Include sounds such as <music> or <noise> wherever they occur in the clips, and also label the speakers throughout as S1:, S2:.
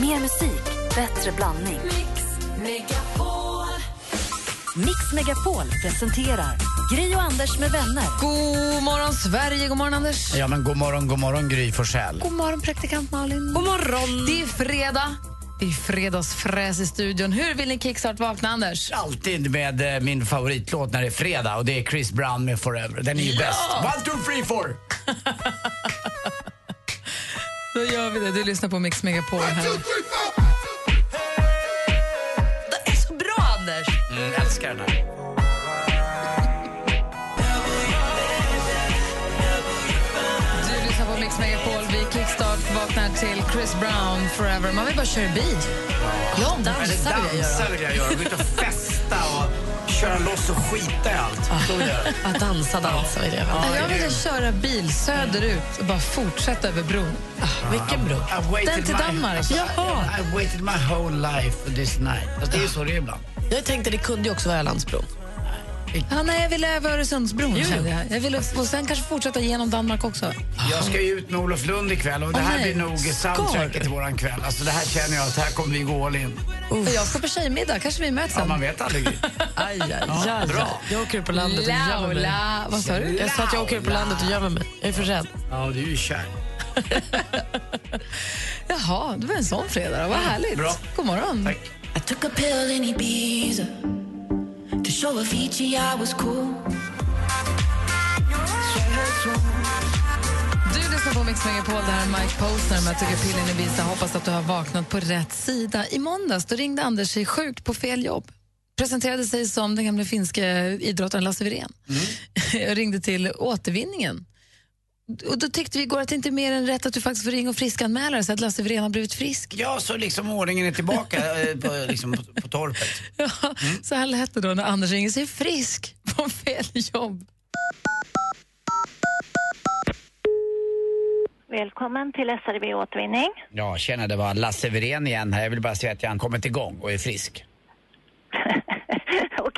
S1: Mer musik, bättre blandning. Mix Megapol presenterar Gri och Anders med vänner.
S2: God morgon, Sverige. God morgon, Anders.
S3: Ja, men god morgon, god morgon Gry Forssell.
S2: God morgon, praktikant Malin. God morgon. Det är fredag. Det är fredagsfräs i studion. Hur vill ni kickstart vakna, Anders?
S3: Alltid med eh, min favoritlåt när det är fredag och det är Chris Brown med Forever. Den är ju bäst. One, two, three, four!
S2: Då gör vi det. Du lyssnar på Mix Megapol här.
S4: Det är så bra, Anders!
S3: Mm, älskar den här.
S2: Du lyssnar på Mix Megapol. Vi kickstart vaknar till Chris Brown, Forever. Man vill bara köra bil. Ja,
S4: Dansa vill jag
S3: dansa
S4: göra.
S3: vill jag göra. Gå ut och festa och köra loss och skita i allt. Göra. <laughs>
S4: Att dansa, dansa vill jag göra.
S3: Ja,
S2: Jag
S3: det är
S2: vill köra bil söderut och bara fortsätta över bron.
S4: Ah, vilken bro.
S2: Den till
S3: my-
S2: Danmark.
S3: Alltså, <laughs>
S2: Jaha.
S3: I've waited my whole life for this night. Alltså, det är ju så det är ibland.
S4: Jag tänkte det kunde ju också vara Ölandsbron.
S2: Ja, nej, jag ville över Öresundsbron. jag. Jag ville, och sen kanske fortsätta genom Danmark också.
S3: Jag ska ju ut med Olof Lund ikväll och det här
S2: nej.
S3: blir nog soundtracket till våran kväll. Alltså det här känner jag att här kommer vi gå all in.
S2: Och jag ska på tjejmiddag. Kanske vi möts
S3: Ja,
S2: sen.
S3: man vet aldrig. <laughs>
S4: Aj, aj,
S3: Ja, bra.
S4: Jag åker ut på landet och gömmer mig.
S2: Laula. Vad sa du?
S4: Jag sa att jag åker ut på landet och gömmer mig. Jag är för rädd.
S3: Ja, du är ju kär. <laughs>
S2: Jaha, det var en sån fredag. Vad härligt.
S3: Bra.
S2: God morgon.
S3: Tack.
S5: Show Avicii I was cool.
S2: Du lyssnar på Mix Megapol. Det här är Mike Posner med att tugga pillen i Ibiza. Hoppas att du har vaknat på rätt sida. I måndags då ringde Anders sig sjukt på fel jobb. Presenterade sig som den gamla finska idrottaren Lasse Wirén. <laughs> Jag ringde till återvinningen. Och då tyckte vi igår att det inte är mer än rätt att du faktiskt får ringa och friskanmäla dig så att Lasse Wirén har blivit frisk.
S3: Ja, så liksom ordningen är tillbaka <laughs> eh, på, liksom, på, på torpet.
S2: Ja, Så här lät det då när Anders ringer sig frisk på fel jobb.
S6: Välkommen till SRV Återvinning.
S3: Ja, tjena, det var Lasse Wirén igen här. Jag vill bara säga att jag har kommit igång och är frisk. <laughs> <laughs>
S6: Okej.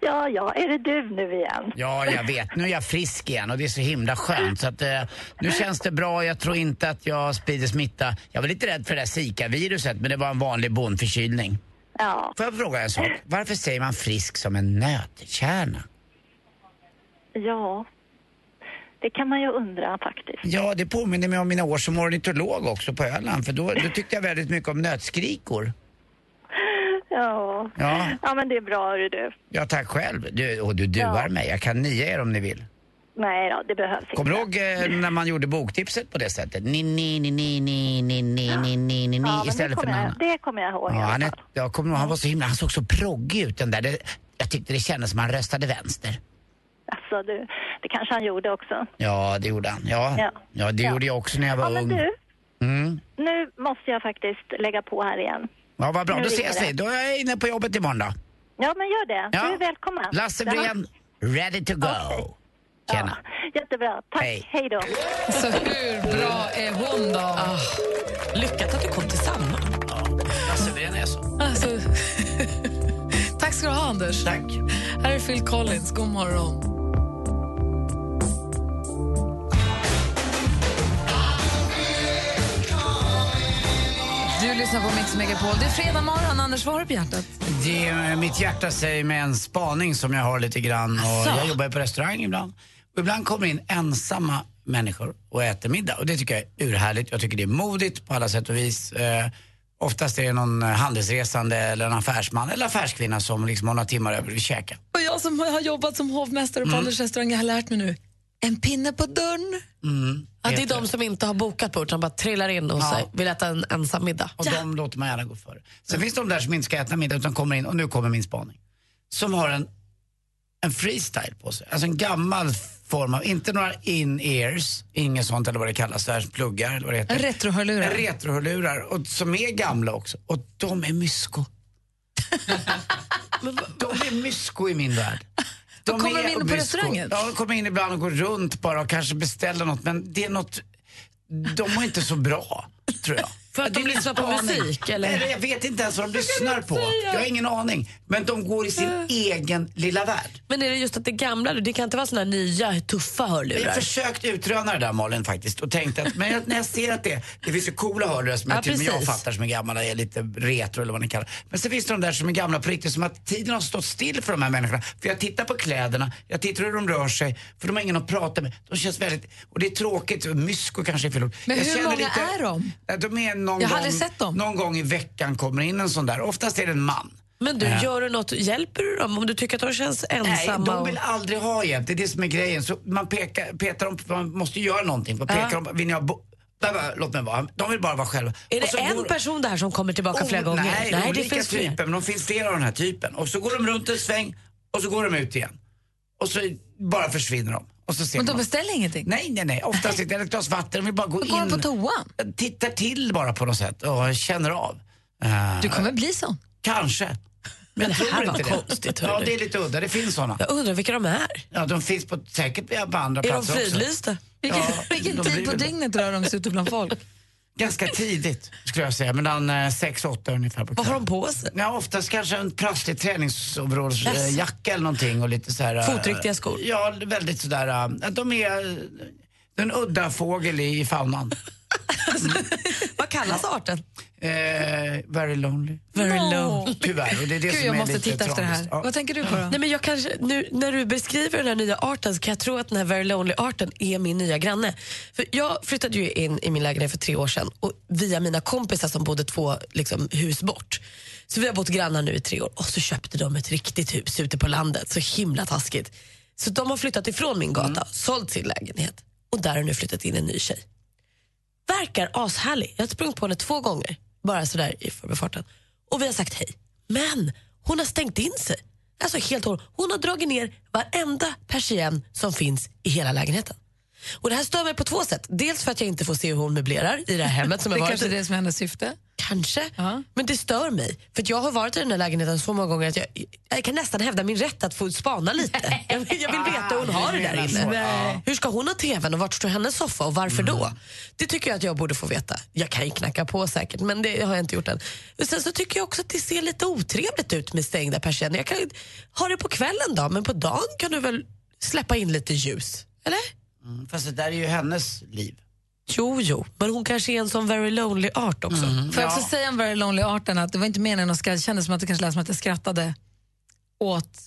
S6: Ja, ja, är det du nu igen?
S3: Ja, jag vet. Nu är jag frisk igen och det är så himla skönt. Så att, eh, nu känns det bra. Jag tror inte att jag sprider smitta. Jag var lite rädd för det där Zika-viruset, men det var en vanlig bondförkylning.
S6: Ja,
S3: Får jag fråga en sak? Varför säger man frisk som en nötkärna?
S6: ja. Det kan man ju undra faktiskt.
S3: Ja, det påminner mig om mina år som ornitolog också på Öland. För då, då tyckte jag väldigt mycket om nötskrikor.
S6: Ja.
S3: ja.
S6: Men det är bra hörru du.
S3: Ja, tack själv. Du, och du duar
S6: ja.
S3: mig. Jag kan nia er om ni vill.
S6: Nej då, det behövs inte.
S3: Kommer du ihåg eh, när man gjorde boktipset på det sättet? Ni, ni, ni, ni, ni, ni, ni, ni, ni, ni,
S6: ni, ja,
S3: istället för någon
S6: annan. Det kommer jag ihåg
S3: ja, han, är, jag kommer han var så himla, han såg så proggig ut den där. Det, jag tyckte det kändes som han röstade vänster.
S6: Alltså du, det kanske han gjorde också.
S3: Ja, det gjorde han. Ja, ja.
S6: ja
S3: det gjorde jag också när jag var
S6: ja,
S3: ung.
S6: Men du,
S3: mm.
S6: nu måste jag faktiskt lägga på här igen.
S3: Ja, vad bra.
S6: Nu
S3: Då ses vi.
S6: det.
S3: Då är jag inne på jobbet imorgon då.
S6: Ja, men gör det.
S3: Ja.
S6: Du är välkommen.
S3: Lasse Wirén, ready to go.
S6: Okej.
S3: Tjena.
S6: Ja, jättebra. Tack.
S3: Hej.
S6: Hej då.
S2: Så hur bra är hon då?
S4: Lyckat att du kom tillsammans.
S3: Lasse Wirén är så.
S2: Alltså, <laughs> tack ska du ha, Anders.
S3: Tack.
S2: Här är Phil Collins. God morgon. Du lyssnar på Mix Megapol. Det är fredag morgon. Anders, vad har du på hjärtat?
S3: Det, är- mitt hjärta säger mig en spaning som jag har lite grann. Och jag jobbar ju på restaurang ibland. Och ibland kommer in ensamma människor och äter middag. Och det tycker jag är urhärligt. Jag tycker det är modigt på alla sätt och vis. Eh, oftast är det någon eh, handelsresande eller en affärsman eller affärskvinna som liksom har några timmar över och vill käka.
S2: Och jag som har jobbat som hovmästare på Anders restaurang jag har lärt mig nu. En pinne på dörren.
S3: Mm,
S4: Att det är de som inte har bokat bord utan bara trillar in hos
S3: Ja.
S4: sig, vill äta en ensam middag.
S3: Och de låter man gärna gå före. Sen finns det de där som inte ska äta middag utan kommer in, och nu kommer min spaning. Som har en, en freestyle på sig. Alltså en gammal form av, inte några in-ears, inget sånt eller vad det kallas, där pluggar eller vad det heter.
S2: En retrohörlurar.
S3: En retrohörlurar, och som är gamla också. Och de är mysko. <laughs> de är mysko i min värld.
S2: Då kommer de in på restaurangen?
S3: Ja, de kommer in ibland och går runt bara och kanske beställer något. Men det är något, de mår inte så bra, tror jag.
S4: För att de lyssnar på
S3: aning.
S4: musik, eller?
S3: Nej, jag vet inte ens vad de lyssnar på. Jag har ingen aning. Men de går i sin egen lilla värld.
S4: Men är det just att det gamla, det kan inte vara såna nya tuffa
S3: Jag
S4: hörlurar?
S3: har försökt utröna det där Malin faktiskt och tänkte att men jag, när jag ser att det, det finns ju coola hörlurar som
S4: Ja,
S3: jag till och med jag fattar som är gamla, är lite retro eller vad ni kallar. Men så finns det de där som är gamla på riktigt, som att tiden har stått still för de här människorna. För jag tittar på kläderna, jag tittar hur de rör sig, för de har ingen att prata med. De känns väldigt, och det är tråkigt, mysko kanske är fel ord.
S2: Men
S3: Jag
S2: hur många är de?
S3: De är någon
S2: Jag
S3: gång,
S2: aldrig sett dem.
S3: någon gång i veckan kommer in en sån där. Oftast är det en man.
S4: Men du,
S3: Ja.
S4: gör du något, hjälper du dem om du tycker att de känns
S3: Nej,
S4: ensamma?
S3: de
S4: och-
S3: vill aldrig ha hjälp. Det är det som är grejen. Så man pekar, petar dem, man måste göra någonting. Man pekar dem, vill ni ha bara, låt mig vara. De vill bara vara själva.
S4: Är det en
S3: går-
S4: person där som kommer tillbaka flera
S3: Oh,
S4: gånger?
S3: Nej,
S4: det
S3: olika
S4: finns fler.
S3: typer, men de finns flera av den här typen. Och så går de runt en sväng och så går de ut igen. Och så bara försvinner de. Och så ser
S2: Men de
S3: man.
S2: beställer ingenting?
S3: Nej, nej, nej. Oftast inte. Ett glas vatten. De vill bara gå
S2: Då
S3: in.
S2: går de på toan?
S3: Tittar till bara på något sätt och känner av. Eh,
S2: Du kommer bli sån.
S3: Kanske. Men jag
S4: det här var
S3: det.
S4: konstigt,
S3: Ja, det är lite udda. Det finns såna.
S4: Jag undrar vilka de är.
S3: Ja, de finns på, säkert på andra
S4: Är de
S3: platser också.
S4: fridlysta?
S2: Vilken,
S3: Ja,
S2: vilken
S3: de
S2: tid på dygnet rör de sig ute bland folk?
S3: Ganska tidigt skulle jag säga, mellan 6 och 8 ungefär på
S4: Vad har de på sig?
S3: Ja, oftast kanske en prasslig träningsoverallsjacka eller någonting och lite så här... eh,
S4: Fotriktiga skor?
S3: Ja, väldigt sådär... eh, De är eh, den udda fågel i faunan.
S4: Vad kallas arten?
S3: Eh, very lonely.
S4: Very
S2: No.
S4: low.
S3: Tyvärr. Och det är det
S2: Gud,
S3: som
S2: jag
S3: är
S2: måste
S3: lite
S2: titta efter det här.
S3: Ja.
S2: Vad tänker du på då?
S4: Nej, men jag kanske, nu, när du beskriver den här nya arten så kan jag tro att den här Very Lonely-arten är min nya granne. För jag flyttade ju in i min lägenhet för tre år sedan och via mina kompisar som bodde två liksom, hus bort. Så vi har bott grannar nu i tre år och så köpte de ett riktigt hus ute på landet. Så himla taskigt. Så de har flyttat ifrån min gata, sålt sin lägenhet och där har nu flyttat in en ny tjej. Verkar ashärlig. Jag har sprungit på henne två gånger, bara sådär i förbifarten. Och vi har sagt hej. Men hon har stängt in sig. Alltså helt. Hon har dragit ner varenda persienn som finns i hela lägenheten. Och Det här stör mig på två sätt. Dels för att jag inte får se hur hon möblerar i det här hemmet. Som <laughs>
S2: Det
S4: jag
S2: är
S4: varit
S2: kanske det som är hennes syfte.
S4: Kanske.
S2: Ja.
S4: Men det stör mig. För jag har varit i den här lägenheten så många gånger att jag, jag kan nästan hävda min rätt att få spana lite. Jag vill, jag vill veta hur hon har det där inne.
S3: ja.
S4: Hur ska hon ha tvn och vart står hennes soffa och varför då?
S3: Mm.
S4: Det tycker jag att jag borde få veta. Jag kan ju knacka på säkert men det har jag inte gjort än. Och Sen så tycker jag också att det ser lite otrevligt ut med stängda persienner. Jag kan ha det på kvällen då men på dagen kan du väl släppa in lite ljus? Eller?
S3: Mm, Fast det där är ju hennes liv.
S4: Jo, jo, men hon kanske är en sån very lonely art också.
S2: Får jag också säga om Very Lonely-arten att det var inte meningen att skratta, det kändes som att det kanske lät som att jag skrattade åt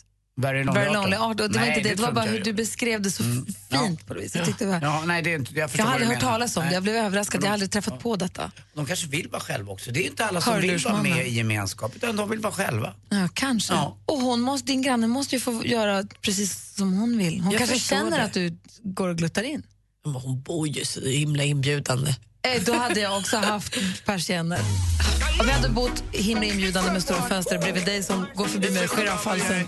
S3: Very lonely,
S2: Very. Lonely Art. Och det var
S3: Nej,
S2: inte det, det var
S3: tror
S2: bara hur
S3: jag
S2: du beskrev det så fint på det viset. Jag, tyckte det var,
S3: Ja, nej, det är inte, jag,
S2: jag
S3: du
S2: hört talas om det,
S3: Nej.
S2: jag blev överraskad, jag har aldrig träffat
S3: Ja.
S2: på detta.
S3: De kanske vill vara själva också. Det är inte alla som vill vara med i gemenskap, utan de vill vara själva.
S2: Ja, kanske.
S3: Ja.
S2: Och hon måste, din granne måste ju få göra precis som hon vill. Hon
S4: Jag
S2: kanske känner
S4: det.
S2: att du går och gluttar in.
S4: Men hon bor ju så himla inbjudande.
S2: Eh, Då hade jag också haft persienner. Och vi hade bott himla inbjudande med stora fönster bredvid dig som går förbi med giraffhalsen.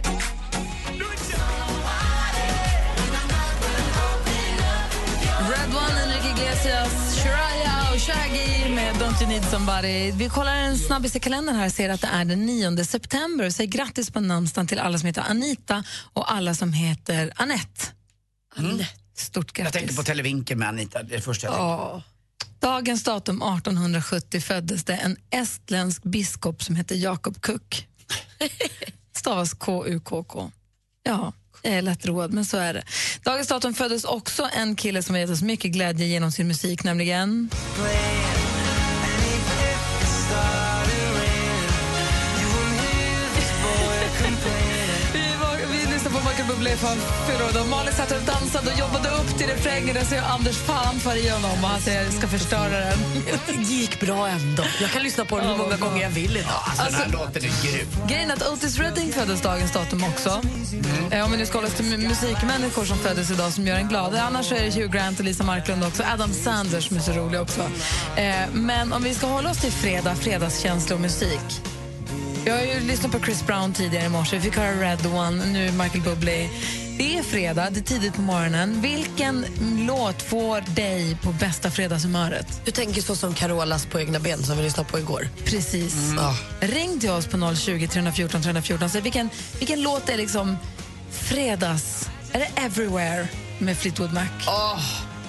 S2: Don't You Need Somebody. Vi kollar en snabbis i kalendern här och ser att det är den 9 september. Säg grattis på namnsdagen till alla som heter Anita och alla som heter Annette. Stort
S3: Jag
S2: grattis.
S3: tänkte på Televinken med Anita, det är det första jag tänkte.
S2: Dagens datum 1870 föddes det en estländsk biskop som heter Jakob Kuk. <laughs> Stavas K-U-K-K. Ja, jag är lätt road, men så är det. Dagens datum föddes också en kille som har gett oss mycket glädje genom sin musik, nämligen... Vi, fyra år. sedan. Malin satt och dansade och jobbade upp till refrängen. Där säger Anders fan far igenom och han säger jag ska förstöra den. <laughs>
S4: Det gick bra ändå. Jag kan lyssna på den hur många gånger jag vill idag.
S3: Alltså, den här låten är grym.
S2: Grejen att Otis Redding föddes dagens datum också. Eh, Om vi nu ska hålla oss till mu- musikmänniskor som föddes idag som gör en glad. Annars är det Hugh Grant och Lisa Marklund också. Adam Sanders som är så rolig också. Eh, Men om vi ska hålla oss till fredag, fredagskänsla och musik. Jag har ju lyssnat på Chris Brown tidigare i morse. Vi fick höra Red One, nu Michael Bublé. Det är fredag, det är tidigt på morgonen. Vilken låt får dig på bästa fredagshumöret?
S4: Du tänker så som Carolas på egna ben som vi lyssnade på igår.
S2: Precis.
S4: Ja.
S2: Ring till oss på 020 314 314. Så vilken, vilken låt är liksom fredags... Är det Everywhere med Fleetwood Mac?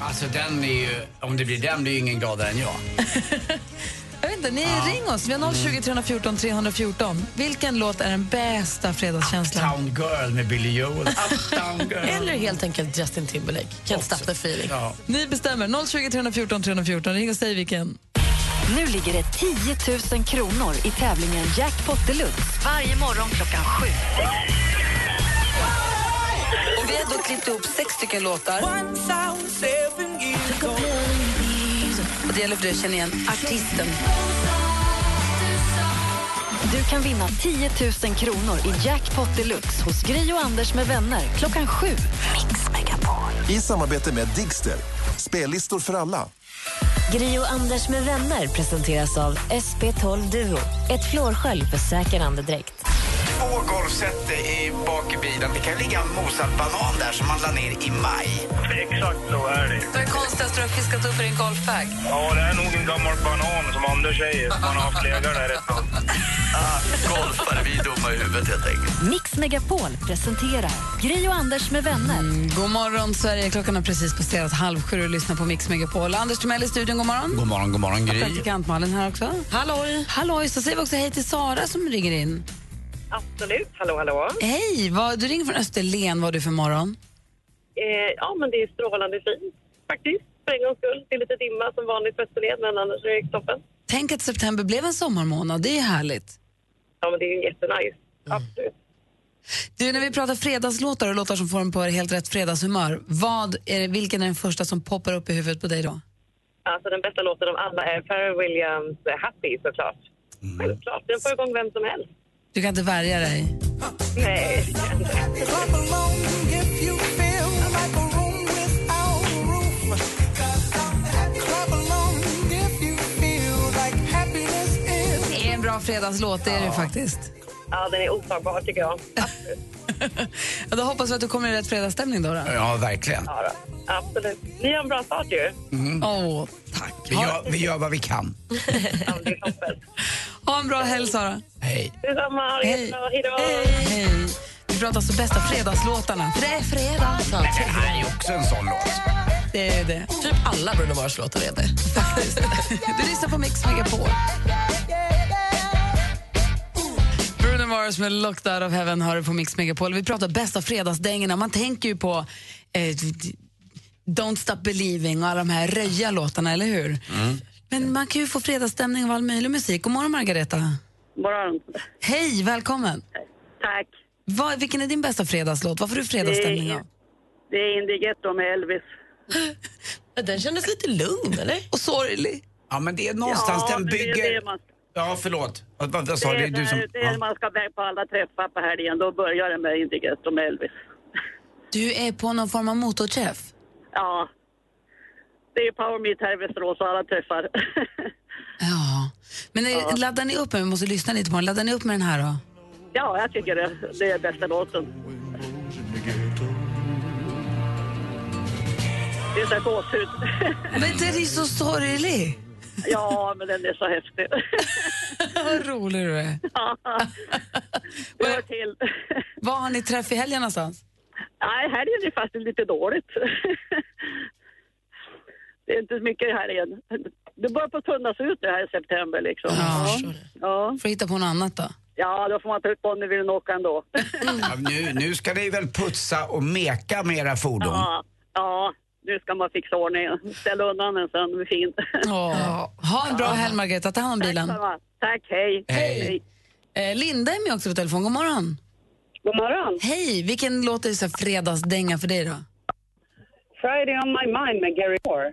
S3: Alltså den är ju, om det blir den blir ju ingen gladare än jag. <laughs>
S2: Jag vet inte, ni ring oss. Vi har 020 314 314. Vilken låt är den bästa fredagskänslan?
S3: Town Girl med Billy Joel. <laughs> Uptown.
S4: Eller helt enkelt Justin Timberlake. Can't
S3: Också.
S4: stop the feeling.
S3: Ja.
S2: Ni bestämmer. 020 314 314. Ring och säg vilken.
S1: Nu ligger det 10 000 kronor i tävlingen Jackpot Deluxe varje morgon klockan sju.
S2: Och vi har då klippt ihop sex stycken låtar. Och det gäller för dig att känna igen artisten.
S1: Du kan vinna 10 000 kronor i Jackpot Deluxe hos Gri och Anders med vänner klockan sju. Mix Megapol.
S7: I samarbete med Digster. Spellistor för alla.
S8: Gri och Anders med vänner presenteras av SP12 Duo. Ett flårskölj för säker andedräkt.
S3: Två golfset i bak i bilen. Det kan ligga en mosad banan där som man la ner i maj.
S9: Exakt så är det.
S2: Vad är det konstigaste du har fiskat upp i din golfbag?
S9: Ja, det är nog en gammal banan som Anders säger. Man har haft legat där ett tag.
S3: Golfare, vi är dumma i huvudet helt enkelt.
S1: Mix Megapol presenterar Gri och Anders med vänner.
S2: God morgon, Sverige. Klockan har precis passerat halv sju och lyssnar på Mix Megapol. Anders Timell i studion, god morgon.
S3: God morgon, god morgon Gry.
S2: Praktikant Malin här också.
S4: Halloj!
S2: Halloj, så säger vi också hej till Sara som ringer in.
S10: Absolut. Hallå, hallå.
S2: Hej, vad, du ringer från Österlen. Vad har du för morgon?
S10: Eh, ja, men det är strålande fint faktiskt. För en gångs skull. Det är lite dimma som vanligt på Österlen, men annars är det toppen.
S2: Tänk att september blev en sommarmånad. Det är härligt.
S10: Ja, men det är ju jättenice. Absolut.
S2: Du, när vi pratar fredagslåtar och låtar som får en på helt rätt fredagshumör, vad är det, vilken är den första som poppar upp i huvudet på dig då?
S10: Alltså den bästa låten av alla är Pharrell Williams Happy såklart. Självklart. Den får igång vem som helst.
S2: Du kan inte värja dig.
S10: Nej, det kan inte.
S2: Det är en bra fredagslåt, det är det faktiskt.
S10: Ja, den är otagbar tycker jag. <laughs>
S2: Ja, då hoppas vi att du kommer i rätt fredagsstämning då. då.
S3: Ja, verkligen.
S10: Ja, då. Absolut. Ni har en bra start ju.
S2: Åh, tack.
S3: Vi gör, vi gör vad vi kan.
S10: Ja, det är toppen. <laughs>
S2: Ha en bra helg, Sara.
S3: Hej.
S10: Detsamma. Ha det
S2: Hej.
S10: då.
S2: Hej. Vi pratar alltså bästa fredagslåtarna. För det är fredag.
S3: Det här är ju också en sån låt.
S2: Det är det.
S4: Typ alla Bruno Mars-låtar är det.
S2: Du lyssnar på Mix Megapol. Bruno Mars med Locked Out of Heaven har du på Mix Megapol. Vi pratar bästa fredagsdängorna. Man tänker ju på eh, Don't Stop Believing och alla de här röja låtarna, eller hur? Men man kan ju få fredagsstämning av all möjlig musik. God morgon, Margareta.
S10: morgon.
S2: Hej, välkommen.
S10: Tack.
S2: Vad, vilken är din bästa fredagslåt? Vad får du fredagsstämning
S10: Det är-
S2: av?
S10: Det är Indie Ghetto med Elvis. <laughs>
S4: Den kändes lite lugn, eller?
S2: Och sorglig.
S3: Ja, men det är någonstans den
S10: men det är
S3: bygger...
S10: det man,
S3: Ja, förlåt. Vad, vad, vad sa
S10: det
S3: du?
S10: är,
S3: du som...
S10: det är
S3: Ja.
S10: man ska iväg på alla träffar på helgen. Då börjar det med Indie Ghetto med Elvis.
S2: Du är på någon form av motorträff.
S10: Ja. Det är Power Meet här i Västerås och alla träffar. <laughs>
S2: Ja. Men är, laddar ni upp, vi måste lyssna lite på den. Laddar ni upp med den här då?
S10: ja, jag tycker det, det är bästa låten. Det är så här gåshud.
S2: Men den är så sorglig.
S10: ja, men den är så häftig. <laughs>
S2: Vad rolig du är.
S10: Ja, <laughs> det hör till.
S2: Var har ni träff i helgen någonstans?
S10: Nej, här är faktiskt lite dåligt. Det är inte mycket här igen. Det börjar på att tunnas ut det här i september liksom.
S2: Ja.
S10: Ja,
S2: Får hitta på något annat då.
S10: ja då får man ta ut Bonnieville åka ändå.
S3: Ja, nu, nu ska ni väl putsa och meka med era fordon?
S10: Ja, ja, nu ska man fixa ordning. Ställa undan den sen, det fint.
S2: Åh. Ha en bra helg, Margareta. Ta hand om bilen.
S10: Tack, Tack hej.
S3: Hej.
S2: Eh, Linda är med också på telefon. God morgon.
S10: God morgon.
S2: Hej. Vilken låt är så fredagsdänga för dig då?
S10: Friday on my mind med Gary Moore.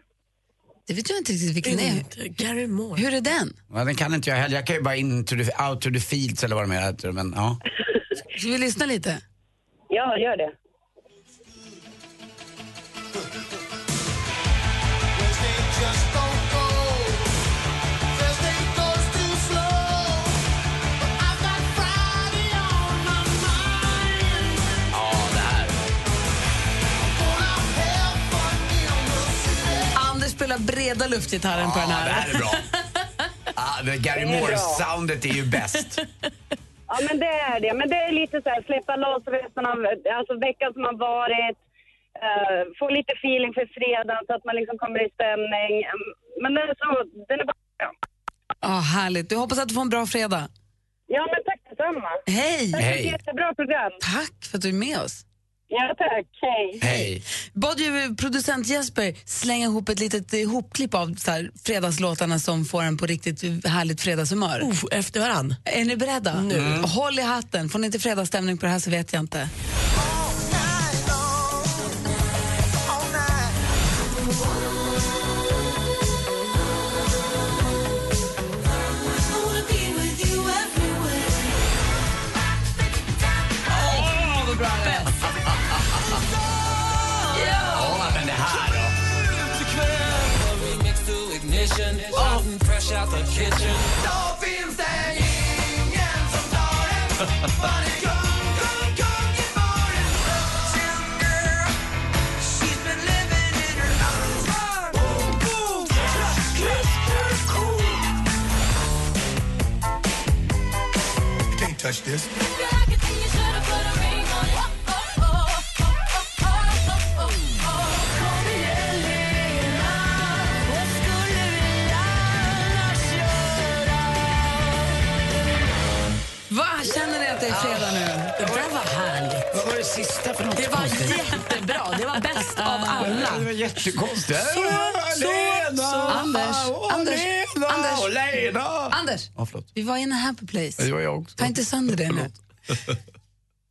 S2: Det vet jag inte riktigt vilken det är.
S4: Gary Moore.
S2: Hur är den?
S3: Ja, den kan inte jag heller. Jag kan ju bara in to the, out to the fields eller vad de heter. Men, ja.
S2: Ska vi lyssna lite?
S10: Ja, gör det.
S2: Breda luftgitarren på den här.
S3: det här är bra. <laughs> Ah, det Gary. Moore-soundet är ju bäst.
S10: Ja, men det är det. Men det är lite så här, släppa loss resten av alltså, veckan som har varit. eh, få lite feeling för fredagen så att man liksom kommer i stämning. Mm, Men den är så, den är bara bra.
S2: Ja, härligt. Du hoppas att du får en bra fredag.
S10: Ja, men tack detsamma.
S2: Hej!
S10: Tack för ett jättebra program.
S2: Tack för att du är med oss.
S10: Ja, tack. Hej.
S3: Hej.
S2: Bad ju producent Jesper slänga ihop ett litet ihopklipp av så här, fredagslåtarna som får en på riktigt härligt fredagshumör.
S4: Oh, efter varann.
S2: Är ni beredda?
S4: Nu.
S2: Mm. Håll i hatten. Får ni inte fredagsstämning på det här så vet jag inte. kitchen. Dolphins dying and some
S3: daughter. Funny come, come, come
S11: get born. Uptown
S2: girl, she's been living in her
S12: own world.
S11: Boom, boom, just, kiss, kiss, cool. Can't touch this.
S2: Fredag nu?
S4: Det där var härligt.
S3: Vad var det sista för något
S4: Det var
S3: konstigt?
S4: jättebra. Det var bäst av alla.
S3: Det var jättekonstigt.
S4: Så,
S3: Lena!
S4: så.
S2: Anders, Anders! Anders.
S3: Lena!
S2: Anders, vi var in a happy place.
S3: Det var jag också.
S2: Ta inte sönder det nu.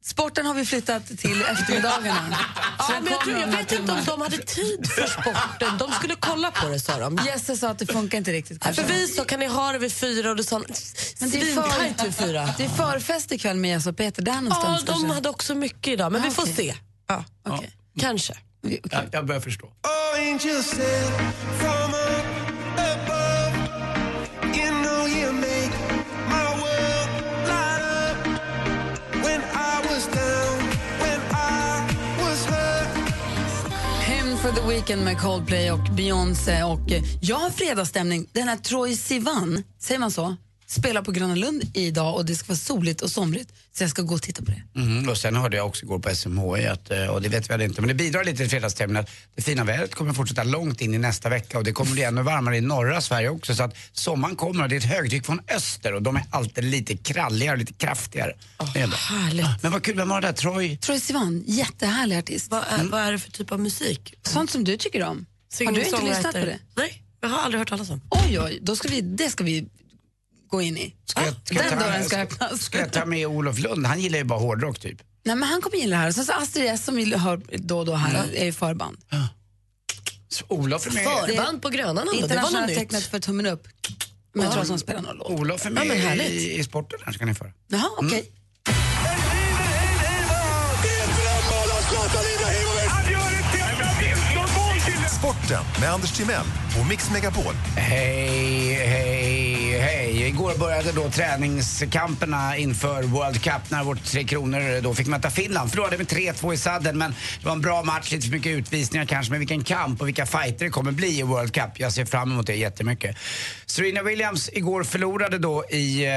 S2: Sporten har vi flyttat till eftermiddagarna. <laughs>
S4: Ja, men jag, tror, jag
S2: om
S4: vet inte om de hade tid för sporten. De skulle kolla på det, sa de.
S2: Jesse sa att det funkar inte riktigt.
S4: För
S2: kanske.
S4: vi sa, kan ni ha det vid fyra? Och du sa,
S2: Men det är,
S4: svintajt vid
S2: för,
S4: fyra.
S2: det är förfest ikväll med Jesse och Peter. Där
S4: Ja,
S2: någonstans
S4: de
S2: kanske.
S4: hade också mycket idag, men vi får
S2: okej.
S4: se. Ja,
S2: Okej.
S4: Kanske.
S2: Vi- okej.
S3: Ja, jag börjar förstå.
S2: För the Weeknd med Coldplay och Beyoncé. Och eh, jag har fredagsstämning. Den här Troy Sivan, säger man så? Spelar på Gröna Lund idag och det ska vara soligt och somrigt. Så jag ska gå och titta på det.
S3: Mm, och sen hörde jag också igår på SMHI, att, eh, och det vet vi väl inte, men det bidrar lite till fredagsstämningen att det fina vädret kommer fortsätta långt in i nästa vecka och det kommer bli ännu varmare i norra Sverige också så att sommaren kommer och det är ett högtryck från öster och de är alltid lite kralligare och lite kraftigare. Bra.
S4: Härligt.
S3: Men vad kul, vem var det där? Troy?
S2: Troy Sivan, jättehärlig artist.
S4: Vad är, vad är det för typ av musik?
S2: Sånt som du tycker om. Har du inte lyssnat på det?
S4: Nej, jag har aldrig hört talas om.
S2: Oj, oj, då ska vi, det ska vi gå in i.
S3: Ska jag, ska jag
S2: Den
S3: ta,
S2: dörren ska
S3: ska,
S2: öppnas.
S3: ska jag ta med Olof Lund? Han gillar ju bara hårdrock typ.
S2: Nej, men han kommer gilla det här. Sen så Astrid S som vi hör då och då här är ju förband.
S3: Så Olof är med.
S4: Förband på Grönan ändå, det var något nytt.
S2: tecknet för tummen upp. Men jag tror att de spelar någon låt.
S3: Olof är
S4: Ja,
S3: med
S4: härligt.
S3: i, i sporten här ska ni få höra.
S2: Jaha, okej.
S7: Sporten med Anders Timell och Mix Megapol.
S3: Hej, hej, hej. Igår började då träningskamperna inför World Cup när vårt Tre Kronor då fick möta Finland. Förlorade med 3-2 i sadden men det var en bra match, lite för mycket utvisningar kanske. Men vilken kamp och vilka fighter det kommer bli i World Cup. Jag ser fram emot det jättemycket. Serena Williams igår förlorade då i eh,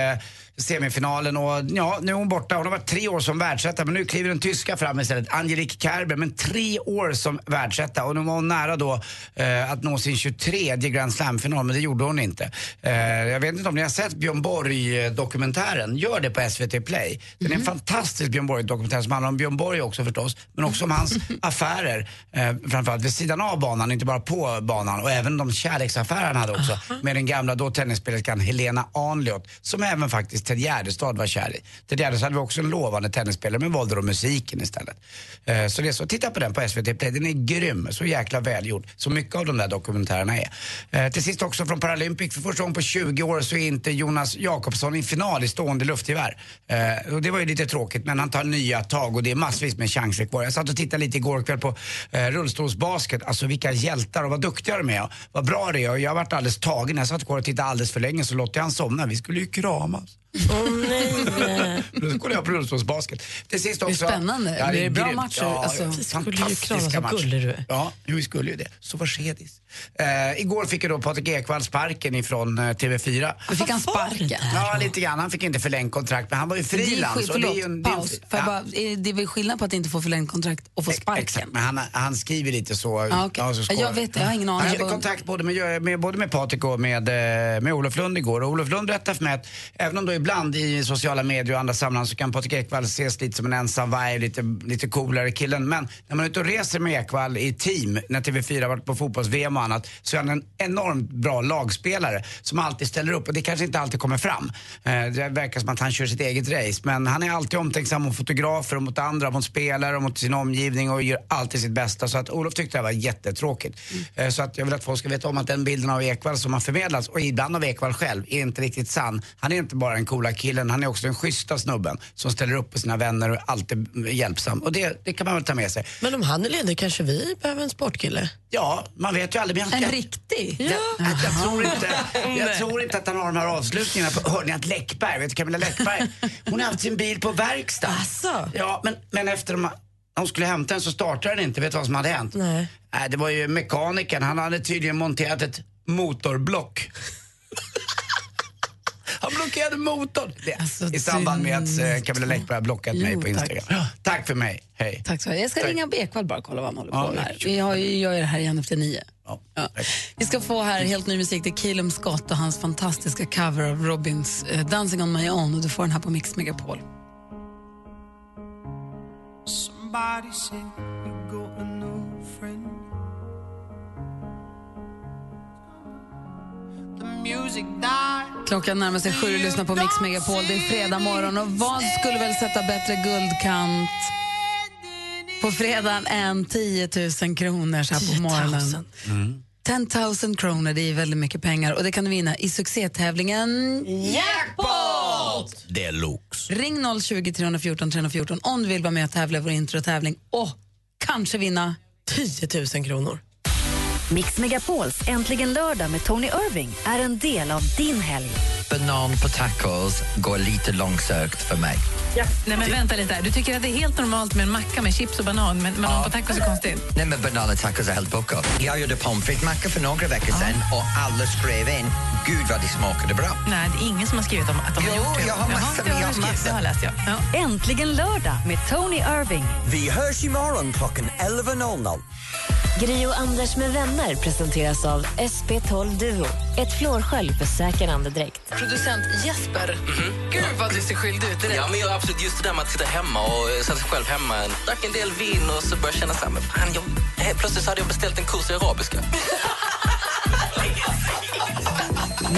S3: semifinalen och ja, nu är hon borta. Hon har varit tre år som världsetta men nu kliver den tyska fram istället, Angelique Kerber. Men tre år som världsetta och nu var hon nära då eh, att nå sin 23 Grand Slam-final men det gjorde hon inte. Eh, jag vet inte om ni har sett Björn Borg-dokumentären. Gör det på SVT Play. Den är en fantastisk Björn Borg-dokumentär som handlar om Björn Borg också förstås men också om hans <laughs> affärer. Eh, framförallt vid sidan av banan, inte bara på banan och även de kärleksaffärer han hade också med den gamla då tennisspelerskan Helena Arnljot som även faktiskt Ted Gärdestad var kär i. Ted Gärdestad hade vi också en lovande tennisspelare men valde då musiken istället. Eh, så det är så, titta på den på SVT Play, den är grym, så jäkla välgjord. Så mycket av de där dokumentärerna är. Eh, till sist också från Paralympic, för första gången på 20 år så är inte Jonas Jakobsson i final i stående luftgevär. Eh, och det var ju lite tråkigt men han tar nya tag och det är massvis med chanser kvar. Jag satt och tittade lite igår kväll på rullstolsbasket, alltså vilka hjältar och vad duktiga de är och vad bra det är. Och jag har varit alldeles tagen, jag satt kvar och tittade alldeles för länge så låter jag han somna. Vi skulle ju kramas.
S4: Åh nej.
S3: Då kollar jag på rullstolsbasket. Till sist också,
S2: Det är spännande. Blir det bra
S3: grymt.
S2: matcher?
S3: Ja,
S2: Alltså,
S3: ja,
S2: vi
S4: skulle ju
S3: fantastiska
S4: krama så
S3: matcher.
S4: gullig du är.
S3: Ja, vi skulle ju det. Så var skedis. Eh, igår fick ju då Patrik Ekwall sparken ifrån eh, TV4.
S2: Då fick han sparken.
S3: Ja, lite grann. Han fick inte förlängt kontrakt, men han var ju
S2: Det är,
S3: frilans. det är ju en- det är
S2: paus.
S3: Ja.
S2: bara, är det är väl skillnad på att inte få förlängt kontrakt och få sparken?
S3: Exakt, men han, han skriver lite så.
S2: Ja, okej.
S3: så ska-
S2: Jag vet det, jag har ingen aning.
S3: Han
S2: Jag
S3: hade kontakt både med, med, både med Patrik och med, eh, med Olof Lund igår. Och Olof Lund berättade för mig att även om då ibland i sociala medier och andra sammanhang så kan Patrik Ekwall ses lite som en ensam varg, lite, lite coolare killen. Men när man är ute och reser med Ekwall i team, när TV4 har varit på fotbolls-VM och annat, så är han en enormt bra lagspelare som alltid ställer upp. Och det kanske inte alltid kommer fram. Eh, det verkar som att han kör sitt eget race. Men han är alltid omtänksam mot fotografer och mot andra, mot spelare och mot sin omgivning och gör alltid sitt bästa. Så att Olof tyckte det var jättetråkigt. Mm. så att jag vill att folk ska veta om att den bilden av Ekwall som har förmedlats, och ibland av Ekwall själv, är inte riktigt sann. Han är inte bara en coola killen, han är också den schyssta snubben som ställer upp på sina vänner och är alltid hjälpsam. Och det, det kan man väl ta med sig.
S4: Men om han är ledig kanske vi behöver en sportkille?
S3: Ja, man vet ju aldrig. Men jag,
S2: En
S3: jag,
S2: riktig?
S3: jag, jag, jag, tror inte, <laughs> jag tror inte att han har de här avslutningarna. På, hörde ni att Läckberg, vet du Camilla Läckberg, hon har haft sin bil på verkstad.
S4: Asså?
S3: Ja, men, men efter de, de skulle hämta den så startade den inte. Vet du vad som hade hänt?
S4: Nej.
S3: Nej, det var ju mekanikern, han hade tydligen monterat ett motorblock. Blockerade motorn. Det,
S2: Alltså,
S3: I samband med att eh, Camilla Läckberg har blockat mig
S2: Jo,
S3: på
S2: tack.
S3: Instagram. Tack för mig, hej.
S2: Tack så mycket. Jag ska
S3: Tack.
S2: ringa Ekwall bara och kolla vad han håller
S3: Ja,
S2: på med. Vi har ju, gör ju det här igen efter nio.
S3: Ja,
S2: Ja.
S3: tack.
S2: Vi ska få här helt ny musik. Det är Kilum Scott och hans fantastiska cover av Robins eh, Dancing on my own. Och du får den här på Mix Megapol.
S11: Somebody said
S2: Klockan närmar sig sju och lyssnar på Mix Megapol. Det är fredag morgon och vad skulle väl sätta bättre guldkant på fredagen än 10 000 kronor så här på morgonen? 10 000 kronor, det är väldigt mycket pengar och det kan du vinna i succétävlingen Jackpot!
S3: Deluxe.
S2: Ring 020 314 314 om du vill vara med och tävla i vår introtävling och kanske vinna
S4: 10 000 kronor.
S1: Mix Megapols Äntligen lördag med Tony Irving är en del av din helg.
S13: Banan på tacos går lite långsökt för mig.
S14: Nej men vänta lite här. Du tycker att det är helt normalt med en macka med chips och banan, men banan på tacos är konstigt?
S13: Nej men banan och tacos är helt pucko. Jag gjorde pommes frites-macka för några veckor sedan och alla skrev in, gud vad det smakade bra.
S14: Nej, det är ingen som har skrivit om att de har
S13: Jo,
S14: gjort det.
S13: jag har massor,
S14: det har
S13: jag har
S14: skrivit.
S13: massor.
S14: Det har läst jag. Ja.
S1: Äntligen lördag med Tony Irving.
S15: Vi hörs imorgon klockan 11.00.
S8: Gri och Anders med vänner presenteras av SP12 Duo. Ett flårskölj för säker andedräkt.
S2: Producent Jesper, gud vad du ser skyldig ut direkt.
S16: Ja, men jag, absolut. Just det där med att sitta hemma och sätta sig själv hemma. Drack en del vin och så började jag känna så här, men fan, jag, plötsligt så hade jag beställt en kurs i arabiska. <laughs>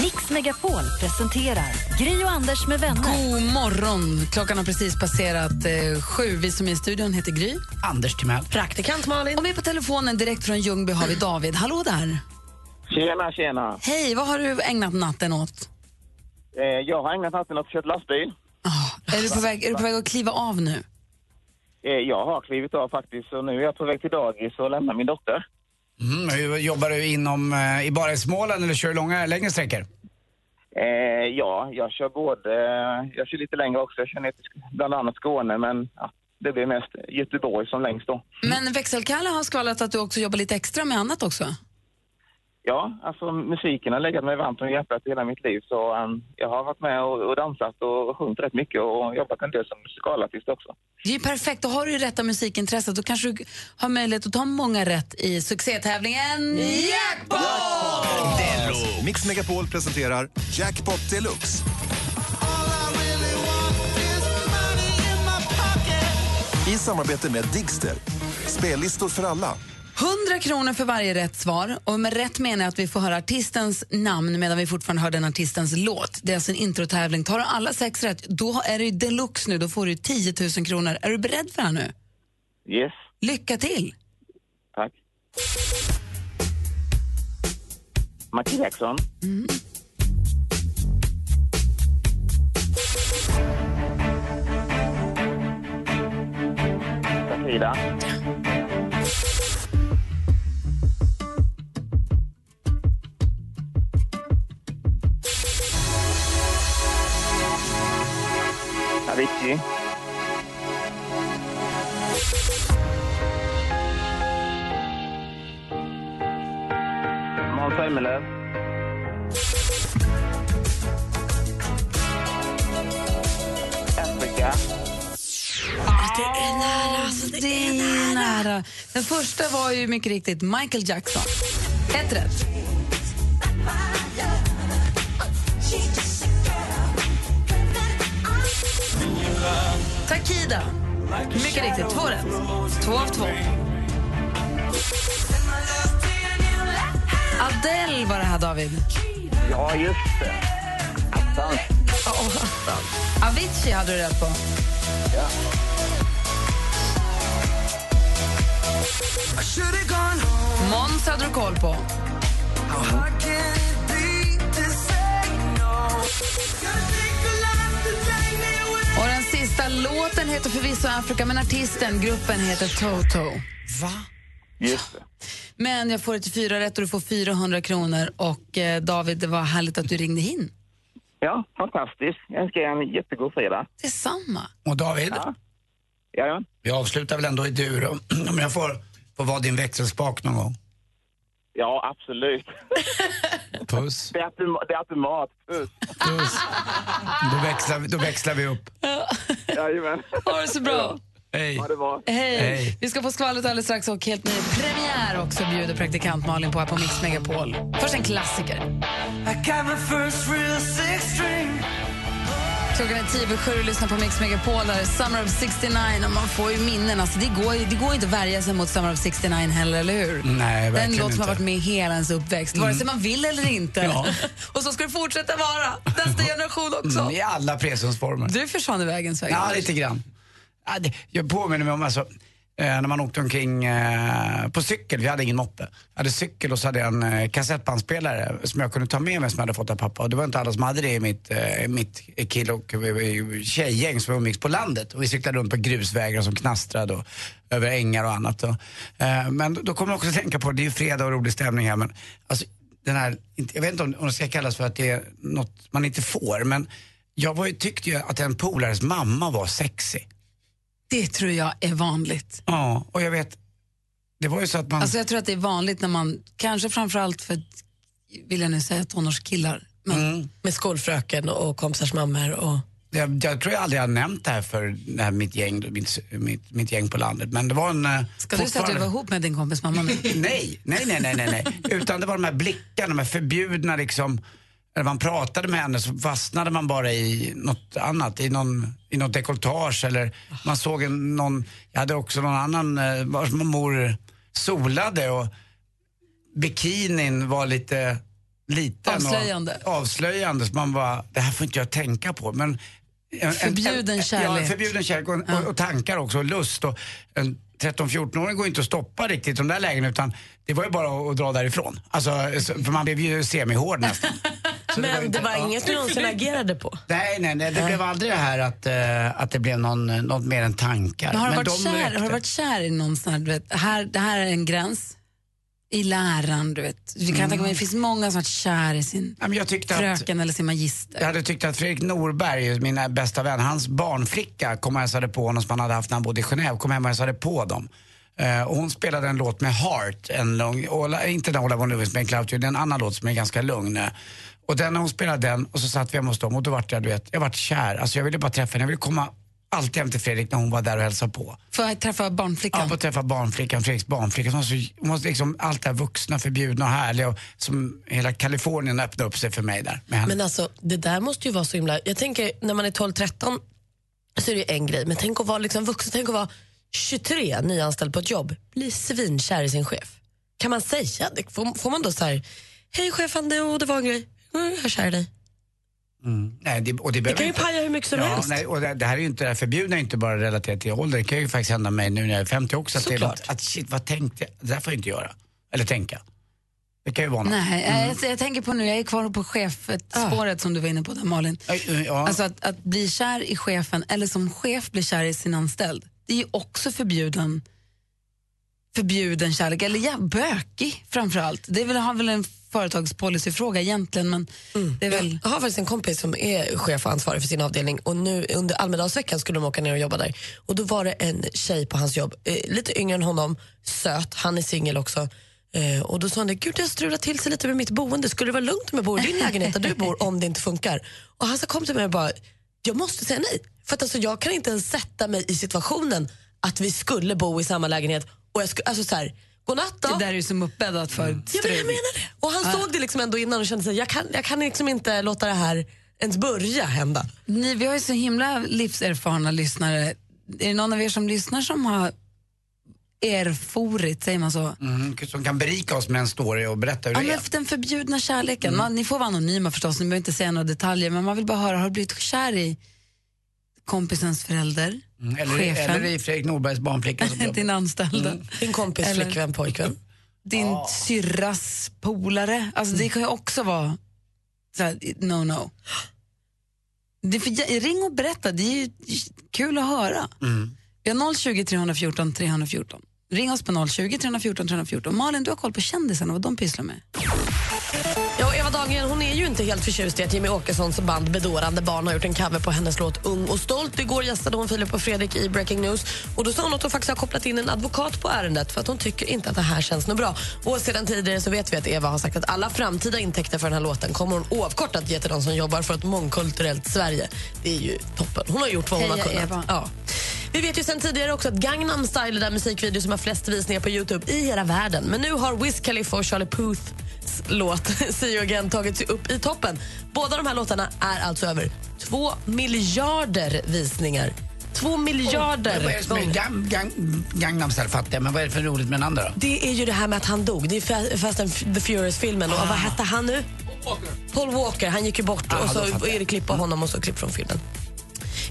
S1: Mix Megapol presenterar Gri och Anders med vänner.
S2: God morgon! Klockan har precis passerat eh, sju. Vi som är i studion heter Gry.
S3: Anders Timell.
S4: Praktikant Malin.
S2: Och med på telefonen direkt från Ljungby har vi David. Hallå där!
S17: Tjena, tjena.
S2: Hej, vad har du ägnat natten åt?
S17: Eh, jag har ägnat natten åt att köra lastbil.
S2: Är du, på väg, är du på väg att kliva av nu?
S17: Eh, jag har klivit av faktiskt och nu är jag på väg till dagis och lämnar min dotter.
S3: Mm, hur jobbar du inom, eh, i bara i Småland eller kör du långa, längre sträckor?
S17: Eh, ja, jag kör både, jag kör lite längre också. Jag kör ner till bland annat Skåne men ja, det blir mest Göteborg som längst då.
S2: Men växelkalle har skvallrat att du också jobbar lite extra med annat också.
S17: Ja, alltså musiken har legat mig varmt om hjärtat hela mitt liv så um, jag har varit med och, och dansat och sjungit rätt mycket och jobbat en del som musikalartist också.
S2: Det är ju perfekt, då har du ju rätta musikintresset. Då kanske du har möjlighet att ta många rätt i succétävlingen Jackpot!
S7: Mix Megapol presenterar Jackpot Deluxe. I samarbete med Digster. Spellistor för alla.
S2: 100 kronor för varje rätt svar. Och med rätt menar jag att vi får höra artistens namn medan vi fortfarande hör den artistens låt. Det är alltså en introtävling. Tar du alla sex rätt, då är det ju deluxe nu. Då får du 10 000 kronor. Är du beredd för det här nu?
S17: Yes,
S2: Lycka till!
S17: tack. Michael Jackson. Shakira. Avicii. Måns Zelmerlöw. Afrika.
S2: det är nära. Alltså, det, är nära. Den första var ju mycket riktigt Michael Jackson. Ett rätt. Takida. Mycket riktigt, två rätt. Två av två. Adele var det här, David.
S17: Ja, just det. Attans.
S2: Oh, attan. Avicii hade du rätt på.
S17: Ja.
S2: Måns hade du koll på. Och den sista låten heter förvisso Afrika, men artisten, gruppen heter Toto.
S3: Va?
S17: Just det.
S2: Men jag får ett till fyra rätt och du får 400 kronor. Och eh, David, det var härligt att du ringde in.
S17: Ja, fantastiskt. Jag önskar er en jättegod fredag.
S2: Detsamma.
S3: Och David?
S17: Ja. Ja,
S3: Vi avslutar väl ändå i dur om <clears throat> om jag får, får vara din växelspak någon gång.
S17: Ja absolut. <laughs>
S3: Puss.
S17: Det är, autom- det är automat. Puss.
S3: Puss. Då växlar, vi- då växlar vi upp.
S17: Jajamän.
S2: Ha det så bra.
S3: Hej.
S17: Ha det bra.
S2: Hej.
S3: Hej.
S2: Vi ska få skvallret alldeles strax och helt ny premiär också bjuder praktikant Malin på här på Mix Megapol. Först en klassiker.
S11: I got my first real six string.
S2: Klockan är tio över sju och lyssnar på Mix Megapol. Summer of 69 och man får ju minnen. Alltså, det, går, det går inte att värja sig mot Summer of 69 heller, eller hur?
S3: Nej,
S2: Den
S3: verkligen
S2: låt som har varit med hela ens uppväxt, vare sig man vill eller inte.
S3: Ja. <laughs>
S2: och så ska det fortsätta vara. Nästa generation också.
S3: Mm, I alla presensformer.
S2: Du försvann i vägens väg.
S3: Ja, lite grann. Jag påminner mig om alltså, Eh, när man åkte omkring eh, på cykel, vi hade ingen moppe. Jag hade cykel och så hade jag en eh, kassettbandspelare som jag kunde ta med mig som jag hade fått av pappa. Och det var inte alla som hade det i mitt, mitt kill och tjejgäng som umgicks på landet. Och vi cyklade runt på grusvägar som knastrade och över ängar och annat. Men då, kommer jag också att tänka på, det är ju fredag och rolig stämning här men alltså, den här, jag vet inte om, om det ska kallas för att det är något man inte får men jag var ju, tyckte ju att en polares mamma var sexig.
S2: Det tror jag är vanligt.
S3: Ja, och jag vet, det var ju så att man...
S2: Alltså jag tror att det är vanligt när man, kanske framförallt för, vill jag nu säga, tonårskillar. Men
S4: Med skolfröken och kompisars mammor. Och...
S3: jag, jag tror jag aldrig har nämnt det här för det här mitt, gäng, mitt, mitt, mitt gäng på landet. Men det var en... eh,
S2: Ska du säga att du var ihop med din kompis mamma <laughs>
S3: nej, nej, nej, nej, nej. Utan det var de här blickarna, de här förbjudna liksom. När man pratade med henne så fastnade man bara i något annat, i, någon, i något dekolletage eller man såg en, någon, jag hade också någon annan eh, vars mor solade och bikinin var lite liten
S2: Avslöjande.
S3: och avslöjande så man bara, det här får inte jag tänka på. Men en- en-
S2: Förbjuden
S3: en-
S2: kärlek.
S3: Ja, förbjuden kärlek och, och, och tankar också och lust. Och en 13-14-åring går inte att stoppa riktigt de där lägena utan det var ju bara att, att dra därifrån. Alltså, så- för man blev ju semihård nästan. <laughs> Så var
S4: Men
S3: inte-
S4: det var
S3: ja.
S4: inget du någonsin agerade på?
S3: Nej, nej, nej, det blev aldrig det här att, eh, att det blev någon, något mer än tankar.
S2: Men har, du
S3: Men
S2: varit kär,
S3: räckte.
S2: har du varit kär i någon sån här, du vet, här, det här är en gräns i läran, du vet. Vi kan
S3: Mm.
S2: tänka mig, det finns många som varit kär i sin
S3: jag tyckte att-
S2: fröken eller sin magister.
S3: Jag hade tyckt att Fredrik Norberg, min bästa vän, hans barnflicka kom och hälsade på honom som han hade haft när han bodde i Genève, kom hem och hälsade på dem. Eh, och hon spelade en låt med Heart, en lång, Ola, inte den Ola von Lewis med Cloud, det är en annan låt som är ganska lugn. Och den, när hon spelade den och så satt vi hemma hos dem och då vart jag, du vet, jag vart kär. Alltså jag ville bara träffa henne, jag ville komma alltid hem till Fredrik när hon var där och hälsade på.
S2: Får jag träffa barnflickan?
S3: Ja, få träffa barnflickan, Fredriks barnflicka. Hon var, så, hon var liksom allt det här vuxna, förbjudna och härliga. Och som hela Kalifornien öppnade upp sig för mig där.
S4: Men alltså, det där måste ju vara så himla... Jag tänker, när man är 12-13 så är det ju en grej. Men tänk att vara liksom vuxen, tänk att vara 23, nyanställd på ett jobb, bli svinkär i sin chef. Kan man säga det? Får, får man då så här, hej chefen, det var en grej, Mm, jag är kär i dig.
S3: Mm. Nej, det, och det,
S4: Det kan ju
S3: inte-
S4: paja hur mycket som
S3: ja,
S4: helst.
S3: Nej, och det, det här är ju inte det här förbjudna är inte bara relaterat till ålder. Det kan ju faktiskt hända mig nu när jag är 50 också. Att, det
S2: Såklart.
S3: att shit, vad tänkte jag? Det där får jag inte göra. Eller tänka. Det kan ju vara något.
S2: Nej,
S3: Mm.
S2: jag, jag tänker på nu, jag är kvar på chefspåret som du var inne på där Malin.
S3: Ja.
S2: Alltså att, att bli kär i chefen eller som chef bli kär i sin anställd, det är ju också förbjuden förbjuden kärlek, eller ja, bökig framför allt. Det är väl, har väl en företagspolicyfråga egentligen, men det är väl...
S4: Jag har faktiskt en kompis som är chef och ansvarig för sin avdelning och nu under Almedalsveckan skulle de åka ner och jobba där. Och då var det en tjej på hans jobb, eh, lite yngre än honom, söt, han är singel också. Eh, och då sa han det, gud det har strulat till sig lite med mitt boende, skulle det vara lugnt om jag bor i din lägenhet där du bor om det inte funkar? Och han så kom till mig och bara, jag måste säga nej. För att alltså, jag kan inte ens sätta mig i situationen att vi skulle bo i samma lägenhet och jag skulle, alltså så här, godnatt då.
S2: Det där är ju som uppbäddat för
S4: Ja, men jag menar det. Och han såg det liksom ändå innan och kände sig, jag kan, jag kan liksom inte låta det här ens börja hända.
S2: Ni, vi har ju så himla livserfarna lyssnare. Är det någon av er som lyssnar som har erforit, säger man så?
S3: Mm, som kan berika oss med en story och berätta hur
S2: Ja,
S3: det
S2: men
S3: är.
S2: den förbjudna kärleken. Man, ni får vara anonyma förstås, ni behöver inte säga några detaljer, men man vill bara höra, har du blivit kär i kompisens förälder?
S3: Mm, eller,
S2: chefen?
S3: eller i Fredrik Norbergs barnflicka som. <laughs>
S2: Din anställda?
S4: Din kompis,
S2: Eller-
S4: flickvän, pojkvän.
S2: Din syrras polare? Alltså det kan ju också vara så här, no no. Det är för, ring och berätta, det är ju kul att höra.
S3: Mm.
S2: Vi har 020 314 314. Ring oss på 020 314 314. Malin, du har koll på kändisarna, vad de pysslar med.
S4: Ja, Eva Dahlgren hon är ju inte helt förtjust i att Jimmy Åkessons band Bedårande barn har gjort en cover på hennes låt Ung och stolt. Igår gästade hon Filip och Fredrik i Breaking News och då sa hon att hon faktiskt har kopplat in en advokat på ärendet för att hon tycker inte att det här känns något bra. Och sedan tidigare så vet vi att Eva har sagt att alla framtida intäkter för den här låten kommer hon oavkortat ge till de som jobbar för ett mångkulturellt Sverige. Det är ju toppen. Hon har gjort vad hon
S2: Heja,
S4: har kunnat.
S2: Eva.
S4: Ja. Vi vet ju sen tidigare också att Gangnam Style är den musikvideo som har flest visningar på Youtube i hela världen. Men nu har Wiz Khalifa och Charlie Puths låt <laughs> See you again tagit sig upp i toppen. Båda de här låtarna är alltså över två miljarder visningar. Två miljarder
S3: Men vad är det som är gang, gang, Gangnam Style fattar jag, men vad är det för roligt med den andra då?
S4: Det är ju det här med att han dog. Det är Fa- Fast and the Furious-filmen. Och vad hette han nu? Paul Walker. Han gick ju bort
S3: Ah,
S4: och så är det klipp på honom och så klipp från filmen.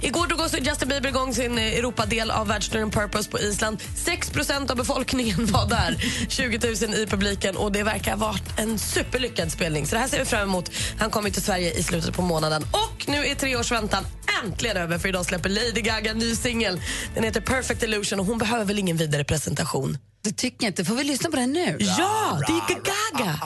S4: Igår drog också Justin Bieber igång sin eh, Europadel av världsturnén Purpose på Island. 6% av befolkningen <laughs> var där, 20 000 i publiken och det verkar ha varit en superlyckad spelning. Så det här ser vi fram emot. Han kommer till Sverige i slutet på månaden. Och nu är tre års väntan äntligen över för idag släpper Lady Gaga en ny singel. Den heter Perfect Illusion och hon behöver väl ingen vidare presentation?
S2: Det tycker jag inte. Får vi lyssna på den nu?
S4: Ja, det är Gaga!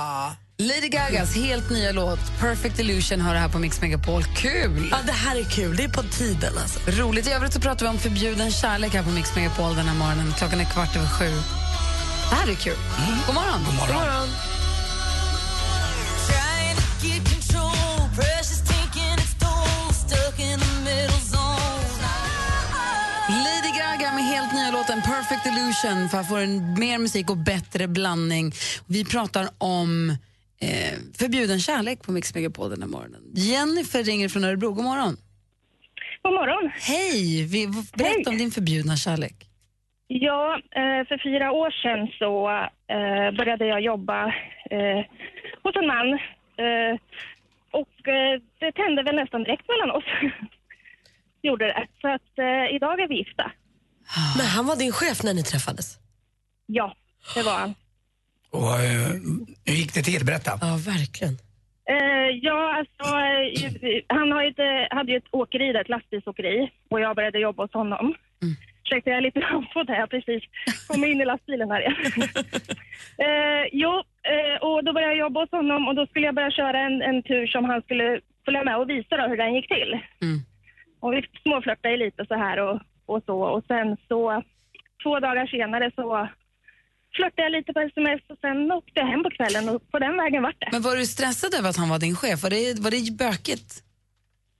S2: Lady Gagas helt nya låt Perfect Illusion har det här på Mix Megapol. Kul!
S4: Ja, det här är kul. Det är på tiden alltså.
S2: Roligt. I övrigt så pratar vi om förbjuden kärlek här på Mix Megapol den här morgonen. Klockan är kvart över sju. Det här är kul. God morgon.
S3: God morgon.
S2: God morgon. Låten Perfect Illusion för att få en mer musik och bättre blandning. Vi pratar om eh, förbjuden kärlek på Mix Megapol den här morgonen. Jennifer ringer från Örebro. God morgon.
S6: God morgon.
S2: Hej! Vi, berätta om din förbjudna kärlek.
S6: Ja, eh, för fyra år sedan så eh, började jag jobba eh, hos en man. Eh, och eh, det tände väl nästan direkt mellan oss. <laughs> Gjorde det. Så att eh, idag är vi gifta.
S4: Men han var din chef när ni träffades?
S6: Ja, det var han.
S3: Och, det till? Berätta.
S4: Ja, verkligen.
S6: Eh, ja, alltså, eh, han har ett, hade ju ett åkeri där, ett lastbilsåkeri. Och jag började jobba hos honom. Ursäkta, jag är lite <laughs> andfådd här. Jag har precis kommit in i lastbilen här igen. <laughs> eh, jo, eh, och då började jag jobba hos honom och då skulle jag börja köra en, en tur som han skulle följa med och visa då hur den gick till. Och vi småflörtade lite så här och, och så. Och sen så, två dagar senare så flörtade jag lite på sms och sen åkte jag hem på kvällen och på den vägen vart det.
S2: Men var du stressad över att han var din chef? Var det, var det bökigt?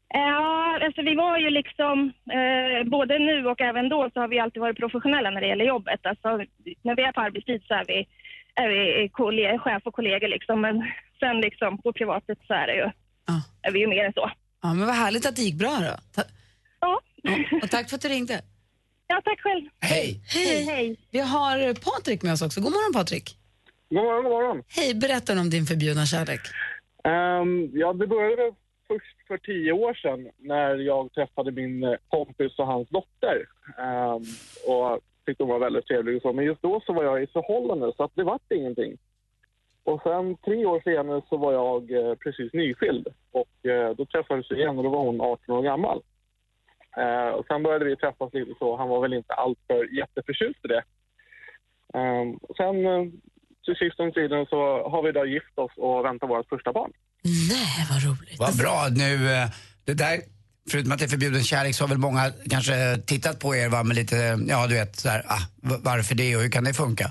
S6: Ja, alltså vi var ju liksom, eh, både nu och även då så har vi alltid varit professionella när det gäller jobbet. Alltså, när vi är på arbetstid så är vi, är vi kolle- chef och kollegor liksom. Men sen liksom på privatet så är det ju, är vi ju mer än så.
S2: Ja, men vad härligt att det gick bra då. Ta-
S6: Ja.
S2: Och tack för att du ringde.
S6: Ja, tack själv.
S3: Hej!
S6: Hej. Hej.
S2: Vi har Patrik med oss också. God morgon Patrik.
S18: God morgon, god morgon.
S2: Hej, berätta om din förbjudna kärlek.
S18: Ehm, ja, det började först för tio år sedan när jag träffade min eh, kompis och hans dotter. Ehm, och tyckte hon var väldigt trevlig och så. Men just då så var jag i förhållande så att det vart ingenting. Och sen tre år senare så var jag eh, precis nyskild och eh, då träffades vi igen och då var hon 18 år gammal. Eh, och sen började vi träffas lite så. Han var väl inte alltför jätteförtjust i det. Ehm, sen eh, till sist om tiden så har vi idag gift oss och väntar vårt första barn.
S4: Nej, vad roligt.
S3: Vad bra. Nu, eh, det där, förutom att det är förbjuden kärlek så har väl många kanske tittat på er va, med lite, ja du vet, så här, ah, varför det och hur kan det funka?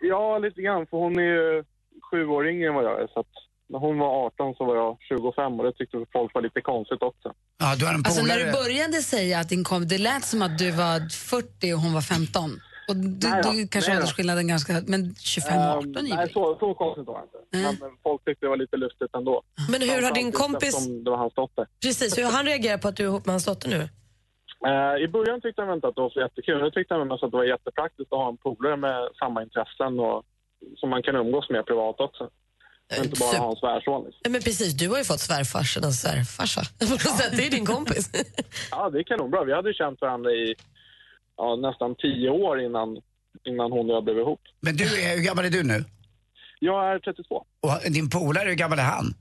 S18: Ja, lite grann, för hon är ju sju år yngre än vad jag är. Så att när hon var 18 så var jag 25 och det tyckte folk var lite konstigt också.
S3: Ja, du har en
S2: Alltså när du började säga att din kom, det lät som att du var 40 och hon var 15. Och du,
S18: Nej
S2: du kanske
S18: nej
S2: åldersskillnaden ganska, men 25 och 18
S18: Ehm,
S2: är
S18: Nej, så, så konstigt var det inte. Men men folk tyckte det var lite lustigt ändå.
S4: Men hur har din kompis-
S18: Det var hans dotter.
S4: Precis, hur har han reagerat på att du är ihop med hans dotter nu?
S18: Eh, I början tyckte han inte att det var så jättekul. Nu tyckte han mest att det var jättepraktiskt att ha en polare med samma intressen och som man kan umgås med privat också. Och inte bara ha en svärson. Liksom.
S4: Ja, men precis, du har ju fått svärfarsans svärfarsa. <laughs> På något sätt, det är din kompis. <laughs>
S18: Ja, det är kanonbra. Vi hade ju känt varandra i ja, nästan tio år innan, innan hon och jag blev ihop.
S3: Men du, är, hur gammal är du nu?
S18: Jag är 32.
S3: Och din polare, hur gammal är han?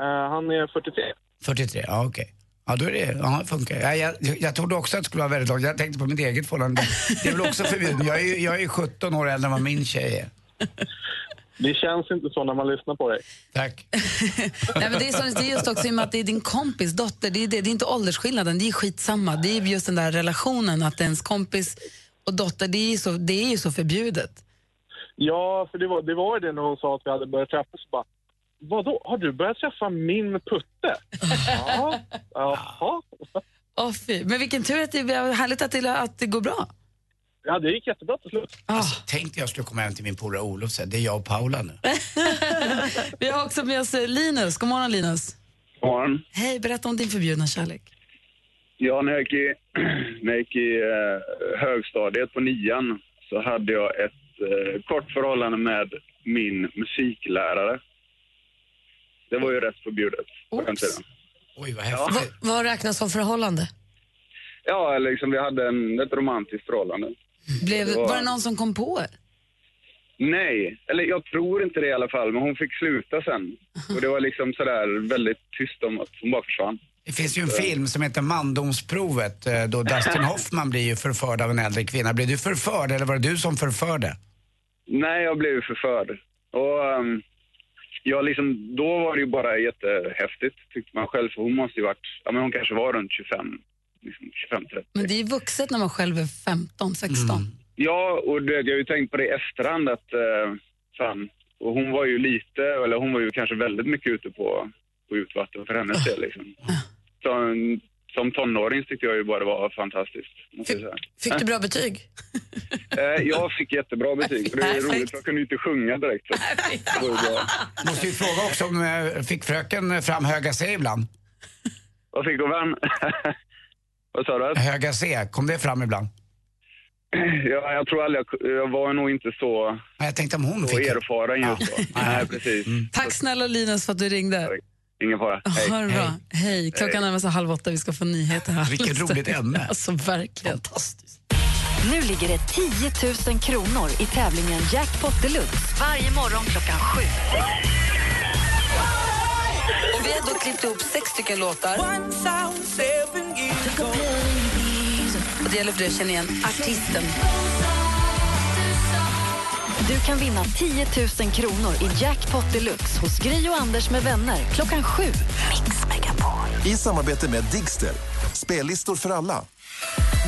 S18: Eh, han är 43.
S3: 43, ja okej. Ja, då är det, ja, det funkar. Ja, jag, jag trodde också att det skulle vara väldigt långt. Jag tänkte på mitt eget förhållande. Det är väl också förbjudet. Jag är, ju- jag är ju 17 år äldre än vad min tjej är. <laughs>
S18: Det känns inte så när man lyssnar på dig.
S3: Tack. <laughs>
S2: Nej, men det, är så, det är just också i och med att det är din kompis dotter, det är, det, det är inte åldersskillnaden, det är skitsamma. Det är just den där relationen att ens kompis och dotter, det är ju så, det är ju så förbjudet.
S18: Ja, för det var, det var ju det när hon sa att vi hade börjat träffas. Bara, Vadå, har du börjat träffa min putte? ja, <laughs> jaha.
S2: Fy. Men vilken tur att det är härligt att det, att det går bra.
S18: Ja, det gick jättebra till slut.
S3: Alltså, tänkte jag skulle komma hem till min polare Olof och säga, det är jag och Paula nu. <laughs>
S2: Vi har också med oss eh, Linus. God morgon Linus.
S19: morgon.
S2: Hej, berätta om din förbjudna kärlek.
S19: Ja, när jag gick i, <clears throat> när jag gick i eh, högstadiet på nian så hade jag ett eh, kort förhållande med min musiklärare. Det var ju rätt förbjudet på den tiden.
S3: Oj, vad
S19: Ja.
S4: Vad, vad räknas som förhållande?
S19: Ja, liksom vi hade en, ett romantiskt förhållande.
S2: Blev,
S19: Det var-
S2: var det någon som kom på er?
S19: Nej, eller jag tror inte det i alla fall, men hon fick sluta sen. Och det var liksom sådär väldigt tyst om att hon bara försvann.
S3: Det finns ju en film som heter Mandomsprovet eh, då <laughs> Dustin Hoffman blir ju förförd av en äldre kvinna. Blev du förförd eller var det du som förförde?
S19: Nej, jag blev förförd. Och um, jag liksom, då var det ju bara jättehäftigt tyckte man själv. För hon måste ju varit, ja men hon kanske var runt 25, liksom 25-30.
S2: Men det är ju vuxet när man själv är 15, 16.
S19: Ja, och det, jag har ju tänkt på det i efterhand att, uh, fan, och hon var ju lite, eller hon var ju kanske väldigt mycket ute på, på utvatten för hennes del liksom. Så, som tonåring tyckte jag ju bara det var fantastiskt. Säga.
S4: Fick du bra betyg? <laughs>
S19: Eh, jag fick jättebra betyg. För det är roligt, för jag kunde ju inte sjunga direkt. Så.
S3: Måste ju fråga också om eh, fick fröken fram höga C ibland?
S19: Vad fick hon fram? <laughs> Vad sa du?
S3: Höga C, kom det fram ibland? <clears throat>
S19: Ja, jag tror aldrig jag, jag var nog inte så,
S3: jag tänkte om hon
S19: så
S3: fick-
S19: erfaren just då. Nej, <laughs> precis.
S2: Tack snälla Linus för att du ringde.
S19: Ingen fara.
S2: Ha det bra. Hej. Klockan närmar sig halv åtta, vi ska få nyheter här.
S3: Vilket roligt ämne.
S2: Alltså verkligen.
S1: Nu ligger det 10 000 kronor i tävlingen Jackpot Deluxe varje morgon klockan sju.
S2: Vi har då klippt ihop sex stycken låtar. Och det gäller för dig att känna igen artisten.
S1: Du kan vinna 10 000 kronor i Jackpot Deluxe hos Gry och Anders med vänner klockan sju. Mix Megapol.
S7: I samarbete med Digster. Spellistor för alla.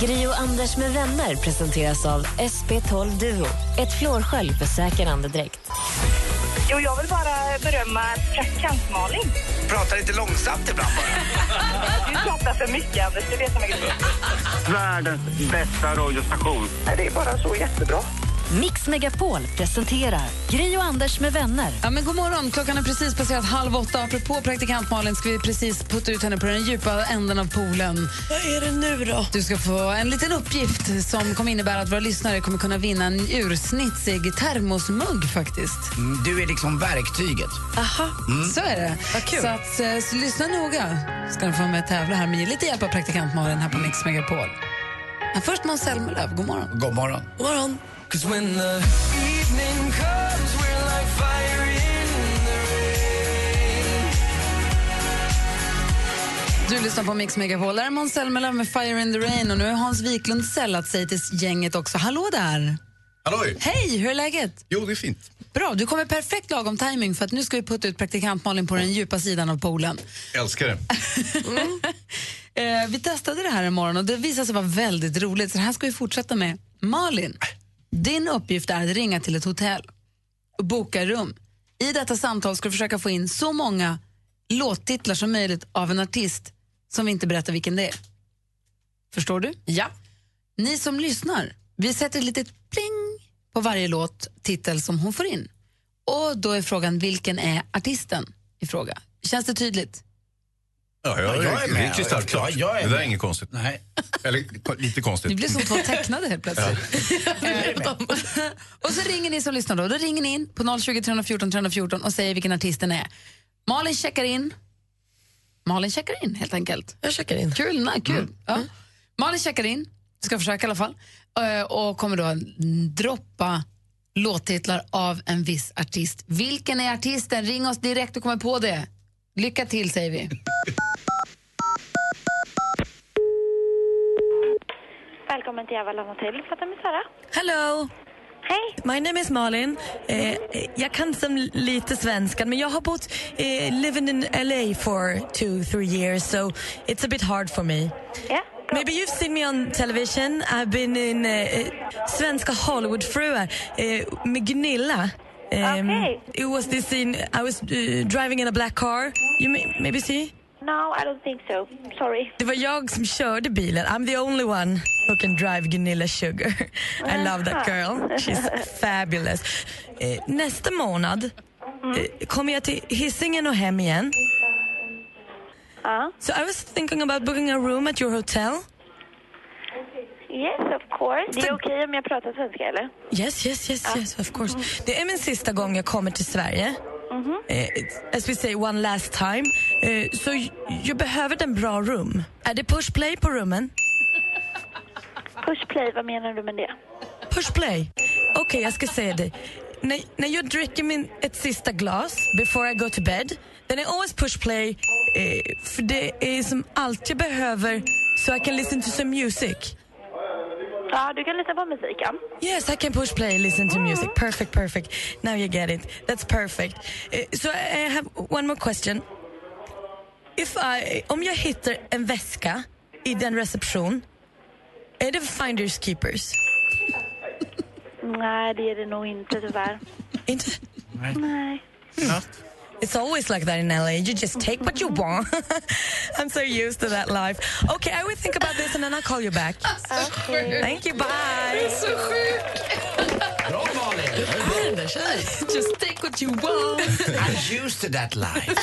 S8: Gri och Anders med vänner presenteras av SP12 Duo. Ett flårskölj för säker andedräkt.
S6: Jo, jag vill bara berömma praktikant Malin.
S3: Prata lite långsamt ibland bara. <laughs>
S6: Du pratar för mycket, Anders. Det vet jag mycket
S19: Världens bästa radiostation.
S6: Det är bara så jättebra.
S1: Mix Megapol presenterar Gry och Anders med vänner.
S2: Ja, men god morgon, klockan är precis passerat halv åtta. Apropå praktikant Malin ska vi precis putta ut henne på den djupa änden av poolen.
S4: Vad är det nu då?
S2: Du ska få en liten uppgift som kommer innebära att våra lyssnare kommer kunna vinna en ursnitsig termosmugg faktiskt.
S3: Mm, Du är liksom verktyget.
S2: Aha, så är det. Så, att, eh, så lyssna noga ska ni få med tävla här med lite hjälp av praktikant Malin här på Mix Megapol. Men först Måns Zelmerlöw, god morgon.
S3: God morgon.
S4: God morgon.
S11: Cause when the evening comes, we're like fire in the rain.
S2: Du lyssnar på Mix Megapol. Där är Måns Zelmerlöw med Fire in the Rain och nu har Hans Wiklund sällat sig till gänget också. Hallå där!
S20: Halloj!
S2: Hej, hur är läget?
S20: Jo, det är fint.
S2: Bra, du kommer perfekt lagom timing för att nu ska vi putta ut praktikant Malin på den djupa sidan av poolen.
S20: Älskar det. <laughs>
S2: Eh, vi testade det här en morgon och det visade sig vara väldigt roligt så det här ska vi fortsätta med. Malin, din uppgift är att ringa till ett hotell och boka rum. I detta samtal ska du försöka få in så många låttitlar som möjligt av en artist som vi inte berättar vilken det är. Förstår du?
S21: Ja.
S2: Ni som lyssnar, vi sätter ett litet pling på varje låt, titel som hon får in. Och då är frågan, vilken är artisten i fråga? Känns det tydligt?
S20: Ja, jag,
S3: Ja, jag är
S20: det är
S3: med.
S20: kristallklart.
S3: Ja, jag är
S20: det där är inget konstigt.
S3: Nej.
S20: Eller lite konstigt.
S2: Ni blir som två tecknade helt plötsligt. <laughs> Och så ringer ni som lyssnar då. Då ringer ni in på 020 314 314 och säger vilken artisten är. Malin checkar in. Malin checkar in helt enkelt.
S21: Jag checkar in.
S2: Kul, nej, kul. Ja. Malin checkar in, ska försöka i alla fall, eh, och kommer då droppa låttitlar av en viss artist. Vilken är artisten? Ring oss direkt och kommer på det. Lycka till säger vi.
S22: Välkommen till Avalon Hotel. Pratar med Sara.
S4: Hello!
S22: Hej!
S4: My name is Malin. Eh, jag kan som lite svenska, men jag har bott eh, living in LA for two, three years, so it's a bit hard for me.
S22: Yeah,
S4: Maybe you've seen me on television. I've been in eh, eh, Svenska Hollywoodfruar eh, med Gunilla. Um,
S22: Okay.
S4: It was this scene, I was uh, driving in a black car. You may, maybe see?
S22: No, I don't think so. Sorry.
S4: Det var jag som körde bilen. I'm the only one who can drive Gunilla Sugar. I love that girl. She's fabulous. Eh, nästa månad eh, kommer jag till Hisingen och hem igen. So I was thinking about booking a room at your hotel.
S22: Yes, of course. Det är okej om jag pratar svenska, eller?
S4: Yes, yes, yes, yes, of course. Det är min sista gång jag kommer till Sverige. Eh, as we say, one last time. Eh, så jag behöver en bra room. Är det push play på rummen?
S22: Push play, vad menar du med det?
S4: Push play. Okej, jag ska säga det. När, när jag dricker min, ett sista glas before I go to bed, then I always push play. Eh, för det är som allt jag behöver so I can listen to some music.
S22: Ja, du kan lyssna på musiken.
S4: Yes, I can push play, listen to music. Perfect, perfect. Now you get it. That's perfect. Eh, so I have one more question. If I, om jag hittar en väska i den reception, är det finders keepers?
S22: Nej, det är det nog inte tyvärr.
S4: Inte?
S22: Nej.
S4: It's always like that in LA. You just take what you want. <laughs> I'm so used to that life. Okay, I will think about this and then I'll call you back. <laughs>
S22: Okay.
S4: Thank you, bye.
S2: Det är så sjukt.
S3: Bra Malin! <laughs>
S2: Just take what you want.
S3: I'm used to that life.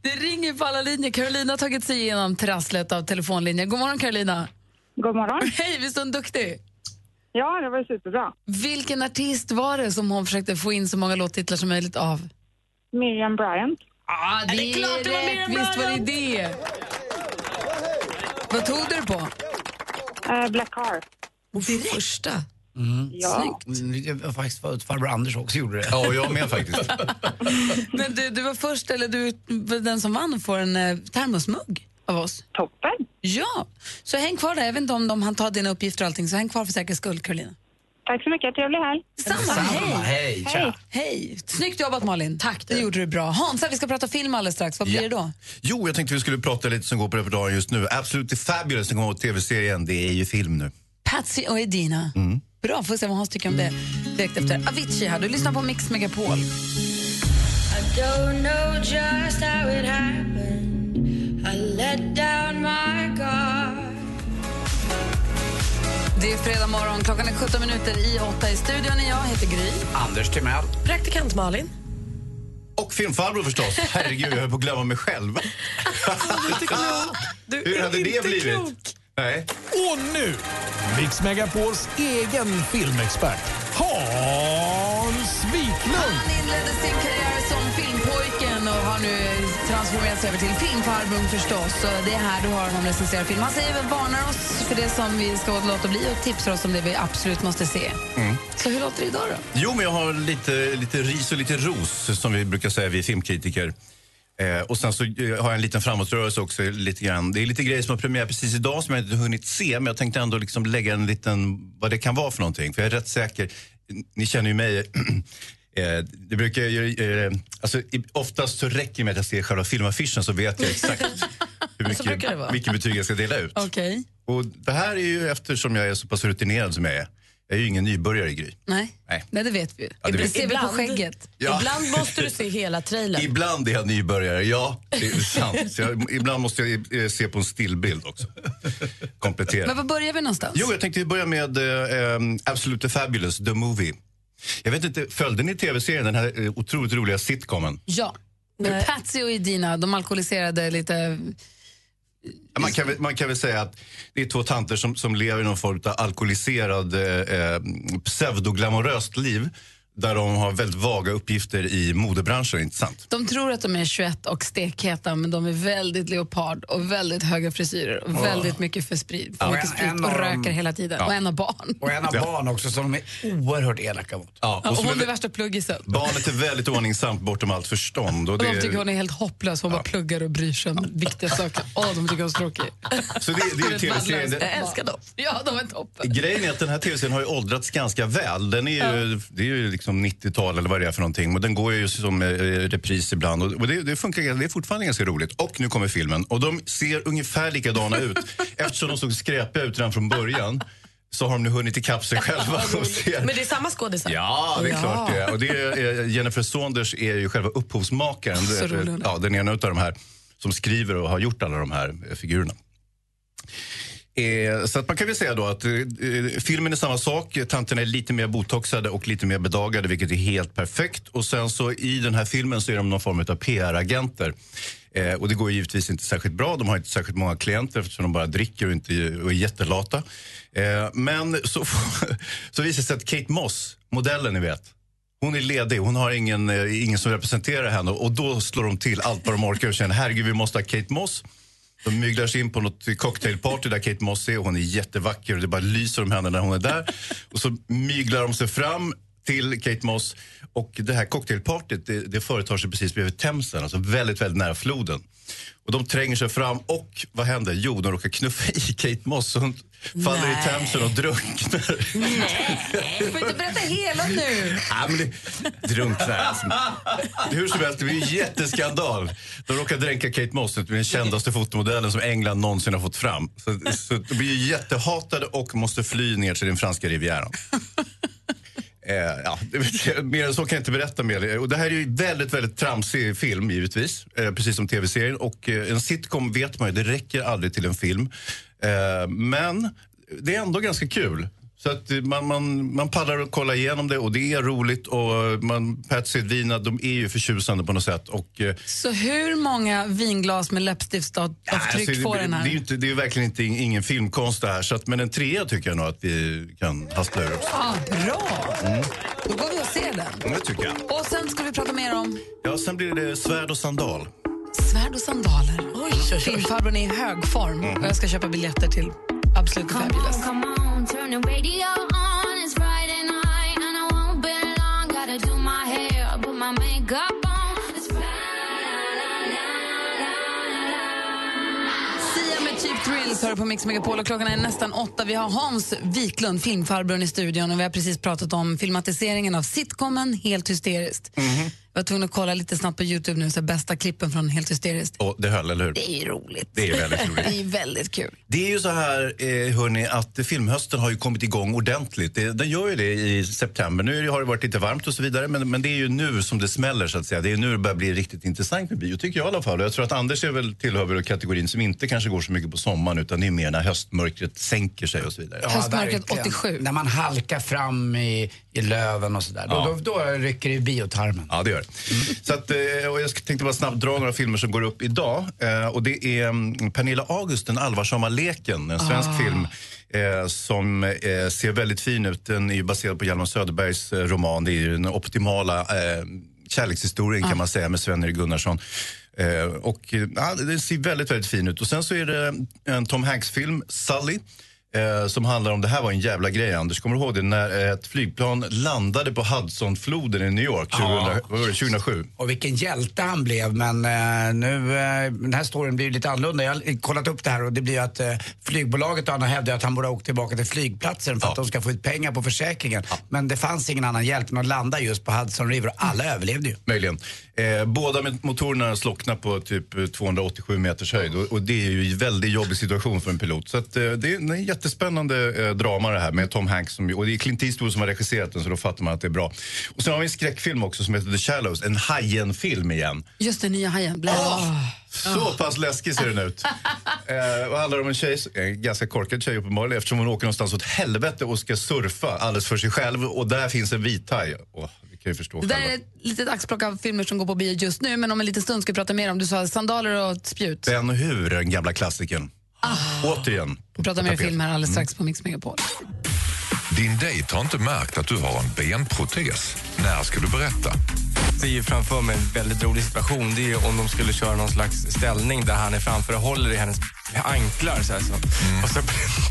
S2: Det ringer på alla linjer. Carolina har tagit sig igenom trasslet av telefonlinjer. God morgon, Carolina.
S6: God morgon.
S2: Hej, visst är hon duktig?
S6: Ja, det var superbra.
S2: Vilken artist var det som hon försökte få in så många låttitlar som möjligt av?
S6: Miriam Bryant.
S2: Ah, det, är klart det var rätt. Visst var det det. Vad tog du på?
S6: Eh, Black Car.
S2: Första.
S3: Mm.
S6: Ja.
S3: Snyggt. Det var faktiskt farbror Anders också gjorde det.
S20: Ja, och jag med faktiskt. <laughs>
S2: Men du, du var först, eller du var den som vann får en eh, termosmugg av oss.
S6: Toppen.
S2: Ja, så häng kvar där. Jag vet inte om de han tar dina uppgifter och allting, så häng kvar för säkerhets skull, Carolina.
S6: Tack så mycket. Trevlig helg.
S2: Samma, hej.
S3: Hej, tja.
S2: Hej. Snyggt jobbat Malin. Tack. Det gjorde du bra. Hansa, vi ska prata film alldeles strax. Vad blir
S20: Ja.
S2: det då?
S20: Jo, jag tänkte vi skulle prata lite som går på repertoaren just nu. Absolutely Fabulous, som kommer tv-serien. Det är ju film nu.
S2: Patsy och Edina. Bra, får se vad Hans tycker om det direkt efter. Avicii här, du lyssnar på Mix Megapol.
S5: I don't know just how it happened. I let down my guard.
S2: Det är fredag morgon, klockan är 17 minuter i 8 i studion. Jag heter Gry.
S3: Anders Timell.
S21: Praktikant Malin.
S20: Och filmfarbror förstås. Herregud, jag höll på att glömma mig själv. Hur hade det blivit? Nej.
S12: Och nu, Mix Megapols egen filmexpert, Hans Wiklund.
S2: Han inledde sin karriär som filmpojken och har nu transformerats över till filmfarbrorn förstås. Så det är här du har honom recensera film. Han säger varnar oss för det som vi ska låta bli och tipsar oss om det vi absolut måste se.
S20: Mm.
S2: Så hur låter det idag då?
S20: Jo, men jag har lite, lite ris och lite ros, som vi brukar säga, vi filmkritiker. Eh, och sen så eh, har jag en liten framåtrörelse också. Lite grann. Det är lite grejer som har premiär precis idag som jag inte hunnit se. Men jag tänkte ändå liksom lägga en liten, vad det kan vara för någonting. För jag är rätt säker, ni känner ju mig. <clears throat> Eh, det brukar eh, alltså, oftast så räcker det med att jag ser själva filmaffischen så vet jag exakt <laughs> hur mycket, vilket betyg jag ska dela ut.
S2: Okej.
S20: Och det här är ju eftersom jag är så pass rutinerad som jag är. Jag är ju ingen nybörjare i Gry.
S2: Nej.
S20: Nej.
S2: Nej, det vet vi ju.
S20: Ja, det vet
S2: ser vi på
S4: Ibland-
S2: skägget.
S20: Ja.
S4: Ibland måste du se hela trailern.
S20: Ibland är jag nybörjare, ja. Det är sant. Så jag, ibland måste jag eh, se på en stillbild också. Komplettera.
S2: Men var börjar vi någonstans?
S20: Jo, jag tänkte börja med eh, um, Absolutely Fabulous, The Movie. Jag vet inte, följde ni tv-serien, den här eh, otroligt roliga sitcomen?
S2: Ja. Med Patsy och Edina, de alkoholiserade lite...
S20: Man kan, väl, man kan väl säga att det är två tanter som, som lever i någon form av alkoholiserad, eh, eh, pseudoglamoröst liv där de har väldigt vaga uppgifter i modebranschen, inte sant?
S2: De tror att de är 21 och stekheta, men de är väldigt leopard och väldigt höga frisyrer och
S3: Åh.
S2: väldigt mycket för sprit, för
S3: Ja.
S2: mycket
S3: Och en-
S2: sprit
S3: en
S2: och
S3: av
S2: röker hela tiden.
S3: Ja.
S2: Och en har barn.
S3: Och en har barn också som de är oerhört elaka mot.
S20: Ja,
S2: Ja, och
S20: som
S2: hon
S20: är-
S2: är värsta pluggisen.
S20: Barnet är väldigt ordningsamt bortom allt förstånd. Och
S2: Och de
S20: det,
S2: tycker hon är helt hopplös, hon bara pluggar och bryr sig om viktiga saker. Åh, de tycker hon är så tråkig.
S20: Så det, det är ju tv-serien.
S2: Jag
S20: Det-
S2: älskar dem. Ja, de är toppen.
S20: Grejen är att den här tv-serien har ju åldrats ganska väl. Den är ju, Det är ju liksom 90-tal eller vad det är för någonting. Men den går ju som eh, repris ibland. Och och det, det funkar, det är fortfarande ganska roligt. Och nu kommer filmen. Och de ser ungefär likadana ut. <laughs> Eftersom de såg skräpiga ut redan från början så har de nu hunnit ikapp sig själva. Och
S4: Men det är samma skådisar?
S20: Ja, det är klart det är. Och det är, eh, Jennifer Saunders är ju själva upphovsmakaren.
S4: Så rolig är.
S20: ja, den ena av de här som skriver och har gjort alla de här eh, figurerna. Eh, så att man kan väl säga då att eh, eh, filmen är samma sak. Tanterna är lite mer botoxade och lite mer bedagade, vilket är helt perfekt. Och sen så i den här filmen så är de någon form av PR-agenter. Eh, och det går givetvis inte särskilt bra. De har inte särskilt många klienter eftersom de bara dricker och, inte, och är jättelata. Eh, men så, <laughs> så visar det sig att Kate Moss, modellen ni vet, hon är ledig, hon har ingen, eh, ingen som representerar henne och då slår de till allt vad de orkar och känner herregud vi måste ha Kate Moss. De myglar sig in på något cocktailparty där Kate Moss är och hon är jättevacker och det bara lyser om henne när hon är där. Och så myglar de sig fram till Kate Moss och det här cocktailpartyt det, det företar sig precis bredvid Themsen, alltså väldigt, väldigt nära floden. Och de tränger sig fram och vad händer? Jo, de råkar knuffa i Kate Moss och hon faller i
S2: Nej.
S20: Themsen och drunknar.
S2: Du får inte berätta hela nu.
S20: Ja, men det, drunknar. Alltså. Hur som helst, det blir en jätteskandal. De råkar dränka Kate Moss, den kändaste fotomodellen som England någonsin har fått fram. Så, så de blir ju jättehatade och måste fly ner till den franska rivieran. Eh, ja, mer än så kan jag inte berätta mer. Och det här är ju väldigt, väldigt tramsig film givetvis. Eh, precis som tv-serien. Och eh, en sitcom vet man ju, det räcker aldrig till en film. Eh, men det är ändå ganska kul. Så att man, man, man pallar att kolla igenom det och det är roligt. Och man, Patsy och Edwina, de är ju förtjusande på något sätt. Och, eh,
S2: Så hur många vinglas med läppstiftsavtryck
S20: alltså,
S2: får den
S20: det, är
S2: här?
S20: inte, det är verkligen inte ingen filmkonst det här. Så att, men en trea tycker jag nog att vi kan haspla ur oss.
S2: Ah, bra!
S20: Mm.
S2: Då går vi och ser den.
S20: Det tycker jag.
S2: Och sen ska vi prata mer om
S20: Ja, sen blir det svärd och sandal.
S2: Svärd och sandaler. Filmfarbrorn är i hög form och jag ska köpa biljetter till Absolut Fabulous.
S5: Come on, radio on.
S2: Thrills hör på Mix Megapol och klockan är nästan åtta. Vi har Hans Wiklund, filmfarbrorn i studion och vi har precis pratat om filmatiseringen av sitcomen Helt hysteriskt. Jag var tvungen att kolla lite snabbt på Youtube nu, så här bästa klippen från Helt hysteriskt.
S20: Och det höll, eller hur?
S2: Det är ju roligt.
S20: Det är väldigt roligt. <laughs>
S2: Det är väldigt kul.
S20: Det är ju så här, eh, hörni, att filmhösten har ju kommit igång ordentligt. Det, den gör ju det i september. Nu har det varit lite varmt och så vidare, men, men det är ju nu som det smäller så att säga. Det är nu det börjar bli riktigt intressant med bio, tycker jag i alla fall. Jag tror att Anders är väl tillhör väl kategorin som inte kanske går så mycket på sommaren, utan det är mer när höstmörkret sänker sig och så vidare.
S3: verkligen. När man halkar fram i, i löven och sådär.
S20: Ja.
S3: Då, då, då rycker det i biotarmen.
S20: Ja, det gör det. Så att, eh, och jag tänkte bara snabbt dra några filmer som går upp idag. Eh, Och det är mm, Pernilla August, Den allvarsamma leken, en svensk
S11: Ah.
S20: film eh, som eh, ser väldigt fin ut. Den är ju baserad på Hjalmar Söderbergs eh, roman. Det är den optimala eh, kärlekshistorien kan man säga med Sven-Erik Gunnarsson. Och eh, ja, den ser väldigt, väldigt fin ut. Och sen så är det en Tom Hanks-film, Sully. Eh, som handlar om, det här var en jävla grej Anders, kommer du ihåg det? När ett flygplan landade på Hudsonfloden i New York 2000,
S3: Ja.
S20: vad var det, 2007.
S3: Och vilken hjälte han blev. Men eh, nu, eh, den här storyn blir lite annorlunda. Jag har kollat upp det här och det blir att eh, flygbolaget och andra hävdar att han borde ha åkt tillbaka till flygplatsen för att de ska få ut pengar på försäkringen. Men det fanns ingen annan hjälp än att landa just på Hudson River och alla överlevde ju.
S20: Möjligen. Eh, båda motorerna slocknar på typ eh, 287 meters höjd och, och det är ju en väldigt jobbig situation för en pilot. Så att, eh, det är en jättespännande eh, drama det här med Tom Hanks som, och det är Clint Eastwood som har regisserat den så då fattar man att det är bra. Och sen har vi en skräckfilm också som heter The Shallows, en Hajen-film igen.
S2: Just det, nya Hajen. Blä.
S20: Så pass läskig ser den ut. <laughs> Eh, och handlar om en tjej, en ganska korkad tjej uppenbarligen eftersom hon åker någonstans åt helvete och ska surfa alldeles för sig själv och där finns en vithaj. Åh, det kan ju förstå
S2: Det där
S20: själva.
S2: är ett litet axplock av filmer som går på bio just nu, men om en liten stund ska vi prata mer om. Du sa sandaler och spjut.
S20: Ben Hur, den gamla klassikern. Återigen.
S2: Vi pratar mer film här alldeles strax på Mix Megapol.
S23: Din dejt har inte märkt att du har en benprotes. När ska du berätta?
S24: ser ju framför mig en väldigt rolig situation. Det är om de skulle köra någon slags ställning där han är framför och håller i hennes anklar. Så här, så. Och så,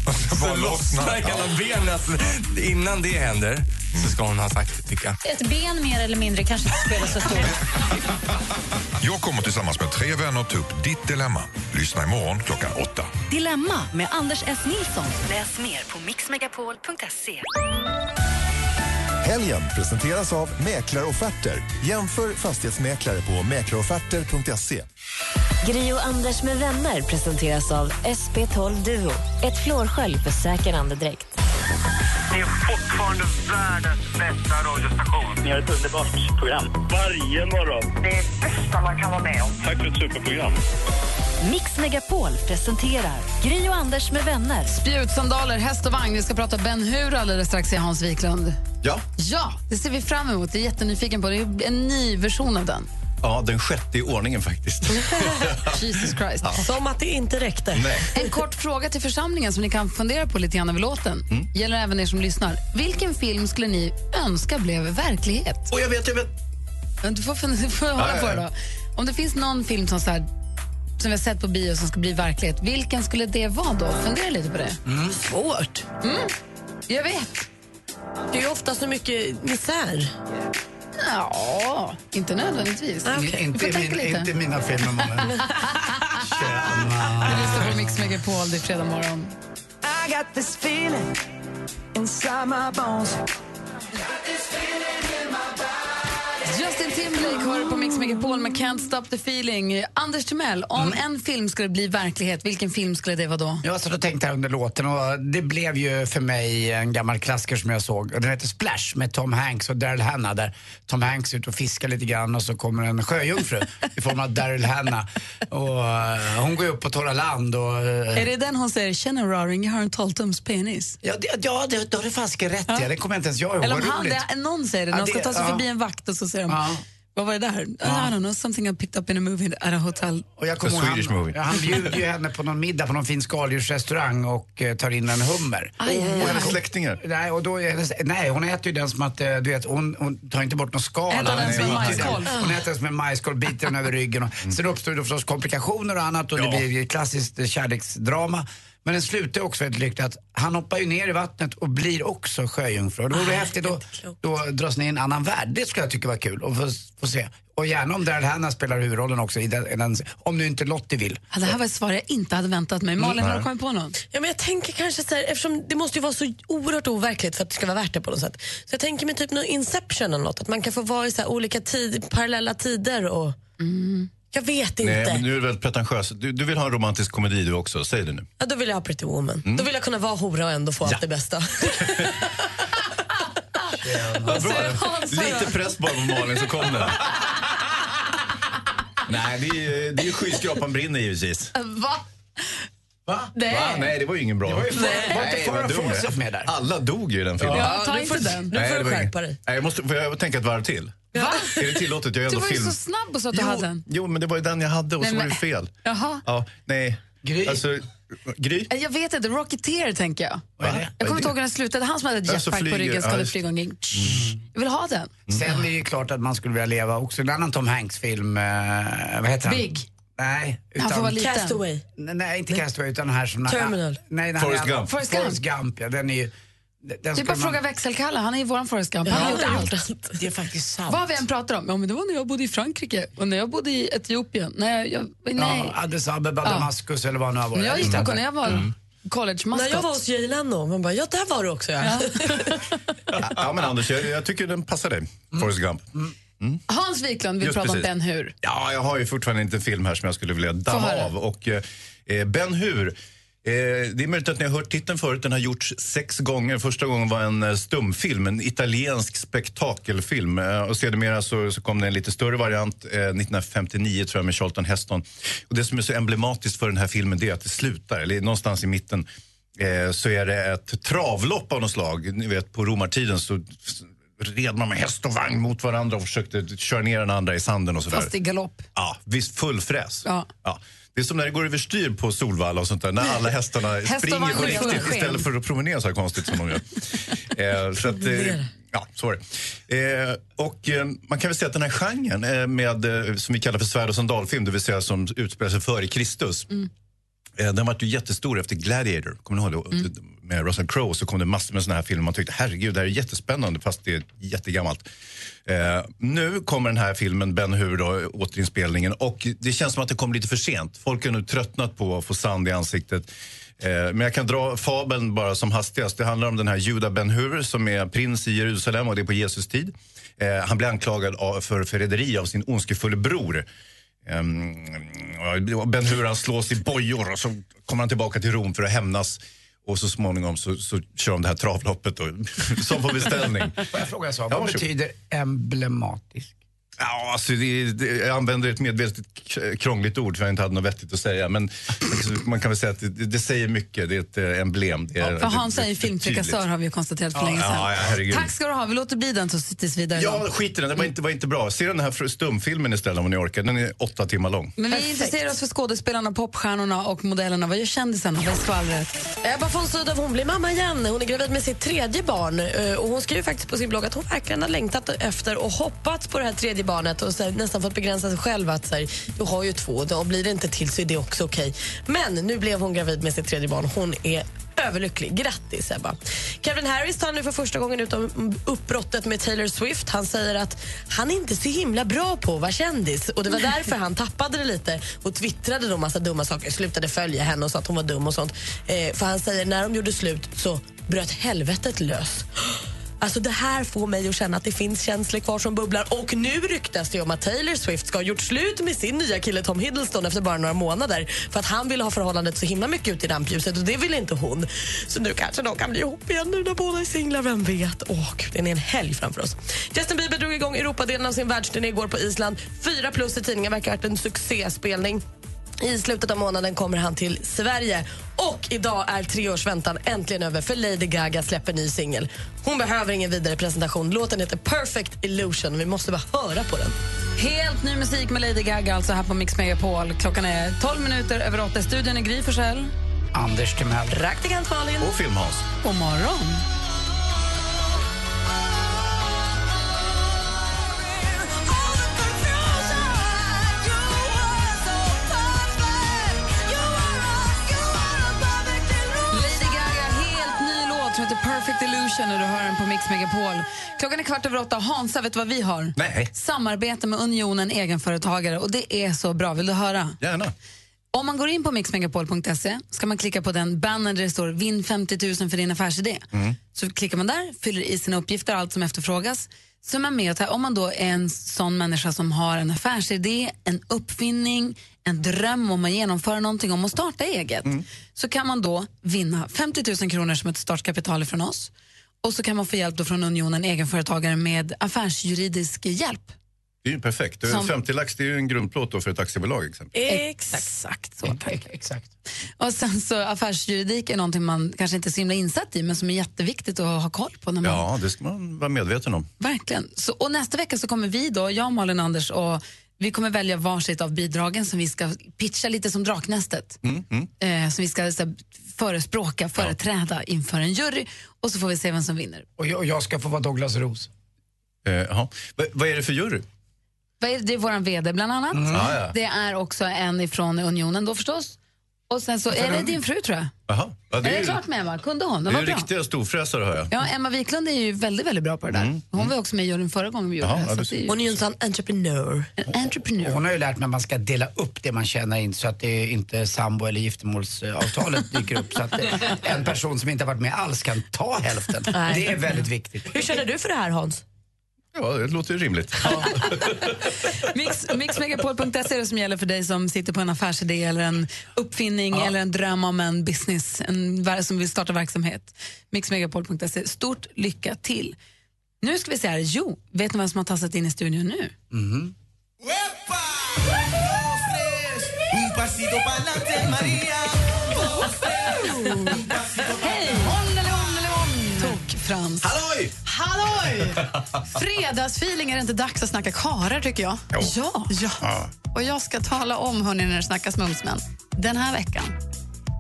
S24: och så,
S23: Så lossnar
S24: hela benet. Innan det händer så ska hon ha sagt det, tycker jag.
S25: Ett ben mer eller mindre kanske inte spelar så stor
S23: Jag kommer tillsammans med tre vänner ta upp ditt dilemma. Lyssna imorgon klockan åtta.
S1: Dilemma med Anders S. Nilsson. Läs mer på mixmegapol.se.
S7: Helgen presenteras av Mäklarofferter. Jämför fastighetsmäklare på mäklarofferter.se.
S8: Gri och Anders med vänner presenteras av SP12 Duo. Ett flårskölj för säker andedräkt.
S26: Ni är fortfarande världens bästa radiostation. Ni har ett underbart program. Varje morgon. Det är bästa man kan vara med om. Tack för ett superprogram.
S1: Mix Megapol presenterar Gri och Anders med vänner.
S2: Spjutsandaler, häst och vagn. Vi ska prata Ben Hur alldeles strax i Hans Wiklund.
S20: Ja.
S2: Ja, det ser vi fram emot. Jag är jättenyfiken på det. Det är en ny version av den.
S20: Ja, den sjätte i ordningen faktiskt. <laughs>
S2: Jesus Christ.
S4: Som att det inte räckte.
S2: En kort fråga till församlingen som ni kan fundera på lite grann över låten.
S20: Mm.
S2: Gäller även er som lyssnar. Vilken film skulle ni önska blev verklighet?
S20: Och jag vet, jag vet.
S2: Men Du får, fun- du får hålla
S20: Ja,
S2: på
S20: ja,
S2: det
S20: ja.
S2: då. Om det finns någon film som, så här, som vi har sett på bio som ska bli verklighet, vilken skulle det vara då? Fundera lite på det.
S4: Svårt.
S2: Mm. Jag vet.
S4: Det är ju ofta så mycket misär.
S2: Ja, inte nödvändigtvis. Vi
S3: Inte,
S2: får tänka
S3: min,
S2: lite.
S3: inte mina filmer, mannen. <laughs>
S2: Vi lyssnar på Mix Megapol, det är fredag morgon.
S11: I got this feeling inside my bones.
S2: Timberlake har på Mix Megapol med Can't Stop the Feeling. Anders Timell, om en film skulle bli verklighet, vilken film skulle det vara då?
S3: Jag satt och tänkte här under låten och det blev ju för mig en gammal klassiker som jag såg. Den heter Splash med Tom Hanks och Daryl Hannah där Tom Hanks är ute och fiskar lite grann och så kommer en sjöjungfru i form av Daryl Hannah. Och eh, hon går ju upp på torra land och... eh,
S2: Är det den hon säger, känner Raring, jag har en 12-tums penis?
S3: Ja, det, ja det, då har du fasiken rätt ja. Det kommer inte ens jag ihåg.
S2: Eller om han, det, någon säger det,
S3: Ja,
S2: de ska ta sig
S3: ja.
S2: förbi en vakt och så säger de, vad var det där? I don't know, something I picked up in a movie at a hotel.
S3: Och jag kommer ihåg, han, ja, han bjuder ju henne på någon middag på någon fin skaldjursrestaurang och eh, tar in en hummer.
S2: Aj, aj, aj.
S3: Och hennes
S20: släktingar?
S3: Nej, och då hennes, nej, hon äter ju den som att, eh, du vet, hon, hon tar inte bort någon skal.
S2: Äter den som majskolv.
S3: Hon äter den som en majskolv, biter den över ryggen. Och, Sen uppstår det förstås komplikationer och annat och det blir ju ett klassiskt kärleksdrama. Men den slutar också väldigt lyckligt att han hoppar ju ner i vattnet och blir också sjöjungfru. Och det vore häftigt då, då dras ner i en annan värld. Det skulle jag tycka var kul att få, få se. Och gärna om Daryl Hannah spelar huvudrollen också, i den, i den, om nu inte Lottie vill.
S2: Ja, det här var ett svar jag inte hade väntat mig. Malin, har du kommit på någon?
S4: Ja, men jag tänker kanske så här, eftersom det måste ju vara så oerhört overkligt för att det ska vara värt det på något sätt. Så jag tänker mig typ någon Inception eller något, att man kan få vara i så här olika tid, parallella tider och... Jag vet inte.
S20: Nej, men nu är det väldigt pretentiöst. Du, du vill ha en romantisk komedi du också, säg det nu.
S4: Ja, då vill jag ha Pretty Woman.
S20: Mm.
S4: Då vill jag kunna vara hora och ändå få allt det bästa. <laughs>
S20: Lite press bara på Malin så kom den. Nej, det är, ju- det är ju skyskrapan brinner givetvis.
S2: Va?
S3: Va?
S2: Nej.
S20: Va? Nej, det var ju ingen bra.
S3: Det var ju för-
S20: Nej,
S3: var inte Farah. Fawcett med där?
S20: Alla dog ju i den filmen.
S2: Ja, ta inte den.
S4: nu får
S20: Nej,
S4: du
S20: det var
S4: skärpa
S20: ingen-
S4: dig.
S20: Nej, jag måste får jag tänka ett varv till.
S2: Va?
S20: Är det tillåtet? Jag är
S2: Du var ju
S20: film.
S2: så snabb och sa att du
S20: jo,
S2: hade den.
S20: Jo, men det var ju den jag hade och
S2: Nej,
S20: så var det fel.
S2: Jaha.
S20: Ja, nej.
S3: Gry.
S20: Alltså, Gry?
S2: Jag vet inte, Rocketeer tänker jag.
S3: Det?
S2: Jag kommer inte ihåg hur den slutade. Han som hade
S3: så
S2: jetpack på
S3: flyger-
S2: ryggen skulle flyga omkring. Jag vill ha den.
S3: Sen är det ju klart att man skulle vilja leva också en annan Tom Hanks-film. Eh, vad heter han?
S2: Big.
S3: Nej.
S2: Han får vara liten.
S4: Castaway.
S3: Nej, inte Castaway utan den här som...
S4: Terminal.
S3: Nej, den
S20: Forrest Gump.
S2: Forrest Gump.
S3: Forrest Gump, ja. Den är ju... Den
S2: Det är bara
S3: man-
S2: fråga växelkalle, han är ju våran Forrest Gump. Han har gjort allt.
S3: Det är faktiskt sant.
S2: Vad vi än pratar om, ja, men det var när jag bodde i Frankrike och när jag bodde i Etiopien. Nej, jag, nej.
S3: Ja, Addis Abeba,
S2: Ja.
S3: Damaskus eller vad det nu har varit.
S2: Jag gick
S3: Mm.
S2: på när jag var college
S4: När jag var hos Jay Leno, man bara, ja där var du också ja.
S20: Ja, men Anders, jag, jag tycker den passar dig. Forrest Gump.
S2: Hans Wiklund vill
S20: Just
S2: prata om
S20: precis.
S2: Ben Hur.
S20: Ja, jag har ju fortfarande inte en film här som jag skulle vilja damma av. Och, eh, ben Hur. Eh, det är möjligt att ni har hört titeln förut. Den har gjorts sex gånger. Första gången var en eh, stumfilm, en italiensk spektakelfilm. Eh, och sedermera så, så kom det en lite större variant eh, 1959 tror jag med Charlton Heston. Och det som är så emblematiskt för den här filmen det är att det slutar, eller någonstans i mitten eh, så är det ett travlopp av något slag. Ni vet, på romartiden så red man med häst och vagn mot varandra och försökte köra ner den andra i sanden och sådär.
S2: Fast i galopp.
S20: Ja, visst full fräs.
S2: Ja.
S20: Det är som när det går överstyr på Solvalla och sånt där, när alla hästarna
S2: Häst
S20: springer på riktigt istället för att promenera så här konstigt som de gör. <laughs> eh, så att, eh, ja, så är det. Eh, och eh, man kan väl säga att den här genren eh, med, eh, som vi kallar för svärd och sandalfilm, det vill säga som utspelar sig före Kristus. Eh, Den var ju jättestor efter Gladiator. Kommer ni ihåg det? Med Russell Crowe så kom det massor med såna här filmer. Man tyckte herregud, det här är jättespännande fast det är jättegammalt. Eh, nu kommer den här filmen, Ben Hur, då, återinspelningen och det känns som att det kom lite för sent. Folk har nu tröttnat på att få sand i ansiktet. Eh, men jag kan dra fabeln bara som hastigast. Det handlar om den här Juda Ben Hur som är prins i Jerusalem och det är på Jesus tid. Eh, han blir anklagad av, för förräderi av sin ondskefulle bror. Um, ben Hur han slås i bojor och så kommer han tillbaka till Rom för att hämnas. Och så småningom så, så kör de det här travloppet då, <laughs> som på beställning.
S3: Får jag fråga en sak? Vad betyder emblematisk?
S20: Ja, alltså det, det, jag använder ett medvetet krångligt ord för jag inte hade något vettigt att säga. Men <laughs> man kan väl säga att det, det säger mycket. Det är ett eh, emblem. Det är,
S2: För Hans
S20: det-
S2: är ju
S20: det-
S2: filmtrikassör har vi ju konstaterat för
S20: Ja,
S2: länge sedan.
S20: ja, ja.
S2: Tack ska du ha, vi låter bli den tills tills vidare.
S20: Ja, skit i den. Den var inte, var inte bra. Se den här stumfilmen istället om ni orkar. Den är åtta timmar lång.
S2: Men vi intresserar oss för skådespelarna, popstjärnorna och modellerna. Vad gör kändisarna? Vad är skvallret?
S4: Ebba von Sydow hon blir mamma igen. Hon är gravid med sitt tredje barn. Eh, Och hon skriver faktiskt på sin blogg att hon verkligen har längtat efter och hoppats på det här tredje barnet och så här, nästan fått begränsa sig själv. att så här, Du har ju två, och blir det inte till så är det också okej. Men nu blev hon gravid med sitt tredje barn. Hon är överlycklig. Grattis, Ebba. Kevin Harris tar nu för första gången ut om uppbrottet med Taylor Swift. Han säger att han inte är så himla bra på att vara kändis. Och Det var därför han tappade det lite och twittrade då massa dumma saker. Slutade följa henne och sa att hon var dum och sånt. Eh, för han säger när de gjorde slut så bröt helvetet lös. Alltså det här får mig att känna att det finns känslor kvar som bubblar och nu ryktas det om att Taylor Swift ska ha gjort slut med sin nya kille Tom Hiddleston efter bara några månader för att han ville ha förhållandet så himla mycket ut i rampljuset och det ville inte hon. Så nu kanske de kan bli ihop igen nu när båda är singlar, vem vet? Åh det är en helg framför oss. Justin Bieber drog igång Europadelen av sin världsturné igår på Island. Fyra plus i tidningen verkar ha varit en succéspelning. I slutet av månaden kommer han till Sverige. Och idag är tre års väntan äntligen över för Lady Gaga släpper ny singel. Hon behöver ingen vidare presentation. Låten heter Perfect Illusion. Vi måste bara höra på den.
S2: Helt ny musik med Lady Gaga alltså här på Mix Megapol. Klockan är 12 minuter över 8. I Studion är Gry Forssell.
S3: Anders Timell.
S4: Praktikant Malin.
S20: Och Film-Hans.
S2: God morgon. Perfect Illusion och du hör den på Mix Megapol. Klockan är kvart över åtta. Hansa, vet du vad vi har?
S20: Nej.
S2: Samarbete med Unionen egenföretagare och det är så bra. Vill du höra?
S20: Gärna.
S2: Om man går in på mixmegapol.se ska man klicka på den bannern där det står Vinn 50 000 för din affärsidé. Så klickar man där, fyller i sina uppgifter, allt som efterfrågas. Så är man med och tar, om man då är en sån människa som har en affärsidé, en uppfinning, en dröm om att genomföra någonting, om att starta eget, så kan man då vinna 50 000 kronor som ett startkapital från oss. Och så kan man få hjälp då från Unionen egenföretagare med affärsjuridisk hjälp.
S20: Det är ju perfekt.
S2: Som-
S20: 50 lax det är ju en grundplåt då för ett aktiebolag. Exempel.
S2: Exakt så. Tack.
S3: Exakt.
S2: Och sen så affärsjuridik är någonting man kanske inte är så himla insatt i men som är jätteviktigt att ha koll på. När man,
S20: Ja, det ska man vara medveten om.
S2: Verkligen. Så, och nästa vecka så kommer vi då, jag, Malin Anders och vi kommer välja varsitt av bidragen som vi ska pitcha lite som Draknästet.
S20: Mm, mm.
S2: Eh, som vi ska så, förespråka, företräda inför en jury och så får vi se vem som vinner.
S3: Och jag, och jag ska få vara Douglas Ros.
S20: Eh, vad är det för jury?
S2: Det? är vår VD bland annat.
S20: Mm. Ja, ja.
S2: Det är också en ifrån Unionen då förstås. Och sen så är det din fru tror jag.
S20: Jaha. Ja,
S2: är det
S20: ju-
S2: klart med Emma? Kunde hon?
S20: Det
S2: Det
S20: är
S2: var
S20: ju
S2: bra.
S20: riktiga storfräsare hör jag.
S2: Ja, Emma Wiklund är ju väldigt, väldigt bra på det där. Hon var också med i juryn förra gången vi gjorde
S20: Jaha,
S2: det. det är ju-
S4: Hon är ju en sån entreprenör.
S2: En entrepreneur.
S3: Hon har ju lärt mig att man ska dela upp det man tjänar in så att det inte sambo eller giftermålsavtalet <laughs> dyker upp. Så att det- en person som inte har varit med alls kan ta hälften.
S4: Nej.
S3: Det är väldigt viktigt.
S4: Hur känner du för det här Hans?
S20: Ja, det låter ju rimligt. <laughs>
S2: Mix, mixmegapol.se är det som gäller för dig som sitter på en affärsidé eller en uppfinning eller en dröm om en business, en som vill starta verksamhet. Mixmegapol.se. Stort lycka till. Nu ska vi se här. Jo, vet ni vem som har tassat in i studion nu?
S11: Un pasito pa'lante, Maria.
S2: Hej! Tok-Frans.
S20: Halloj!
S27: Halloj! Fredagsfeeling, är det inte dags att snacka karar tycker jag?
S2: Ja.
S27: ja. Och jag ska tala om, hörni, när det snackas mumsmän, den här veckan.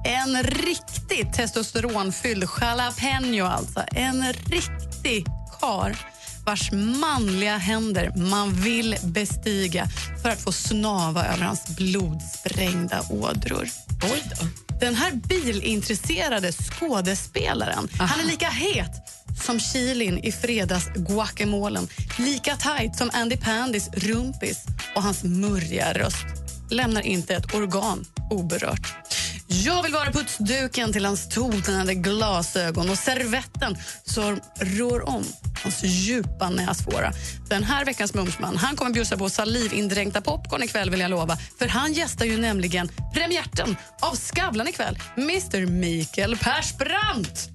S27: En riktigt testosteronfylld jalapeno alltså. En riktig kar vars manliga händer man vill bestiga för att få snava över hans blodsprängda ådror. Oj då. Den här bilintresserade skådespelaren, han är lika het som chilin i fredags guacamolen. Lika tight som Andy Pandys rumpis och hans murriga röst lämnar inte ett organ oberört. Jag vill vara putsduken till hans totnande glasögon och servetten som rör om hans djupa näsfåra. Den här veckans Mumsman han kommer bjussa på salivindränkta popcorn ikväll vill jag lova. För han gästar ju nämligen premiärten av Skavlan ikväll, Mr Mikael Persbrandt.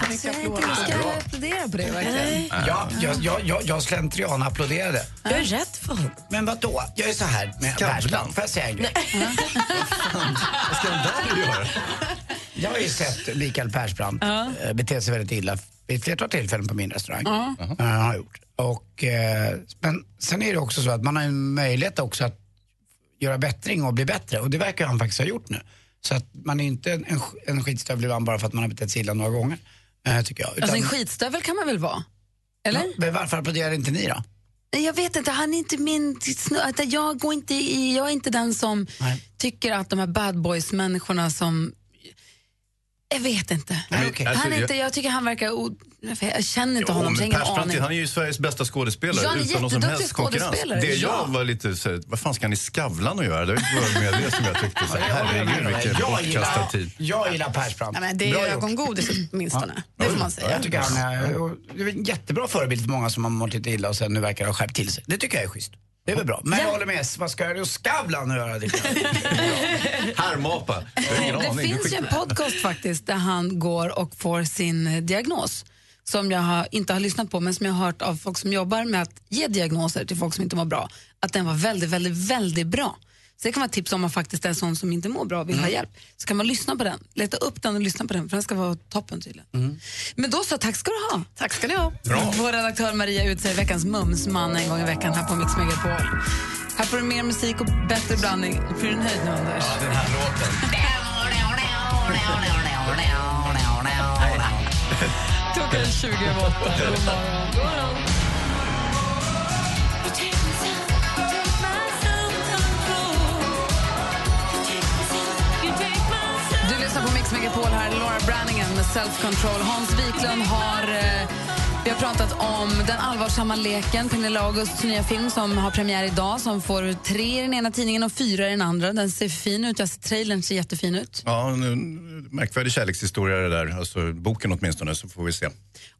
S2: Så mycket applåder. Ska jag applådera på det verkligen?
S3: Ja, jag, jag, jag, jag slentrian applåderade.
S4: Du är rätt för honom.
S3: Men vad då? Jag är så här med. Persbrandt. Får jag säga en grej?
S20: Vad ska han där göra?
S3: Jag har ju sett Mikael Persbrandt eh, bete sig väldigt illa vid ett flertal tillfällen på min restaurang.
S2: Ja.
S3: Eh, har jag gjort. Och, eh, men sen är det också så att man har en möjlighet också att göra bättring och bli bättre. Och det verkar han faktiskt ha gjort nu. Så att man är inte en, en, skitstövel ibland bara för att man har betett sig illa några gånger. Eh, tycker jag.
S2: Alltså en skitstövel kan man väl vara? Eller?
S3: Men varför applåderar inte ni då?
S2: Nej, Jag vet inte, han är inte min att jag, går inte i, jag är inte den som tycker att de här bad boys-människorna som... Jag vet inte.
S20: Nej, okej. Alltså,
S2: han är
S20: jag-
S2: inte jag tycker han verkar... O, jag känner inte
S20: Jo,
S2: honom, så jag
S20: men
S2: har ingen
S20: Persbrandt,
S2: aning.
S20: han är ju Sveriges bästa skådespelare
S2: Ja,
S20: utan någon som helst konkurrens.
S2: skådespelare,
S20: Det
S2: ja.
S20: jag var lite så här, vad fan ska han i Skavlan att göra? Det var med det som jag tyckte, så, här, herregud vilken bortkastad tid.
S3: jag gillar Persbrandt.
S27: Nej, men det är ögongodis åtminstone. Det får man säga.
S3: Jag tycker han är, och det är en jättebra förebild för många som har mått lite illa och sen nu verkar ha skärpt till sig. Det tycker jag är schysst. Det är väl bra. Men jag håller med, vad ska jag och Skavlan göra? tycker jag. <laughs>
S20: Härmapa. Jag har ingen
S2: Det finns ju en podcast faktiskt där han går och får sin eh, diagnos som jag har, inte har lyssnat på men som jag har hört av folk som jobbar med att ge diagnoser till folk som inte mår bra. Att den var väldigt, väldigt, väldigt bra. Så det kan vara ett tips om man faktiskt är en sån som inte mår bra och vill ha hjälp. Så kan man lyssna på den, leta upp den och lyssna på den för den ska vara toppen tydligen. Men då så, tack ska du ha.
S27: Tack ska ni ha.
S20: Bra.
S2: Vår redaktör Maria utser veckans mumsman en gång i veckan här på Mix Megapol. Här får du mer musik och bättre blandning. Blir du nöjd nu Anders?
S20: Ja, den här låten.
S2: Klockan är 20 över åtta. God morgon. Lyssnar på Mix Megapol här, Laura Branningen med Self Control. Hans Wiklund har... Eh, vi har pratat om Den allvarsamma leken, Pernilla Augusts nya film som har premiär idag som får tre i den ena tidningen och fyra i den andra. Den ser fin ut, alltså, trailern ser jättefin ut.
S20: Ja, en märkvärdig kärlekshistoria det där. Alltså boken åtminstone, så får vi se.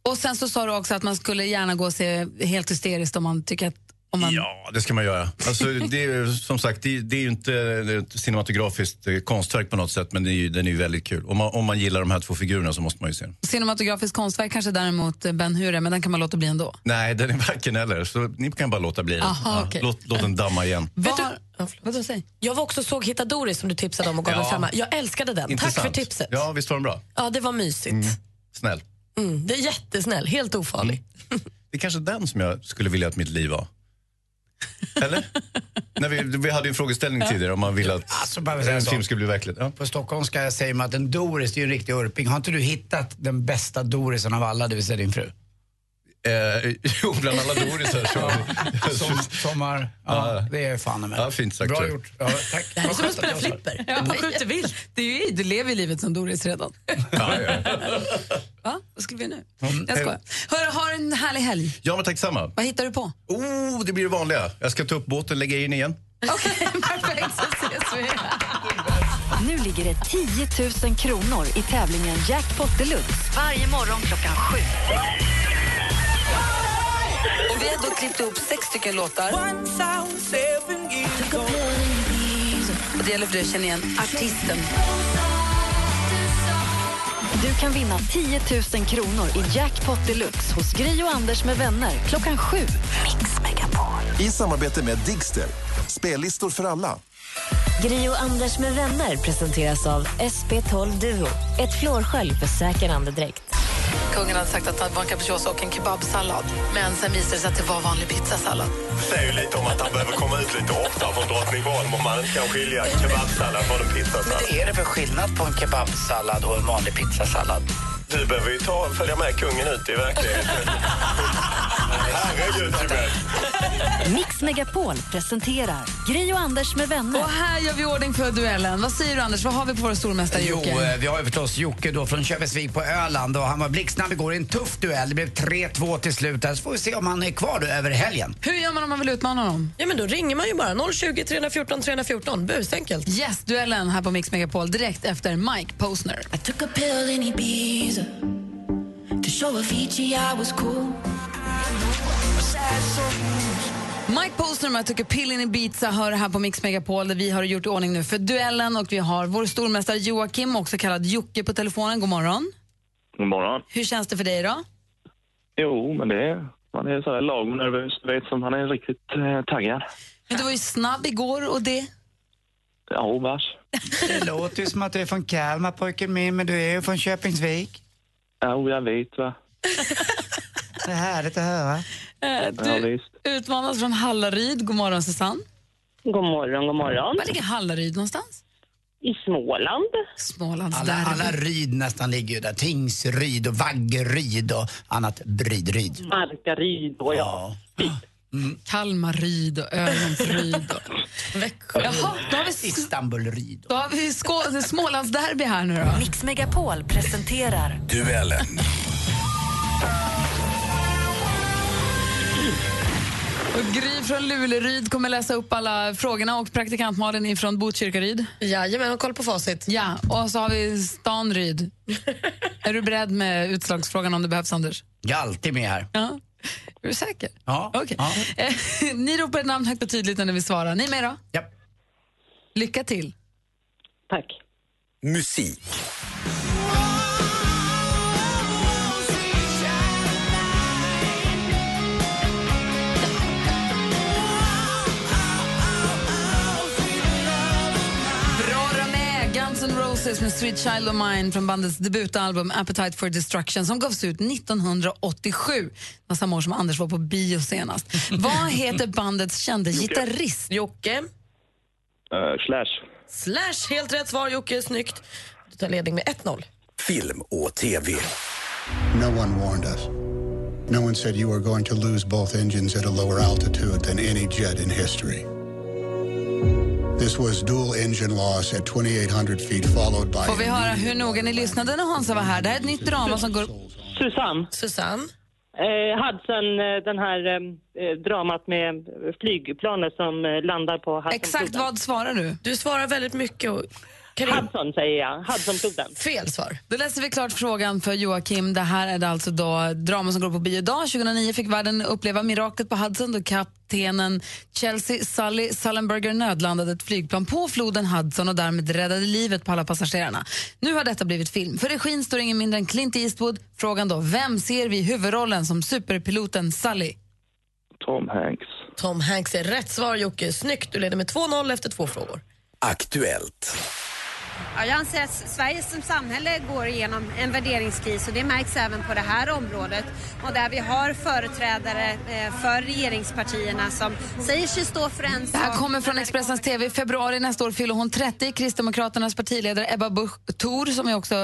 S2: Och sen så sa du också att man skulle gärna gå och se helt hysteriskt om man tycker att... Om man...
S20: Ja, det ska man göra. Alltså, det är, ju, som sagt, det, det är ju inte ett cinematografiskt eh, konstverk på något sätt, men det är ju, den är ju väldigt kul. Om man, om man gillar de här två figurerna så måste man ju se den.
S2: Cinematografiskt konstverk kanske däremot eh, Ben Hur men den kan man låta bli ändå.
S20: Nej, den är varken eller, så ni kan bara låta bli den.
S2: Aha, okej.
S20: låt, låt den damma igen.
S2: Var... Vadå, säg?
S4: Jag var också såg Hitta Doris som du tipsade om och gav
S20: Ja.
S4: en femma. Jag älskade den. Tack
S20: Intressant.
S4: för tipset.
S20: Ja, visst var den bra?
S4: Ja, det var mysigt.
S20: Snäll.
S4: Mm, det är jättesnäll, helt ofarlig.
S20: Det är kanske den som jag skulle vilja att mitt liv var. Eller? När vi, vi hade ju en frågeställning tidigare om man ville att
S3: Alltså, bara säga
S20: en
S3: så.
S20: film skulle bli verklighet. Ja.
S3: På stockholmska säger man att en Doris det är ju en riktig urping. Har inte du hittat den bästa Dorisen av alla, det vill säga din fru?
S20: Eh, <laughs> jo, bland alla dorisar så...
S3: Som, <laughs> sommar, ja, det är fan med.
S20: Ja, fint sagt.
S3: Bra
S20: tror jag.
S3: gjort. Ja, tack.
S4: Det här är som att spela flipper. Man skjuter vilt.
S2: Det är ju, du lever ju livet som Doris redan. <laughs> Va? Vad skulle vi nu? Jag skojar. Hör, har en härlig helg.
S20: Ja, men tack samma.
S2: Vad hittar du på?
S20: Oh, det blir det vanliga. Jag ska ta upp båten, lägga in igen.
S2: Perfekt, så ses vi.
S1: Nu ligger det 10 000 kronor i tävlingen Jackpot Deluxe varje morgon klockan sju.
S2: Och vi har då klippt ihop sex stycken låtar. Och det gäller för dig att känna igen artisten.
S1: Du kan vinna 10 000 kronor i Jackpot Deluxe hos Gri och Anders med vänner klockan sju. Mix Megapol.
S7: I samarbete med Digster. Spellistor för alla.
S8: Gri och Anders med vänner presenteras av SP12 Duo. Ett flårskölj för säker andedräkt.
S2: Kungen hade sagt att det var en capricciosa och en kebabsallad. Men sen visade det sig att det var vanlig pizzasallad.
S28: säger ju lite om att han behöver komma ut lite oftare från Drottningholm om man inte kan skilja kebabsallad från en pizzasallad.
S3: Vad är det för skillnad på en kebabsallad och en vanlig pizzasallad?
S28: Du behöver ju ta, följa med kungen ut i verkligheten. <laughs> Herregud, Tibet. <laughs>
S1: Mix Megapol presenterar Gri och Anders med vänner.
S2: Och här gör vi ordning för duellen. Vad säger du Anders? Vad har vi på vår stormästare
S3: Jo,
S2: Jocke?
S3: eh, vi har ju förstås Jocke då från Köpesvik på Öland och han var blixtsnabb igår i en tuff duell. Det blev 3-2 till slut. Så får vi se om han är kvar då över helgen.
S2: Hur gör man om man vill utmana honom?
S4: Ja, men då ringer man ju bara 020 314 314. Busenkelt.
S2: Yes, duellen här på Mix Megapol direkt efter Mike Posner.
S5: I took a pill in Ibiza to show Avicii I was cool.
S2: Mike Posner med tycker Pillin i Ibiza hör här på Mix Megapol där vi har gjort ordning nu för duellen och vi har vår stormästare Joakim, också kallad Jocke på telefonen. God morgon.
S26: God morgon.
S2: Hur känns det för dig då?
S26: Jo, men det är, man är så här lagom nervös. Vet som han är riktigt eh, taggad.
S2: Men du var ju snabb igår och det.
S26: Ja, vars.
S3: Det låter ju som att du är från Kalmar pojken min, men du är ju från Köpingsvik.
S26: Ja, jag vet va. <laughs>
S3: Det är härligt att höra.
S2: Eh,
S26: Ja,
S2: Du utmanas från Hallaryd. God morgon Susanne.
S29: God morgon, god morgon.
S2: Var ligger Hallaryd någonstans?
S29: I Småland.
S2: Smålands
S3: Alla,
S2: derby.
S3: alla ryd nästan ligger ju där. Tingsryd och Vaggeryd och annat Brydryd.
S29: Markaryd och ja.
S2: Kalmaryd och Ölandsryd. Och... <laughs>
S4: Växjö.
S2: Jaha, då har vi,
S3: Istanbulryd.
S2: då har vi Skå- Smålandsderby här nu då.
S1: Mix Megapol presenterar
S23: Duellen.
S2: Gry från Luleryd kommer läsa upp alla frågorna och praktikant Malin ifrån Botkyrkaryd.
S4: Jajamän, har koll på facit.
S2: Ja, och så har vi stan Ryd. <laughs> är du beredd med utslagsfrågan om det behövs, Anders?
S3: Jag är alltid med här.
S2: Ja. Är du säker?
S3: Ja.
S2: Okej.
S3: ja.
S2: Eh, Ni ropar ett namn högt och tydligt när ni vill svara. Ni med då?
S3: Ja.
S2: Lycka till.
S29: Tack.
S23: Musik.
S2: Roses med Sweet Child of Mine från bandets debutalbum Appetite for Destruction som gavs ut 1987. Det var samma år som Anders var på bio senast. <laughs> Vad heter bandets kände gitarrist?
S4: Jocke.
S26: Eh, slash.
S4: Slash, helt rätt svar Jocke. Snyggt. Du tar ledning med 1-0.
S23: Film och TV.
S30: No one warned us. No one said you were going to lose both engines at a lower altitude than any jet in history. This was dual engine loss at 2,800 feet, followed by.
S2: Får vi höra hur noga ni lyssnade när Hansa var här? Det här är ett nytt drama som går...
S29: Susanne.
S4: Susanne.
S29: Eh, Hudson, eh, den här eh, dramat med flygplanet som eh, landar på Hudsonfloden.
S2: Exakt vad svarar du?
S4: Du svarar väldigt mycket. Och...
S29: Hudson säger jag. Hudsonfloden.
S4: Fel svar.
S2: Då läser vi klart frågan för Joakim. Det här är alltså då drama som går på bio idag. 2009 fick världen uppleva miraklet på Hudson då kaptenen Chelsea Sully Sullenberger nödlandade ett flygplan på floden Hudson och därmed räddade livet på alla passagerarna. Nu har detta blivit film. För regin står ingen mindre än Clint Eastwood. Frågan då, vem ser vi i huvudrollen som superpiloten Sully?
S26: Tom Hanks.
S4: Tom Hanks är rätt svar Jocke. Snyggt. Du leder med 2-0 efter två frågor.
S23: Aktuellt.
S31: Ja, jag anser att Sverige som samhälle går igenom en värderingskris och det märks även på det här området. Och där vi har företrädare eh, för regeringspartierna som säger sig stå för en
S2: Det här
S31: sak.
S2: kommer från Expressens TV. I februari nästa år fyller hon 30. Kristdemokraternas partiledare Ebba Busch Thor, som är också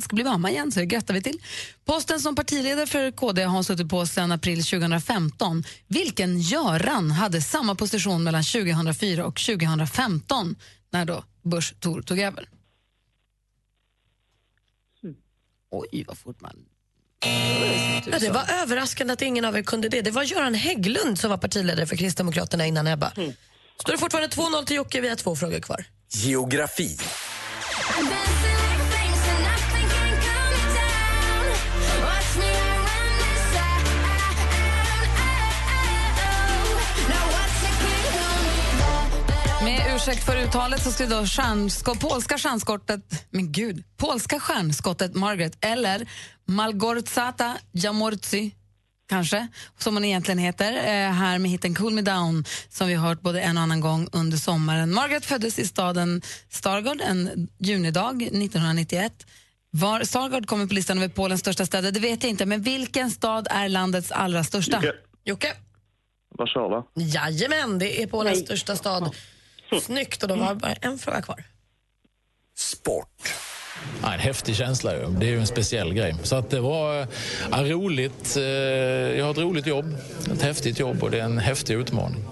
S2: ska bli mamma igen, så det grattar vi till. Posten som partiledare för KD har hon suttit på sedan april 2015. Vilken Göran hade samma position mellan 2004 och 2015 när då Busch Thor tog över? Oj, vad fort man...
S4: Ja, det var överraskande att ingen av er kunde det. Det var Göran Hägglund som var partiledare för Kristdemokraterna innan Ebba. Står det fortfarande 2-0 till Jocke, vi har två frågor kvar.
S32: Geografi.
S2: Ursäkt för uttalet så skulle då stjärnsko, polska stjärnskottet, men gud, polska stjärnskottet Margaret eller Malgorzata Jamorzi kanske, som hon egentligen heter, eh, här med hitten Cool Me Down som vi har hört både en och annan gång under sommaren. Margaret föddes i staden Stargard en junidag 1991. Var Stargard kommer på listan över Polens största städer, det vet jag inte, men vilken stad är landets allra största?
S28: Jocke.
S4: Jocke?
S28: Warszawa.
S4: Jajamän, det är Polens största stad. Snyggt, och då var bara en fråga kvar.
S32: Sport.
S33: Ja, en häftig känsla ju. Det är ju en speciell grej. Så att det var eh, ja, roligt. Eh, Jag har ett roligt jobb, ett häftigt jobb och det är en häftig utmaning.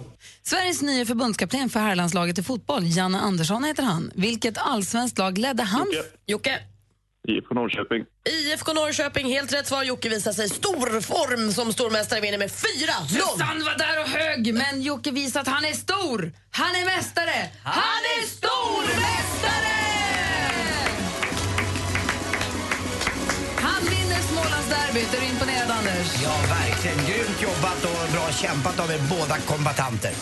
S2: Sveriges nya förbundskapten för herrlandslaget i fotboll, Janne Andersson heter han. Vilket allsvenskt lag ledde han?
S4: Jocke.
S28: IFK Norrköping.
S4: IFK Norrköping, helt rätt svar. Jocke visar sig stor form som stormästare vinner med 4-0.
S2: Susanne var där och hög, men Jocke visar att han är stor. Han är mästare. Han är stormästare! Han vinner Smålandsderbyt. Är du imponerad, Anders?
S3: Ja, verkligen. Grymt jobbat och bra kämpat av er båda kombatanter.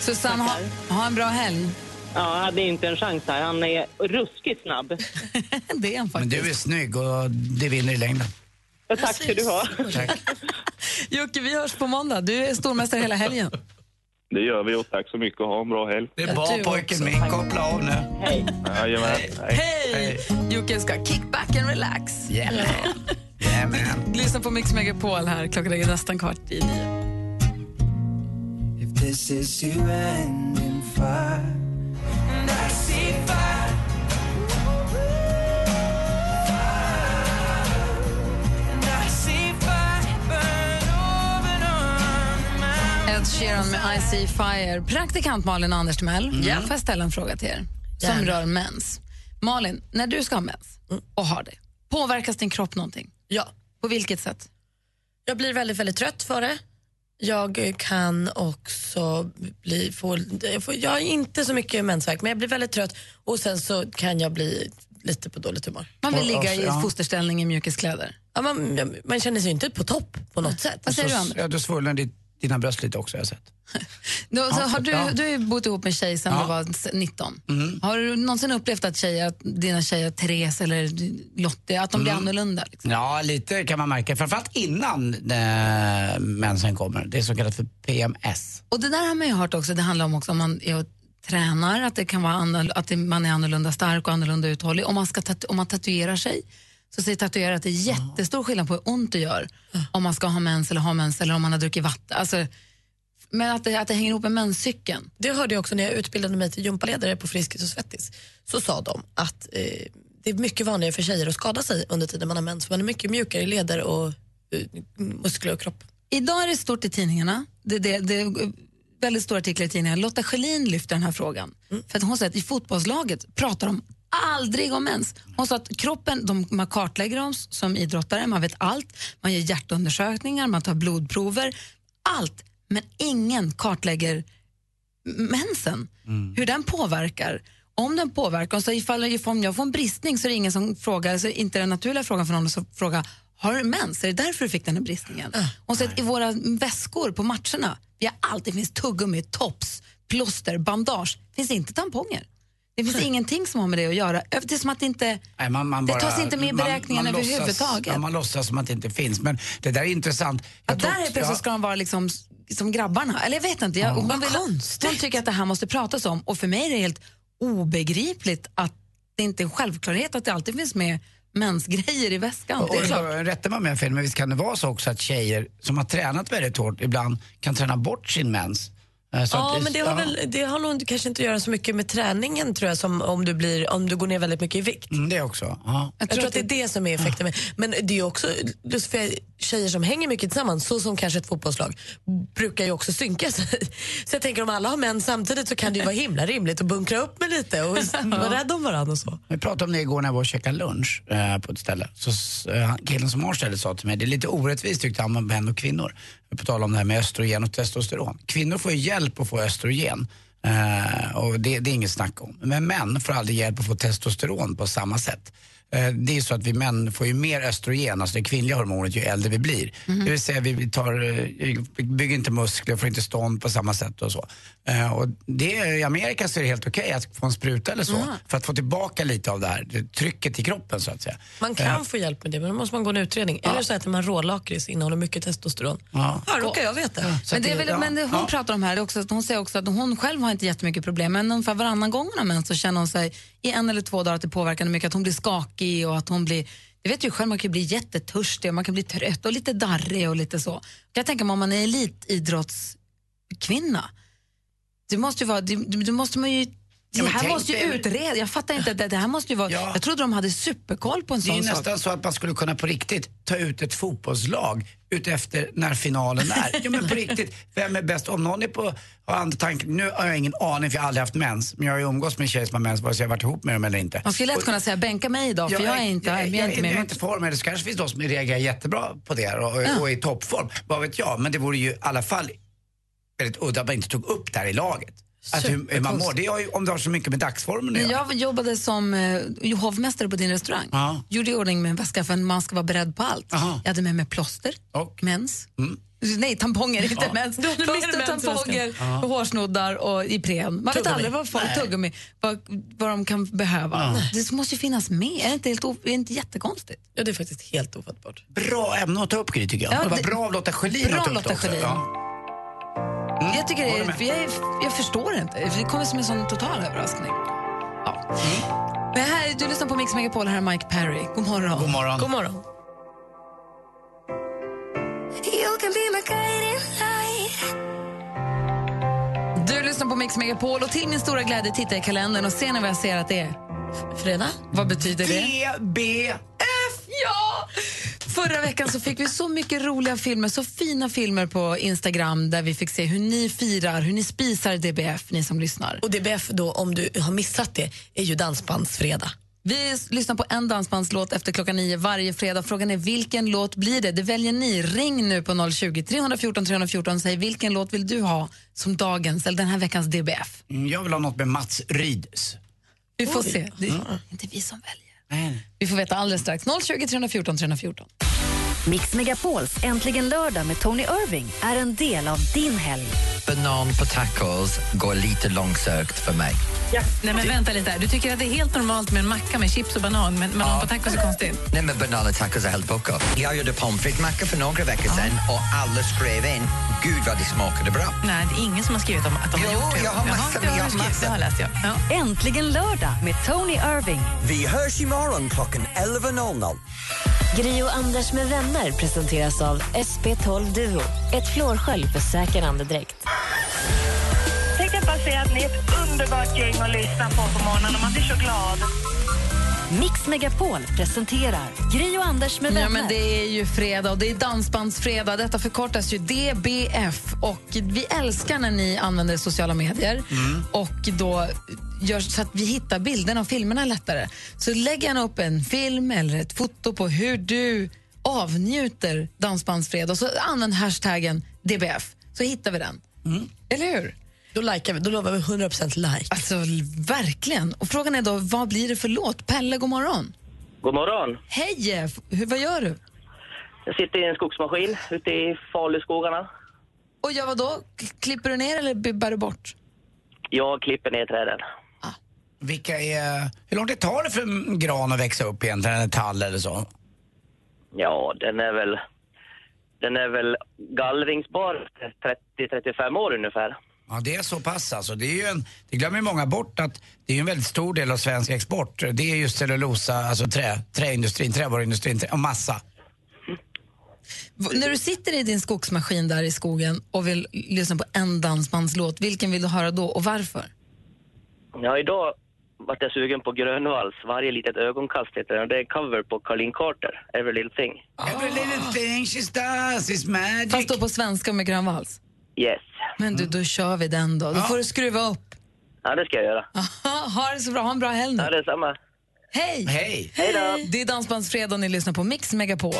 S2: Susanne, ha, ha en bra helg.
S29: Ja, hade inte en chans här. Han är ruskigt snabb. <laughs>
S2: det är han
S3: Men du är snygg och det vinner i längden.
S29: Ja, tack ska du ha. <laughs>
S2: Jocke, vi hörs på måndag. Du är stormästare hela helgen.
S28: Det gör vi och tack så mycket och ha en bra helg.
S3: Det är bra pojken min. Koppla av nu.
S29: Hej.
S28: Jajamän.
S2: Hej! Jocke ska kick back and relax.
S3: Yeah, man. Yeah, man.
S2: Lyssna på Mix Megapol här. Klockan är nästan kvart i nio.
S11: If this is you end in fire,
S2: Ed Sheeran med I see fire. Praktikant Malin Anders Timell.
S4: Mm.
S2: Får jag ställa en fråga till er som
S4: Gärna.
S2: rör mens? Malin, när du ska ha mens och har det, påverkas din kropp någonting?
S4: Ja.
S2: På vilket sätt?
S4: Jag blir väldigt, väldigt trött för det. Jag kan också bli, få, jag får, jag har inte så mycket mensvärk men jag blir väldigt trött och sen så kan jag bli lite på dåligt humör.
S2: Man vill ligga i
S3: ja.
S2: fosterställning i mjukiskläder.
S4: Ja, man, man känner sig ju inte på topp på något sätt.
S2: Vad säger du,
S3: Så-
S2: Anders?
S3: Ja, du svullnar ditt, dina bröst lite också har jag sett. <laughs>
S2: Du, så har du,
S3: ja.
S2: du har ju bott ihop med tjej sedan
S3: Ja.
S2: du var s- 19.
S3: Mm.
S2: Har du någonsin upplevt att, tjejer, att dina tjejer, Therese eller Lottie, att de blir
S3: Mm.
S2: annorlunda? Liksom?
S3: Ja, lite kan man märka. Framförallt innan eh, mensen kommer. Det är så kallat för PMS.
S2: Och det där har man ju hört också, det handlar om också om man är tränar, att, det kan vara att man är annorlunda stark och annorlunda uthållig. Om man, ska om man tatuerar sig så säger tatuerare att det är jättestor skillnad på hur ont det gör om man ska ha mens eller ha mens eller om man har druckit vatten. Alltså, men att det, att det hänger ihop med menscykeln.
S4: Det hörde jag också när jag utbildade mig till gympaledare på Friskis och Svettis. Så sa de att eh, det är mycket vanligare för tjejer att skada sig under tiden man har mens. Man är mycket mjukare i leder och eh, muskler och kropp.
S2: Idag är det stort i tidningarna. Det, det, det är väldigt stora artiklar i tidningarna. Lotta Schelin lyfter den här frågan. För att hon säger att i fotbollslaget pratar de aldrig om mens. Hon sa att kroppen, de, man kartlägger oss som idrottare, man vet allt. Man gör hjärtundersökningar, man tar blodprover. Allt. Men ingen kartlägger mensen. Hur den påverkar. Om den påverkar, så ifall om jag får en bristning så är det ingen som frågar, så är det inte den naturliga frågan för någon att fråga har du mens? Är det därför du fick den här bristningen? Hon säger att i våra väskor på matcherna, vi har alltid finns tuggummi, tops, plåster, bandage. Det finns inte tamponger. Det finns ingenting som har med det att göra. Det är som att det inte...
S3: Nej, man, man
S2: Det
S3: bara,
S2: tas inte med i
S3: man-
S2: beräkningen
S3: man låtsas-
S2: överhuvudtaget.
S3: Ja, man låtsas som att det inte finns. Men det där är intressant. Jag
S2: Att
S3: tror-
S2: där är plötsligt ska de vara liksom som grabbarna. Eller jag vet inte. Jag, hon, vill, hon tycker att det här måste pratas om och för mig är det helt obegripligt att det är inte en självklarhet att det alltid finns med mensgrejer i väskan.
S3: Och,
S2: Det är klart.
S3: och, rätta mig om jag fel, men visst kan det vara så också att tjejer som har tränat väldigt hårt ibland kan träna bort sin mens? Eh, så
S4: Ja,
S3: att
S4: men det har, väl, det har nog kanske inte att göra så mycket med träningen tror jag som om du, blir, om du går ner väldigt mycket i vikt.
S3: Mm, det också. Ja.
S4: Jag, tror att det är det som är effekten. Med. Men det är också just för tjejer som hänger mycket tillsammans, så som kanske ett fotbollslag, brukar ju också synka sig. <laughs> Så jag tänker om alla har män samtidigt så kan det ju vara himla rimligt att bunkra upp med lite och <laughs> vara rädd om varandra och så.
S3: Vi pratade om det igår när jag var och käkade lunch eh, på ett ställe. Så eh, killen som har stället sa till mig, det är lite orättvist tyckte han med män och kvinnor. På tal om det här med östrogen och testosteron. Kvinnor får ju hjälp att få östrogen. Eh, och det, det är inget snack om. Men män får aldrig hjälp att få testosteron på samma sätt. Eh, Det är så att vi män får ju mer östrogen, alltså det kvinnliga hormonet, ju äldre vi blir. Det vill säga vi tar, eh, bygger inte muskler, får inte stånd på samma sätt och så. Eh, Och det, I Amerika så är det helt okej att få en spruta eller så
S4: Mm.
S3: för att få tillbaka lite av det här det, trycket i kroppen så att säga.
S4: Man kan
S3: Eh,
S4: få hjälp med det, men då måste man gå en utredning. Eller så äter man rålakrits, innehåller mycket testosteron.
S3: Ja.
S4: Ja, råkar jag veta.
S2: Men, det är väl, men det hon pratar om här är också hon säger också att hon själv har inte jättemycket problem men ungefär varannan gång hon har mens så känner hon sig i en eller två dagar att det påverkar henne mycket, att hon blir skakig och att hon blir jag vet ju själv, man kan bli jättetörstig och man kan bli trött och lite darrig och lite så. Jag tänker mig om man är elitidrottskvinna, det måste ju vara, det, det måste man ju
S3: Ja, men
S2: här måste ju utreda. Jag fattar inte. Det, det här måste ju vara, Jag trodde de hade superkoll på en
S3: Det är
S2: sån
S3: ju
S2: sak.
S3: nästan så att man skulle kunna på riktigt ta ut ett fotbollslag utefter när finalen är. Jo men på riktigt, vem är bäst? Om någon är på, har andra tanken, nu har jag ingen aning för jag har aldrig haft mens, men jag har ju umgås med tjejer som har mens vare sig jag har varit ihop med dem eller inte.
S2: Man skulle lätt kunna säga bänka mig idag för jag, är inte,
S3: jag,
S2: jag,
S3: jag,
S2: är inte
S3: jag,
S2: med.
S3: är inte i form, eller så kanske det finns de som reagerar jättebra på det och, och,
S2: Ja.
S3: och är i toppform. Vad vet jag, men det vore ju i alla fall väldigt udda att man inte tog upp det här i laget. Att hur, hur man mår, det ju, om det har så mycket med dagsformen att göra.
S2: jag jobbade som eh, hovmästare på din restaurang,
S3: Ja.
S2: gjorde i ordning med en väska för man ska vara beredd på allt. Jag hade med mig plåster, mens, nej tamponger, inte
S4: Ja.
S2: mens. Plåster, tamponger.
S4: Ja.
S2: hårsnoddar och Ipren. Man vet
S4: Tuggummi.
S2: aldrig vad folk, tuggummi, vad, vad de kan behöva. Det måste ju finnas med, är det inte, helt, o- är det inte jättekonstigt?
S4: Ja, det är faktiskt helt ofattbart.
S3: Bra ämne att ta upp tycker jag.
S2: Ja,
S3: det var
S2: det-
S3: bra av Lotta Schelin att ta upp
S2: Lotta
S3: det också.
S2: Schelin.
S3: Mm,
S2: Jag, tycker det jag, är- jag förstår inte, det kommer som en sån total överraskning. Ja. Men här, du lyssnar på Mix Megapol, här är Mike Perry. God morgon.
S3: God morgon.
S2: God morgon.
S5: You can be my guiding light.
S2: Du lyssnar på Mix Megapol och till min stora glädje tittar jag i kalendern och ser när jag ser att det är fredag. Vad betyder det?
S3: GBF! <laughs>
S2: Ja! Förra veckan så fick vi så mycket roliga filmer, så fina filmer på Instagram där vi fick se hur ni firar, hur ni spisar DBF, ni som lyssnar.
S4: Och DBF då, om du har missat det, är ju Dansbandsfredag.
S2: Vi lyssnar på en dansbandslåt efter klockan nio varje fredag. Frågan är vilken låt blir det? Det väljer ni. Ring nu på 020 314 314 och säg vilken låt vill du ha som dagens eller den här veckans DBF.
S3: Mm, Jag vill ha något med Mats Ryds.
S2: Vi får se. Det är inte vi som väljer. Vi får veta alldeles strax. 020 314 314.
S1: Mix Megapols Äntligen lördag med Tony Irving är en del av din helg.
S34: Banan på tacos går lite långsökt för mig.
S25: Nej, men vänta lite. här. Du tycker att det är helt normalt med en macka med chips och banan, men banan på tacos är konstigt?
S34: Nej, men banan och tacos är helt pucko. Jag gjorde pommes frites-macka för några veckor sedan och alla skrev in, gud vad det smakade bra.
S25: Nej, det är ingen som har skrivit om att de har
S34: Jo,
S25: gjort det.
S34: jag har massor,
S25: har
S34: jag har massor.
S25: Det har läst jag. Ja.
S1: Äntligen lördag med Tony Irving.
S32: Vi hörs imorgon klockan 11.00.
S8: Gri och Anders med vänner presenteras av SP12 Duo. Ett flårskölj för säker andedräkt.
S26: Tänkte jag bara säga att ni är ett underbart gäng att lyssna på på morgonen och man blir så glad.
S1: Mix Megapol presenterar Gri och Anders med vänner.
S2: Ja, men det är ju fredag och det är dansbandsfredag. Detta förkortas ju DBF. Och vi älskar när ni använder sociala medier och då gör så att vi hittar bilderna och filmerna lättare. Så lägg gärna upp en film eller ett foto på hur du avnjuter dansbandsfredag och så använd hashtaggen DBF så hittar vi den. Eller hur?
S4: Då, likar vi, då lovar vi 100% like.
S2: Alltså verkligen. Och frågan är då, vad blir det för låt? Pelle, god morgon.
S26: God morgon.
S2: Hej! Hur, vad gör du?
S26: Jag sitter i en skogsmaskin ute i Faluskogarna.
S2: Och gör vad då? Klipper du ner eller bibbar du bort?
S26: Jag klipper ner träden.
S3: Vilka är, hur lång tid tar det för en gran att växa upp egentligen, en tall eller så?
S26: Ja, den är väl, den är väl gallringsbar 30-35 år ungefär.
S3: Ja, det är så pass alltså. Det, är ju en, det glömmer många bort att det är en väldigt stor del av svensk export. Det är just cellulosa, alltså trä, träindustrin, trävaruindustrin trä, och massa.
S2: När du sitter i din skogsmaskin där i skogen och vill lyssna på en dansbandslåt, vilken vill du höra då och varför?
S35: Ja, idag vart jag sugen på Grönvalls, Varje litet ögonkast heter den. Det är en cover på Colleen Carter, Every Little Thing.
S3: Every little thing she does is magic.
S2: Fast då på svenska med grön vals.
S35: Yes.
S2: Men du, då kör vi den då. Då får du skruva upp.
S35: Ja, det ska jag göra.
S2: ha det så bra, ha en bra helg nu.
S35: Ja, det är samma.
S2: Hej!
S3: Hej!
S35: Hej då!
S2: Det är Dansbandsfredag och ni lyssnar på Mix Megapol.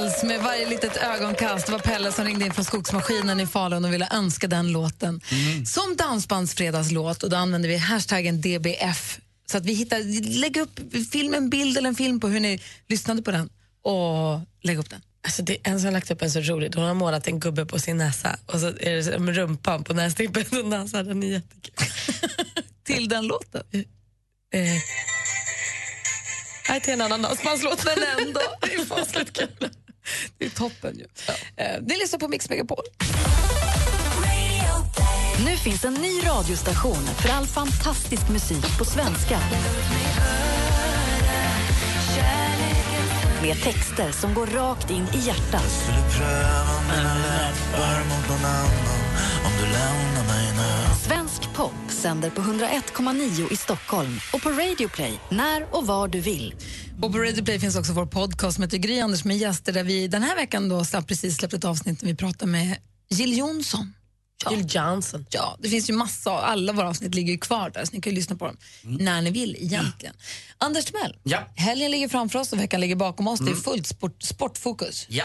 S2: Vals med varje litet ögonkast. Det var Pelle som ringde in från skogsmaskinen i Falun och ville önska den låten som dansbandsfredagslåt. Och då använder vi hashtaggen DBF. Så att vi hittar, lägg upp film, en bild eller en film på hur ni lyssnade på den och lägg upp den.
S4: Alltså det är en som har lagt upp en så rolig. Hon har målat en gubbe på sin näsa och så är det som rumpan på nästippen och näsan. Den är jättekul. <laughs>
S2: Till den låten?
S4: Eh. Nej, till en annan dansbandslåt.
S2: Men ändå. Det är fasligt kul. <laughs> Det är toppen ju. Eh, Ni lyssnar på Mix Megapol.
S1: Nu finns en ny radiostation för all fantastisk musik på svenska. Med texter som går rakt in i hjärtat. Svensk pop sänder på 101,9 i Stockholm och på Radio Play när och var du vill.
S2: Och på Radio Play finns också vår podcast som heter Gry Anders med gäster där vi den här veckan då slapp, precis släppt ett avsnitt där vi pratar med Jill Johnson. Ja.
S4: Jill Johnson.
S2: Ja, det finns ju massa, alla våra avsnitt ligger ju kvar där så ni kan ju lyssna på dem när ni vill egentligen. Anders Timell,
S3: Ja.
S2: helgen ligger framför oss och veckan ligger bakom oss. Det är
S3: Mm.
S2: fullt sport, sportfokus.
S3: Ja.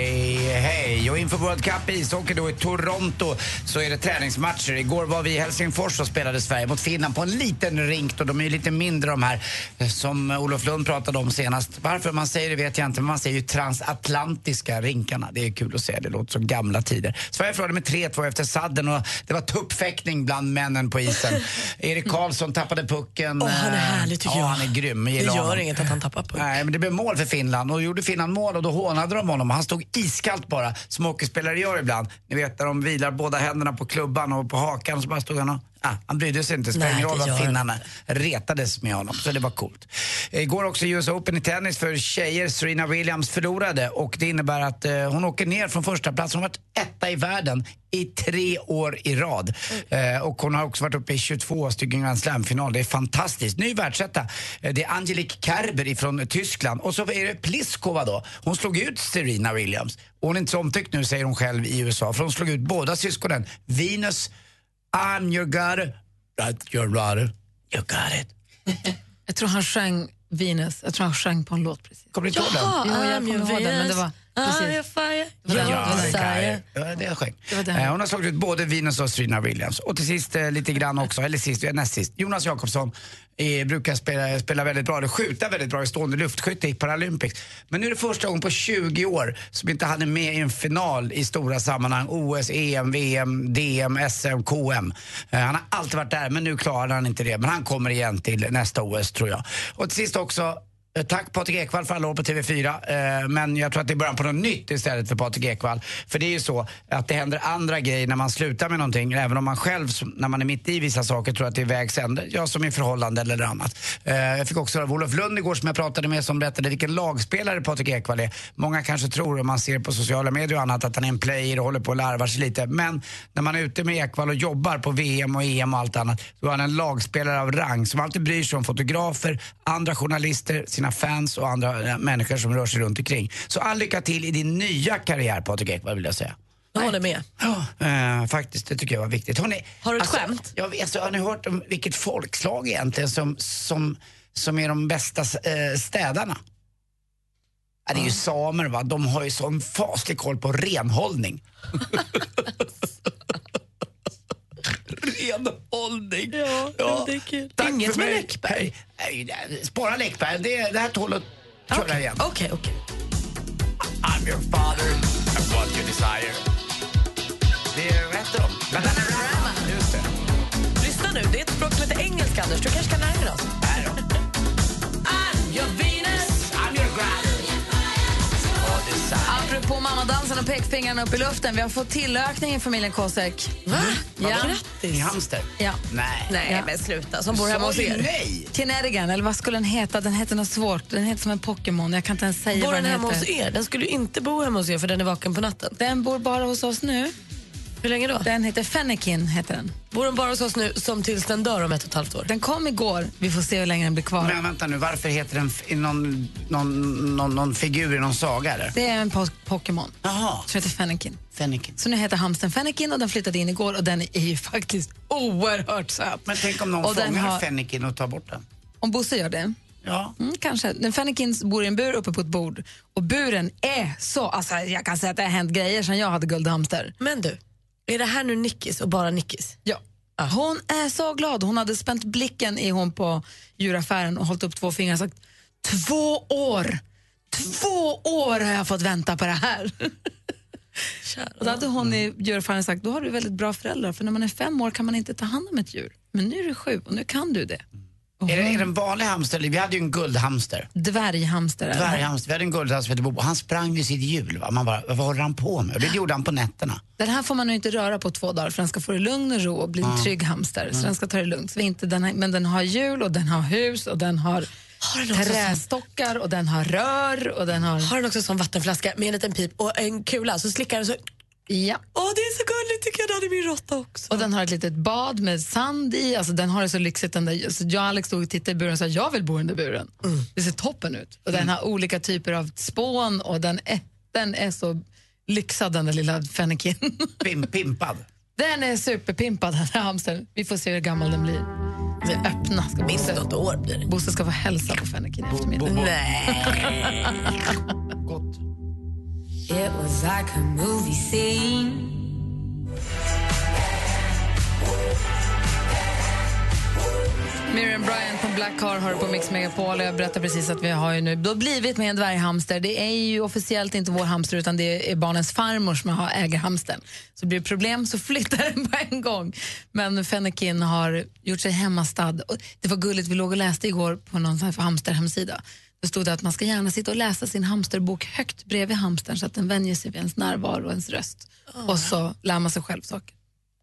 S3: inför World Cup i ishockey då i Toronto så är det träningsmatcher. Igår var vi i Helsingfors och spelade Sverige mot Finland på en liten rink. Och de är ju lite mindre de här som Olof Lund pratade om senast. Varför man säger det vet jag inte, men man säger ju transatlantiska rinkarna. Det är kul att säga, det låter som gamla tider. Sverige förlorade med 3-2 efter sadden och det var tuppfäktning bland männen på isen. <laughs> Erik Karlsson tappade pucken.
S4: Åh, han är härlig, tycker
S3: ja,
S4: jag.
S3: han är grym.
S4: Det gör
S3: honom.
S4: inget att han tappar puck.
S3: Nej, men det blev mål för Finland och då gjorde Finland mål och då hånade de honom. Han stod iskallt bara, som hockeyspelare gör ibland. Ni vet när de vilar båda händerna på klubban och på hakan så bara stod han och Ah, han brydde sig inte, spelade ingen roll vad finnarna retades med honom. Så det var coolt. Igår också US Open i tennis för tjejer. Serena Williams förlorade och det innebär att eh, hon åker ner från första plats. Hon har varit etta i världen i tre år i rad. Eh, och hon har också varit uppe i 22 stycken Grand Slam-final. Det är fantastiskt. Ny världsetta. Eh, det är Angelique Kerber från Tyskland. Och så är det Pliskova då. Hon slog ut Serena Williams. Och hon är inte så omtyckt nu säger hon själv i USA. För hon slog ut båda syskonen. Venus I'm your daughter, right your daughter, you got it.
S2: Jag tror han sjöng Venus, jag tror han sjöng på en låt precis.
S3: Kommer du inte ihåg den?
S2: Jo, jag kommer ihåg den, men det var Precis.
S4: your fire,
S2: Det.
S3: Ja, kan jag. Ja, det är sjöng. Eh, Hon har slagit ut både Venus och Serena Williams. Och till sist eh, lite grann också, eller sist, eh, näst sist, Jonas Jakobsson eh, brukar spela, spela väldigt bra, eller skjuta väldigt bra i stående luftskytte i Paralympics. Men nu är det första gången på 20 år som inte han är med i en final i stora sammanhang. OS, EM, VM, DM, SM, KM. Eh, han har alltid varit där, men nu klarar han inte det. Men han kommer igen till nästa OS tror jag. Och till sist också, Eh, tack Patrik Ekwall för alla år på TV4. Eh, men jag tror att det är början på något nytt istället för Patrik Ekwall. För det är ju så att det händer andra grejer när man slutar med någonting. Även om man själv, när man är mitt i vissa saker, tror att det är vägs ände. Ja, som i förhållande eller annat. Eh, jag fick också höra av Olof Lund igår som jag pratade med som berättade vilken lagspelare Patrik Ekwall är. Många kanske tror, om man ser på sociala medier och annat, att han är en player och håller på och larvar sig lite. Men när man är ute med Ekwall och jobbar på VM och EM och allt annat, då är han en lagspelare av rang som alltid bryr sig om fotografer, andra journalister, sina fans och andra eh, människor som rör sig runt omkring. Så all lycka till i din nya karriär Patrik Ekwall vill jag säga.
S4: Jag håller med.
S3: Eh, faktiskt, det tycker jag var viktigt. Hörrni,
S4: Har du ett
S3: alltså,
S4: skämt?
S3: Jag, vet- alltså, har ni hört om vilket folkslag egentligen som, som, som är de bästa eh, städarna? Ja, det är ju samer va, de har ju sån faslig koll på renhållning. <laughs> renhållning!
S4: Ja,
S3: Ja.
S4: det är kul.
S3: Tack
S4: Inget med. Läckberg.
S3: Spara Läckberg, det, det här tål att köra igen.
S4: Okej, okej.
S3: I'm your father, I'm what you desire. Det är rätt om. Just det.
S4: Lyssna nu, det är ett språk som heter engelska, Anders. Du kanske kan lära dig oss.
S2: Apropå mammadansen och pekfingrarna upp i luften, vi har fått tillökning i familjen Kosek.
S4: Va?
S2: Ja.
S3: Grattis. hamster?
S2: Ja.
S3: Nej.
S4: Nej,
S2: Ja.
S4: men sluta. Som bor hemma hos er.
S3: nej.
S2: Kinerigan, eller vad skulle den heta? Den heter något svårt. Den heter som en Pokémon. Jag kan inte ens säga
S4: Bor
S2: vad
S4: den
S2: den
S4: hemma
S2: heter.
S4: hos er? Den skulle inte bo hemma hos er för den är vaken på natten.
S2: Den bor bara hos oss nu.
S4: Hur länge då?
S2: Den heter Fennekin. Heter den.
S4: Bor den bara hos oss nu som tills den dör om ett och ett halvt år?
S2: den kom igår. Vi får se hur länge den blir kvar.
S3: Men vänta nu, varför heter den någon, någon, någon, någon figur i någon saga eller?
S2: Det är en po- Pokémon
S3: Jaha,
S2: som heter Fennekin.
S3: Fennekin.
S2: Så nu heter hamsten Fennekin och den flyttade in igår och den är ju faktiskt oerhört söt.
S3: Men tänk om någon
S2: Och
S3: fångar
S2: har-
S3: Fennekin och tar bort den?
S2: Om Bosse gör det?
S3: Ja.
S2: Mm, kanske. Den Fennekin bor i en bur uppe på ett bord och buren är så... Alltså, jag kan säga att det har hänt grejer sedan jag hade guldhamster.
S4: Men du, är det här nu Nickis och bara Nickis?
S2: Ja. Hon är så glad. Hon hade spänt blicken i hon på djuraffären och hållit upp två fingrar och sagt två år. Två år har jag fått vänta på det här. <laughs> och då hade hon i djuraffären sagt då har du väldigt bra föräldrar för när man är fem år kan man inte ta hand om ett djur. Men nu är du sju och nu kan du det.
S3: Är det, är det en vanlig hamster? Vi hade ju en guldhamster.
S2: Dvärghamster. här.
S3: Dvärghamster. Vi hade en guldhamster som Bobo. Han sprang vid sitt hjul. Va? Man bara, vad håller han på med? Och det gjorde han på nätterna.
S2: Den här får man nu inte röra på två dagar för den ska få det i lugn och ro och bli en trygg hamster. Så den ska ta det lugnt. Så vi inte, den har, men den har hjul och den har hus och den har,
S4: Har den också
S2: trästockar och den har rör och den har...
S4: Har den också en sån vattenflaska med en liten pip och en kula så slickar den så...
S2: Ja.
S4: Åh, det är så gulligt tycker jag. Det hade min råtta också.
S2: Och den har ett litet bad med sand i. Alltså den har det så lyxigt. Den där, så jag och Alex stod och tittade i buren och sa jag vill bo i den där buren. Det ser toppen ut. Och den har olika typer av spån och den är, den är så lyxad den där lilla fennekin. <laughs>
S3: Pim, pimpad.
S2: Den är superpimpad den här hamstern. Vi får se hur gammal den blir. Vi öppna ska
S4: Minst något år blir det.
S2: Bosse ska få hälsa på fennekin i eftermiddag.
S4: Nej. <laughs>
S3: Gott.
S5: It was like a movie scene.
S2: Miriam Bryant på Black Car har på Mix Megapol jag berättade precis att vi har ju nu då blivit med en dvärghamster. Det är ju officiellt inte vår hamster utan det är barnens farmor som har äger hamstern. Så blir det problem så flyttar <laughs> den på en gång. Men Fennekin har gjort sig hemmastad. Det var gulligt, vi låg och läste igår på någon sån här hamsterhemsida. Då stod det att man ska gärna sitta och läsa sin hamsterbok högt bredvid hamstern så att den vänjer sig vid ens närvaro och ens röst. Och så lär man sig själv saker.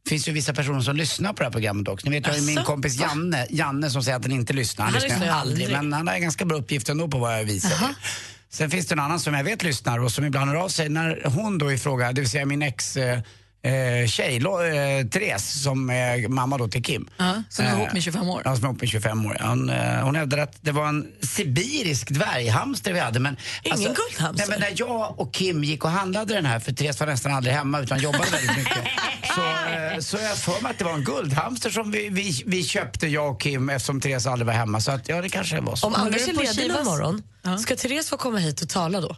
S3: Det finns ju vissa personer som lyssnar på det här programmet också. Ni vet, jag har ju min kompis Janne, Janne som säger att han inte lyssnar. Han,
S4: Han
S3: lyssnar aldrig,
S4: aldrig.
S3: men han har en ganska bra uppgift ändå på vad jag visar. Sen finns det en annan som jag vet lyssnar och som ibland hör av sig när hon då i fråga, det vill säga min ex eh, eh, tjej, Lo, eh, Therese, som är mamma då till Kim.
S2: Ja, som är
S3: Eh,
S2: ihop med 25 år.
S3: Ja, som är ihop med 25 år. Hon, eh, hon hävdade att det var en sibirisk dvärghamster vi hade. Men, alltså,
S4: Ingen guldhamster?
S3: Nej, men när jag och Kim gick och handlade den här, för Therese var nästan aldrig hemma utan jobbade väldigt mycket. <laughs> Så, eh, så jag för mig att det var en guldhamster som vi, vi, vi köpte, jag och Kim, eftersom Therese aldrig var hemma. Så att, ja, det kanske var så.
S4: Om Anders är ledig någon
S2: Kivas?
S4: morgon, ska Therese få komma hit och tala då?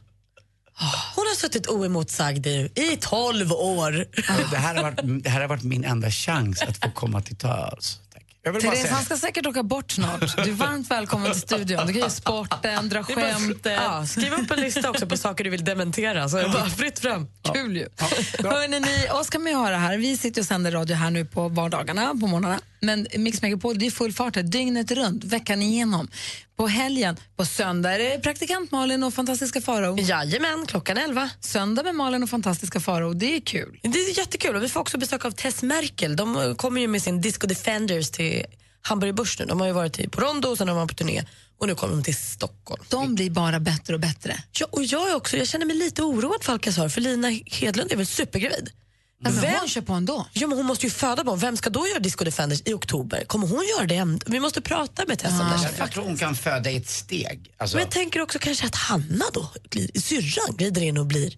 S4: Hon har suttit oemotsagd i, i 12 år. <laughs>
S3: Det här, har varit, det här har varit min enda chans att få komma till tals.
S2: Therese, han ska säkert åka bort snart. Du är varmt välkommen till studion. Du kan ju sporten, dra skämtet.
S4: Ja, skriv upp en lista också på saker du vill dementera, så är det bara fritt fram.
S2: Kul ju. Hörrni, ni, oss kan man ju höra här. Vi sitter och sänder radio här nu på vardagarna, på morgnarna. Men Mix Megapol, det är full fart här dygnet runt, veckan igenom. På helgen, på söndag är det praktikant Malin och fantastiska Farao.
S4: Jajamän, klockan 11.
S2: Söndag med Malin och fantastiska Farao, det är kul.
S4: Det är jättekul och vi får också besök av Tess Merkel. De eh, kommer ju med sin Disco Defenders till Hamburger Börs nu. De har ju varit i- på Rondo och sen har de varit på turné och nu kommer de till Stockholm.
S2: De blir bara bättre och bättre.
S4: Ja, och jag också, jag känner mig lite oroad för Alcazar för Lina Hedlund är väl supergravid.
S2: Alltså,
S4: Vem-
S2: hon kör på ändå.
S4: Ja, men hon måste ju föda barn. Vem ska då göra Disco Defenders i oktober? Kommer hon göra det? Vi måste prata med Tess om det.
S3: Jag, tror hon kan föda i ett steg. Alltså,
S4: Men jag tänker också kanske att Hanna då, syrran, glider in och blir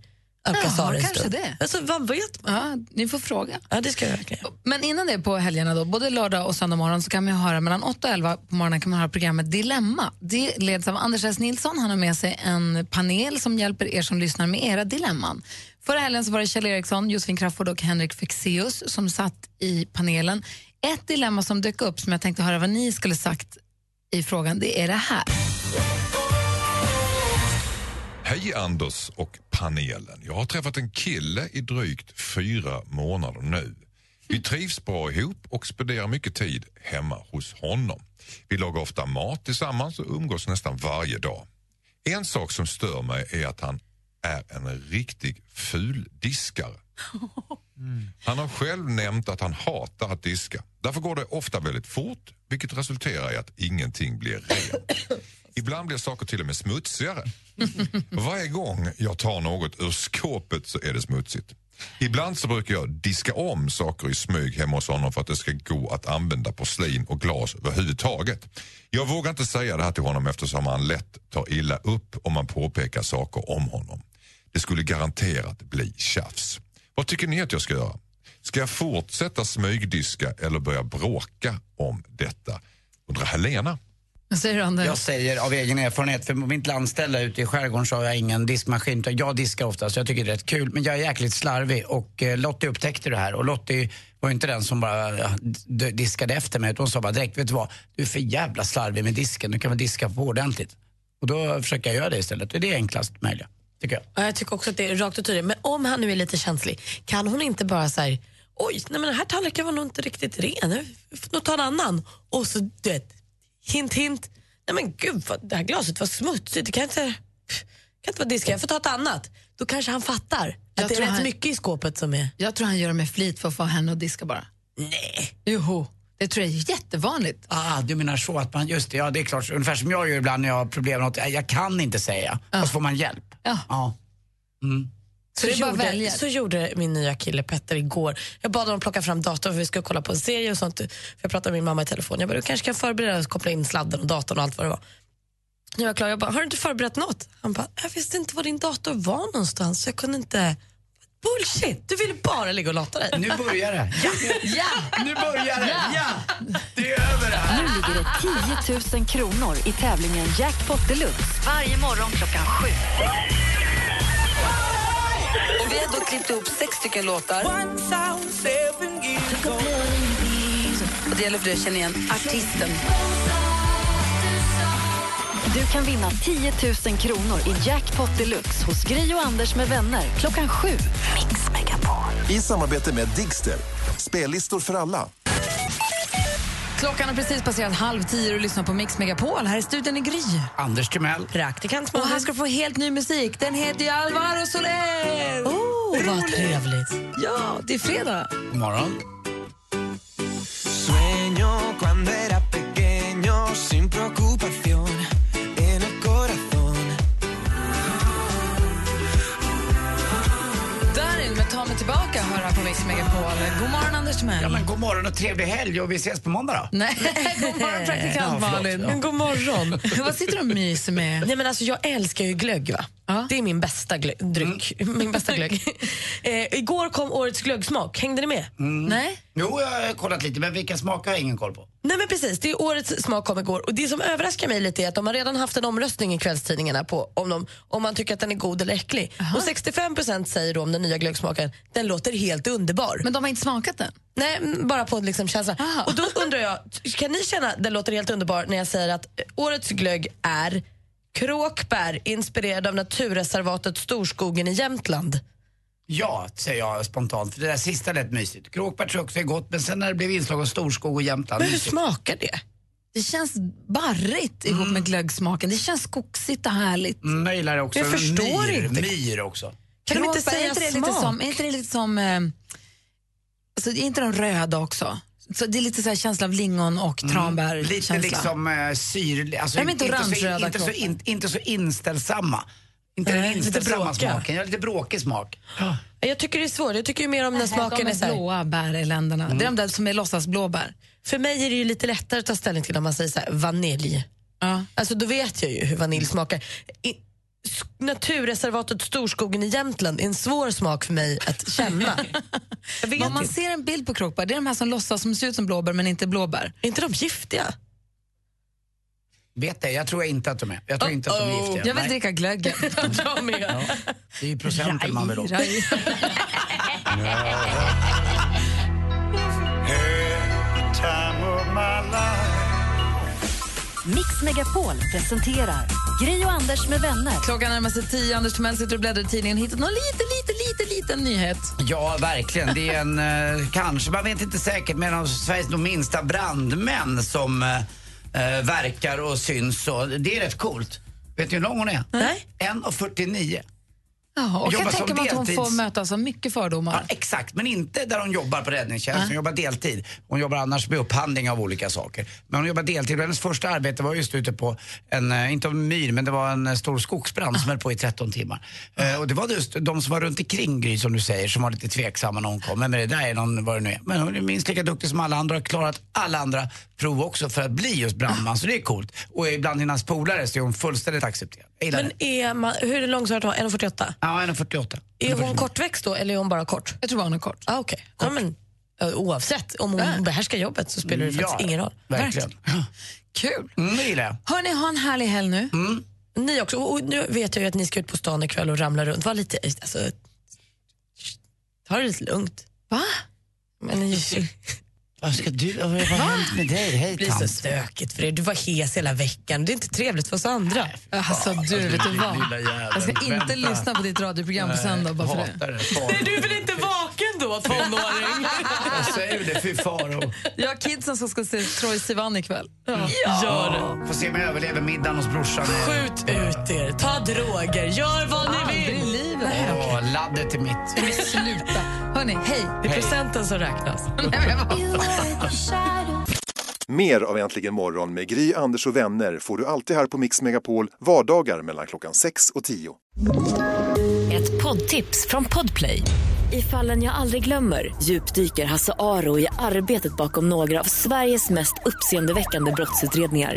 S4: Alcazar
S2: Ja, kanske det.
S4: Alltså, vad vet man?
S2: Ja, ni får fråga.
S4: Ja, det ska jag verkligen.
S2: Men innan det på helgerna, då, både lördag och söndag morgon, så kan man höra mellan 8 och 11 på morgonen kan man höra programmet Dilemma. Det leds av Anders S. Nilsson. Han har med sig en panel som hjälper er som lyssnar med era dilemman. Förra helgen så var det Kjell Eriksson, Josefin Crafoord och Henrik Fexeus som satt i panelen. Ett dilemma som dök upp som jag tänkte höra vad ni skulle sagt i frågan, det är det här.
S23: Hej Anders och panelen. Jag har träffat en kille i drygt fyra månader nu. Vi trivs bra ihop och spenderar mycket tid hemma hos honom. Vi lagar ofta mat tillsammans och umgås nästan varje dag. En sak som stör mig är att han är en riktig fuldiskare. Han har själv nämnt att han hatar att diska. Därför går det ofta väldigt fort, vilket resulterar i att ingenting blir rent. Ibland blir saker till och med smutsigare. Varje gång jag tar något ur skåpet så är det smutsigt. Ibland så brukar jag diska om saker i smyg hemma hos honom för att det ska gå att använda porslin och glas överhuvudtaget. Jag vågar inte säga det här till honom eftersom han lätt tar illa upp om man påpekar saker om honom. Det skulle garanterat bli tjafs. Vad tycker ni att jag ska göra? Ska jag fortsätta smygdiska eller börja bråka om detta? Undrar Helena.
S2: Vad säger du, Anders?
S3: Jag säger av egen erfarenhet, för mitt landställe ute i skärgården så har jag ingen diskmaskin. utan Jag diskar ofta så jag tycker det är rätt kul. Men jag är jäkligt slarvig och eh, Lottie upptäckte det här. Och Lottie var inte den som bara ja, diskade efter mig. Utan hon sa bara direkt, vet du vad? Du är för jävla slarvig med disken. Du kan väl diska på ordentligt. Och då försöker jag göra det istället. Det är det enklast möjliga, tycker jag.
S4: Ja, jag tycker också att det är rakt och tydligt. Men om han nu är lite känslig, kan hon inte bara säga oj, nej men den här tallriken var nog inte riktigt ren, jag får nog ta en annan. Och så, du vet, hint hint, nej men gud, vad, det här glaset var smutsigt, det kan inte, kan inte vara diskat, jag får ta ett annat. Då kanske han fattar
S2: Jag
S4: att det är rätt
S2: han-
S4: mycket i skåpet som är...
S2: Jag tror han gör det med flit för att få henne att diska bara.
S4: Nej.
S2: Joho. Det tror jag är jättevanligt.
S3: Ah, du menar så att man, just det, ja det är klart. Ungefär som jag gör ibland när jag har problem med något. Jag- Jag kan inte säga. Och så får man hjälp.
S2: Ja.
S3: ja. Mm.
S4: Så,
S2: att
S4: gjorde, så gjorde min nya kille Petter igår. Jag bad honom plocka fram datorn för vi skulle kolla på en serie och sånt. För jag pratade med min mamma i telefon. Jag bara, du kanske kan förbereda oss, koppla in sladden och datorn och allt vad det var. Nu var jag klar, jag bara, har du inte förberett något? Han bara, jag visste inte var din dator var någonstans så jag kunde inte... Bullshit, du ville bara ligga och lata dig.
S3: Nu börjar det. Ja!
S2: ja.
S3: Nu börjar det!
S2: Ja.
S3: Ja! Det är över det här.
S1: Nu ligger det 10 000 kronor i tävlingen Jackpot Deluxe varje morgon klockan sju.
S2: Och vi har då klippt ihop sex stycken låtar. Och det gäller för dig att känna igen artisten.
S1: Du kan vinna 10 000 kronor i Jackpot Deluxe hos Gri och Anders med vänner klockan sju. Mix Megapol.
S7: I samarbete med Digster. Spellistor för alla.
S2: Klockan har precis passerat halv tio och lyssnar på Mix Megapol. Här är studion i Gry.
S3: Anders Timell.
S4: Praktikant
S2: Och här ska du få helt ny musik. Den heter ju Alvaro Soler.
S4: Oh, vad trevligt.
S2: Ja, det är fredag.
S3: God morgon.
S11: Sueño cuando era pequeño sin preocupación
S2: Both här på Mix Megapol. God morgon, Anders Timell.
S3: Ja, men god morgon och trevlig helg och vi ses på måndag då.
S2: Nej, <laughs> god morgon <laughs> praktikant
S3: Ja.
S2: Malin.
S3: Ja.
S4: God morgon. <laughs>
S2: Vad sitter du och myser med?
S4: Nej, men alltså, jag älskar ju glögg. Va? Det är min bästa dryck. Min bästa glögg. eh, igår kom årets glöggsmak. Hängde ni med?
S2: Nej.
S3: Jo, jag har kollat lite, men vilka smaker har jag ingen koll på.
S4: Nej men precis, det är årets smak kom igår. Och det som överraskar mig lite är att de har redan haft en omröstning i kvällstidningarna på om, de, om man tycker att den är god eller äcklig. Och 65% säger då om den nya glöggsmaken, den låter helt underbar.
S2: Men de har inte smakat den?
S4: Nej, mm, bara på liksom känslan. Och då undrar jag, kan ni känna den låter helt underbar när jag säger att årets glögg är kråkbär inspirerad av naturreservatet Storskogen i Jämtland?
S3: Ja, säger jag spontant. För det där sista lät mysigt. Kråkbär tror jag också är gott, men sen när det blev inslag av storskog och Jämtland.
S4: Men hur
S3: mysigt.
S4: smakar det?
S2: Det känns barrigt ihop med glöggsmaken. Det känns skogsigt och härligt.
S3: Mm, Jag gillar det också.
S4: Jag förstår
S3: myr,
S4: inte.
S3: Myr också.
S4: Kan de inte säga
S2: är inte det lite som, är inte det lite som eh, alltså, är inte de röda också? Så det är lite så här känsla av lingon och tranbär.
S3: Mm. Lite
S2: känsla.
S3: liksom uh, syrlig. Alltså,
S2: är inte
S3: så, inte, så,
S2: kråkbär.
S3: in, inte så inställsamma. Inte den
S4: Nej, lite
S3: inställsamma smaken. Ja, lite bråkig smak.
S4: Jag tycker det är svårt. Jag tycker ju mer om när smaken
S2: de
S4: är här,
S2: blåa bär i länderna. Det är de där som är låtsasblåbär.
S4: För mig är det ju lite lättare att ta ställning till om man säger så här, vanilj.
S2: Ja.
S4: Alltså då vet jag ju hur vanilj smakar. I, naturreservatet Storskogen i Jämtland är en svår smak för mig att känna. <laughs>
S2: om man ser en bild på kråkbär, det är de här som låtsas som ser ut som blåbär men inte är blåbär.
S4: Är inte de giftiga?
S3: Vet det, jag tror inte att de är. Jag tror inte att de är giftiga.
S2: Jag vill
S3: Nej.
S2: dricka glöggen. <laughs>
S4: jag med.
S3: Ja, det är ju procenten man vill åt.
S1: Mix Megapol presenterar Gri och Anders med vänner.
S2: Klockan närmar sig tio. Anders Timell sitter och bläddrar i tidningen och hittat någon lite, lite, lite, liten nyhet.
S3: Ja, verkligen. Det är en, eh, kanske, man vet inte säkert, men en av Sveriges minsta brandmän som eh, eh, verkar och syns. Och det är rätt coolt. Vet ni hur lång hon är?
S2: Nej.
S3: 1,49.
S2: Jaha, och jag tänker
S3: som
S2: mig att hon får mötas av mycket fördomar.
S3: Ja, exakt, men inte där hon jobbar på räddningstjänst. Hon jobbar deltid. Hon jobbar annars med upphandling av olika saker. Men hon jobbar deltid. Hennes första arbete var just ute på en, eh, inte en myr, men det var en eh, stor skogsbrand som höll på i 13 timmar. Eh, och det var just de som var runt omkring Gry, som du säger, som var lite tveksamma när hon kom. Men det där är någon, vad det nu är. Men hon är minst lika duktig som alla andra och har klarat alla andra prov också för att bli just brandman. Så det är coolt. Och bland hennes polare så är hon fullständigt accepterad. Jag gillar
S4: Men
S3: det.
S4: är man, hur lång sa du att hon var? 1,48?
S3: Ja, 1,48.
S4: Är hon kortväxt då eller är hon bara kort?
S2: Jag tror bara hon är kort.
S4: Ah, okay. ja, men, eh, oavsett, om hon behärskar jobbet så spelar det faktiskt
S3: Ja,
S4: ingen roll.
S3: verkligen. <laughs>
S2: Kul.
S3: Mm, det gillar jag.
S2: Hörni, ha en härlig helg nu.
S4: Ni också. Och nu vet jag ju att ni ska ut på stan ikväll och ramla runt. Var lite, alltså, ta det lite lugnt.
S2: Va?
S4: Men ni, <laughs>
S3: Vad ska du, vad har hänt med dig? Hej
S4: det blir så
S3: tant.
S4: stökigt för er. Du var hes hela veckan. Det är inte trevligt för oss andra.
S2: Alltså du, vet du vad? Jag ska inte
S3: Vänta.
S2: lyssna på ditt radioprogram på söndag bara för det. <laughs>
S4: Nej, du är väl inte vaken då, <laughs> tonåring?
S3: Jag säger det, fy faro.
S2: Jag har kidsen som ska se Troye Sivan ikväll.
S4: Gör det.
S3: Får se om jag överlever middagen hos brorsan.
S4: Skjut ut er, ta droger, gör vad ni
S2: Aldrig
S4: vill.
S2: livet.
S3: Åh, laddet är mitt.
S2: Men sluta. Hörni, hej.
S4: Det är presenten som räknas. <laughs>
S7: Mer av Äntligen morgon med Gry, Anders och vänner får du alltid här på Mix Megapol vardagar mellan klockan 6 och 10.
S8: Ett poddtips från Podplay. I fallen jag aldrig glömmer djupdyker Hasse Aro i arbetet bakom några av Sveriges mest uppseendeväckande brottsutredningar.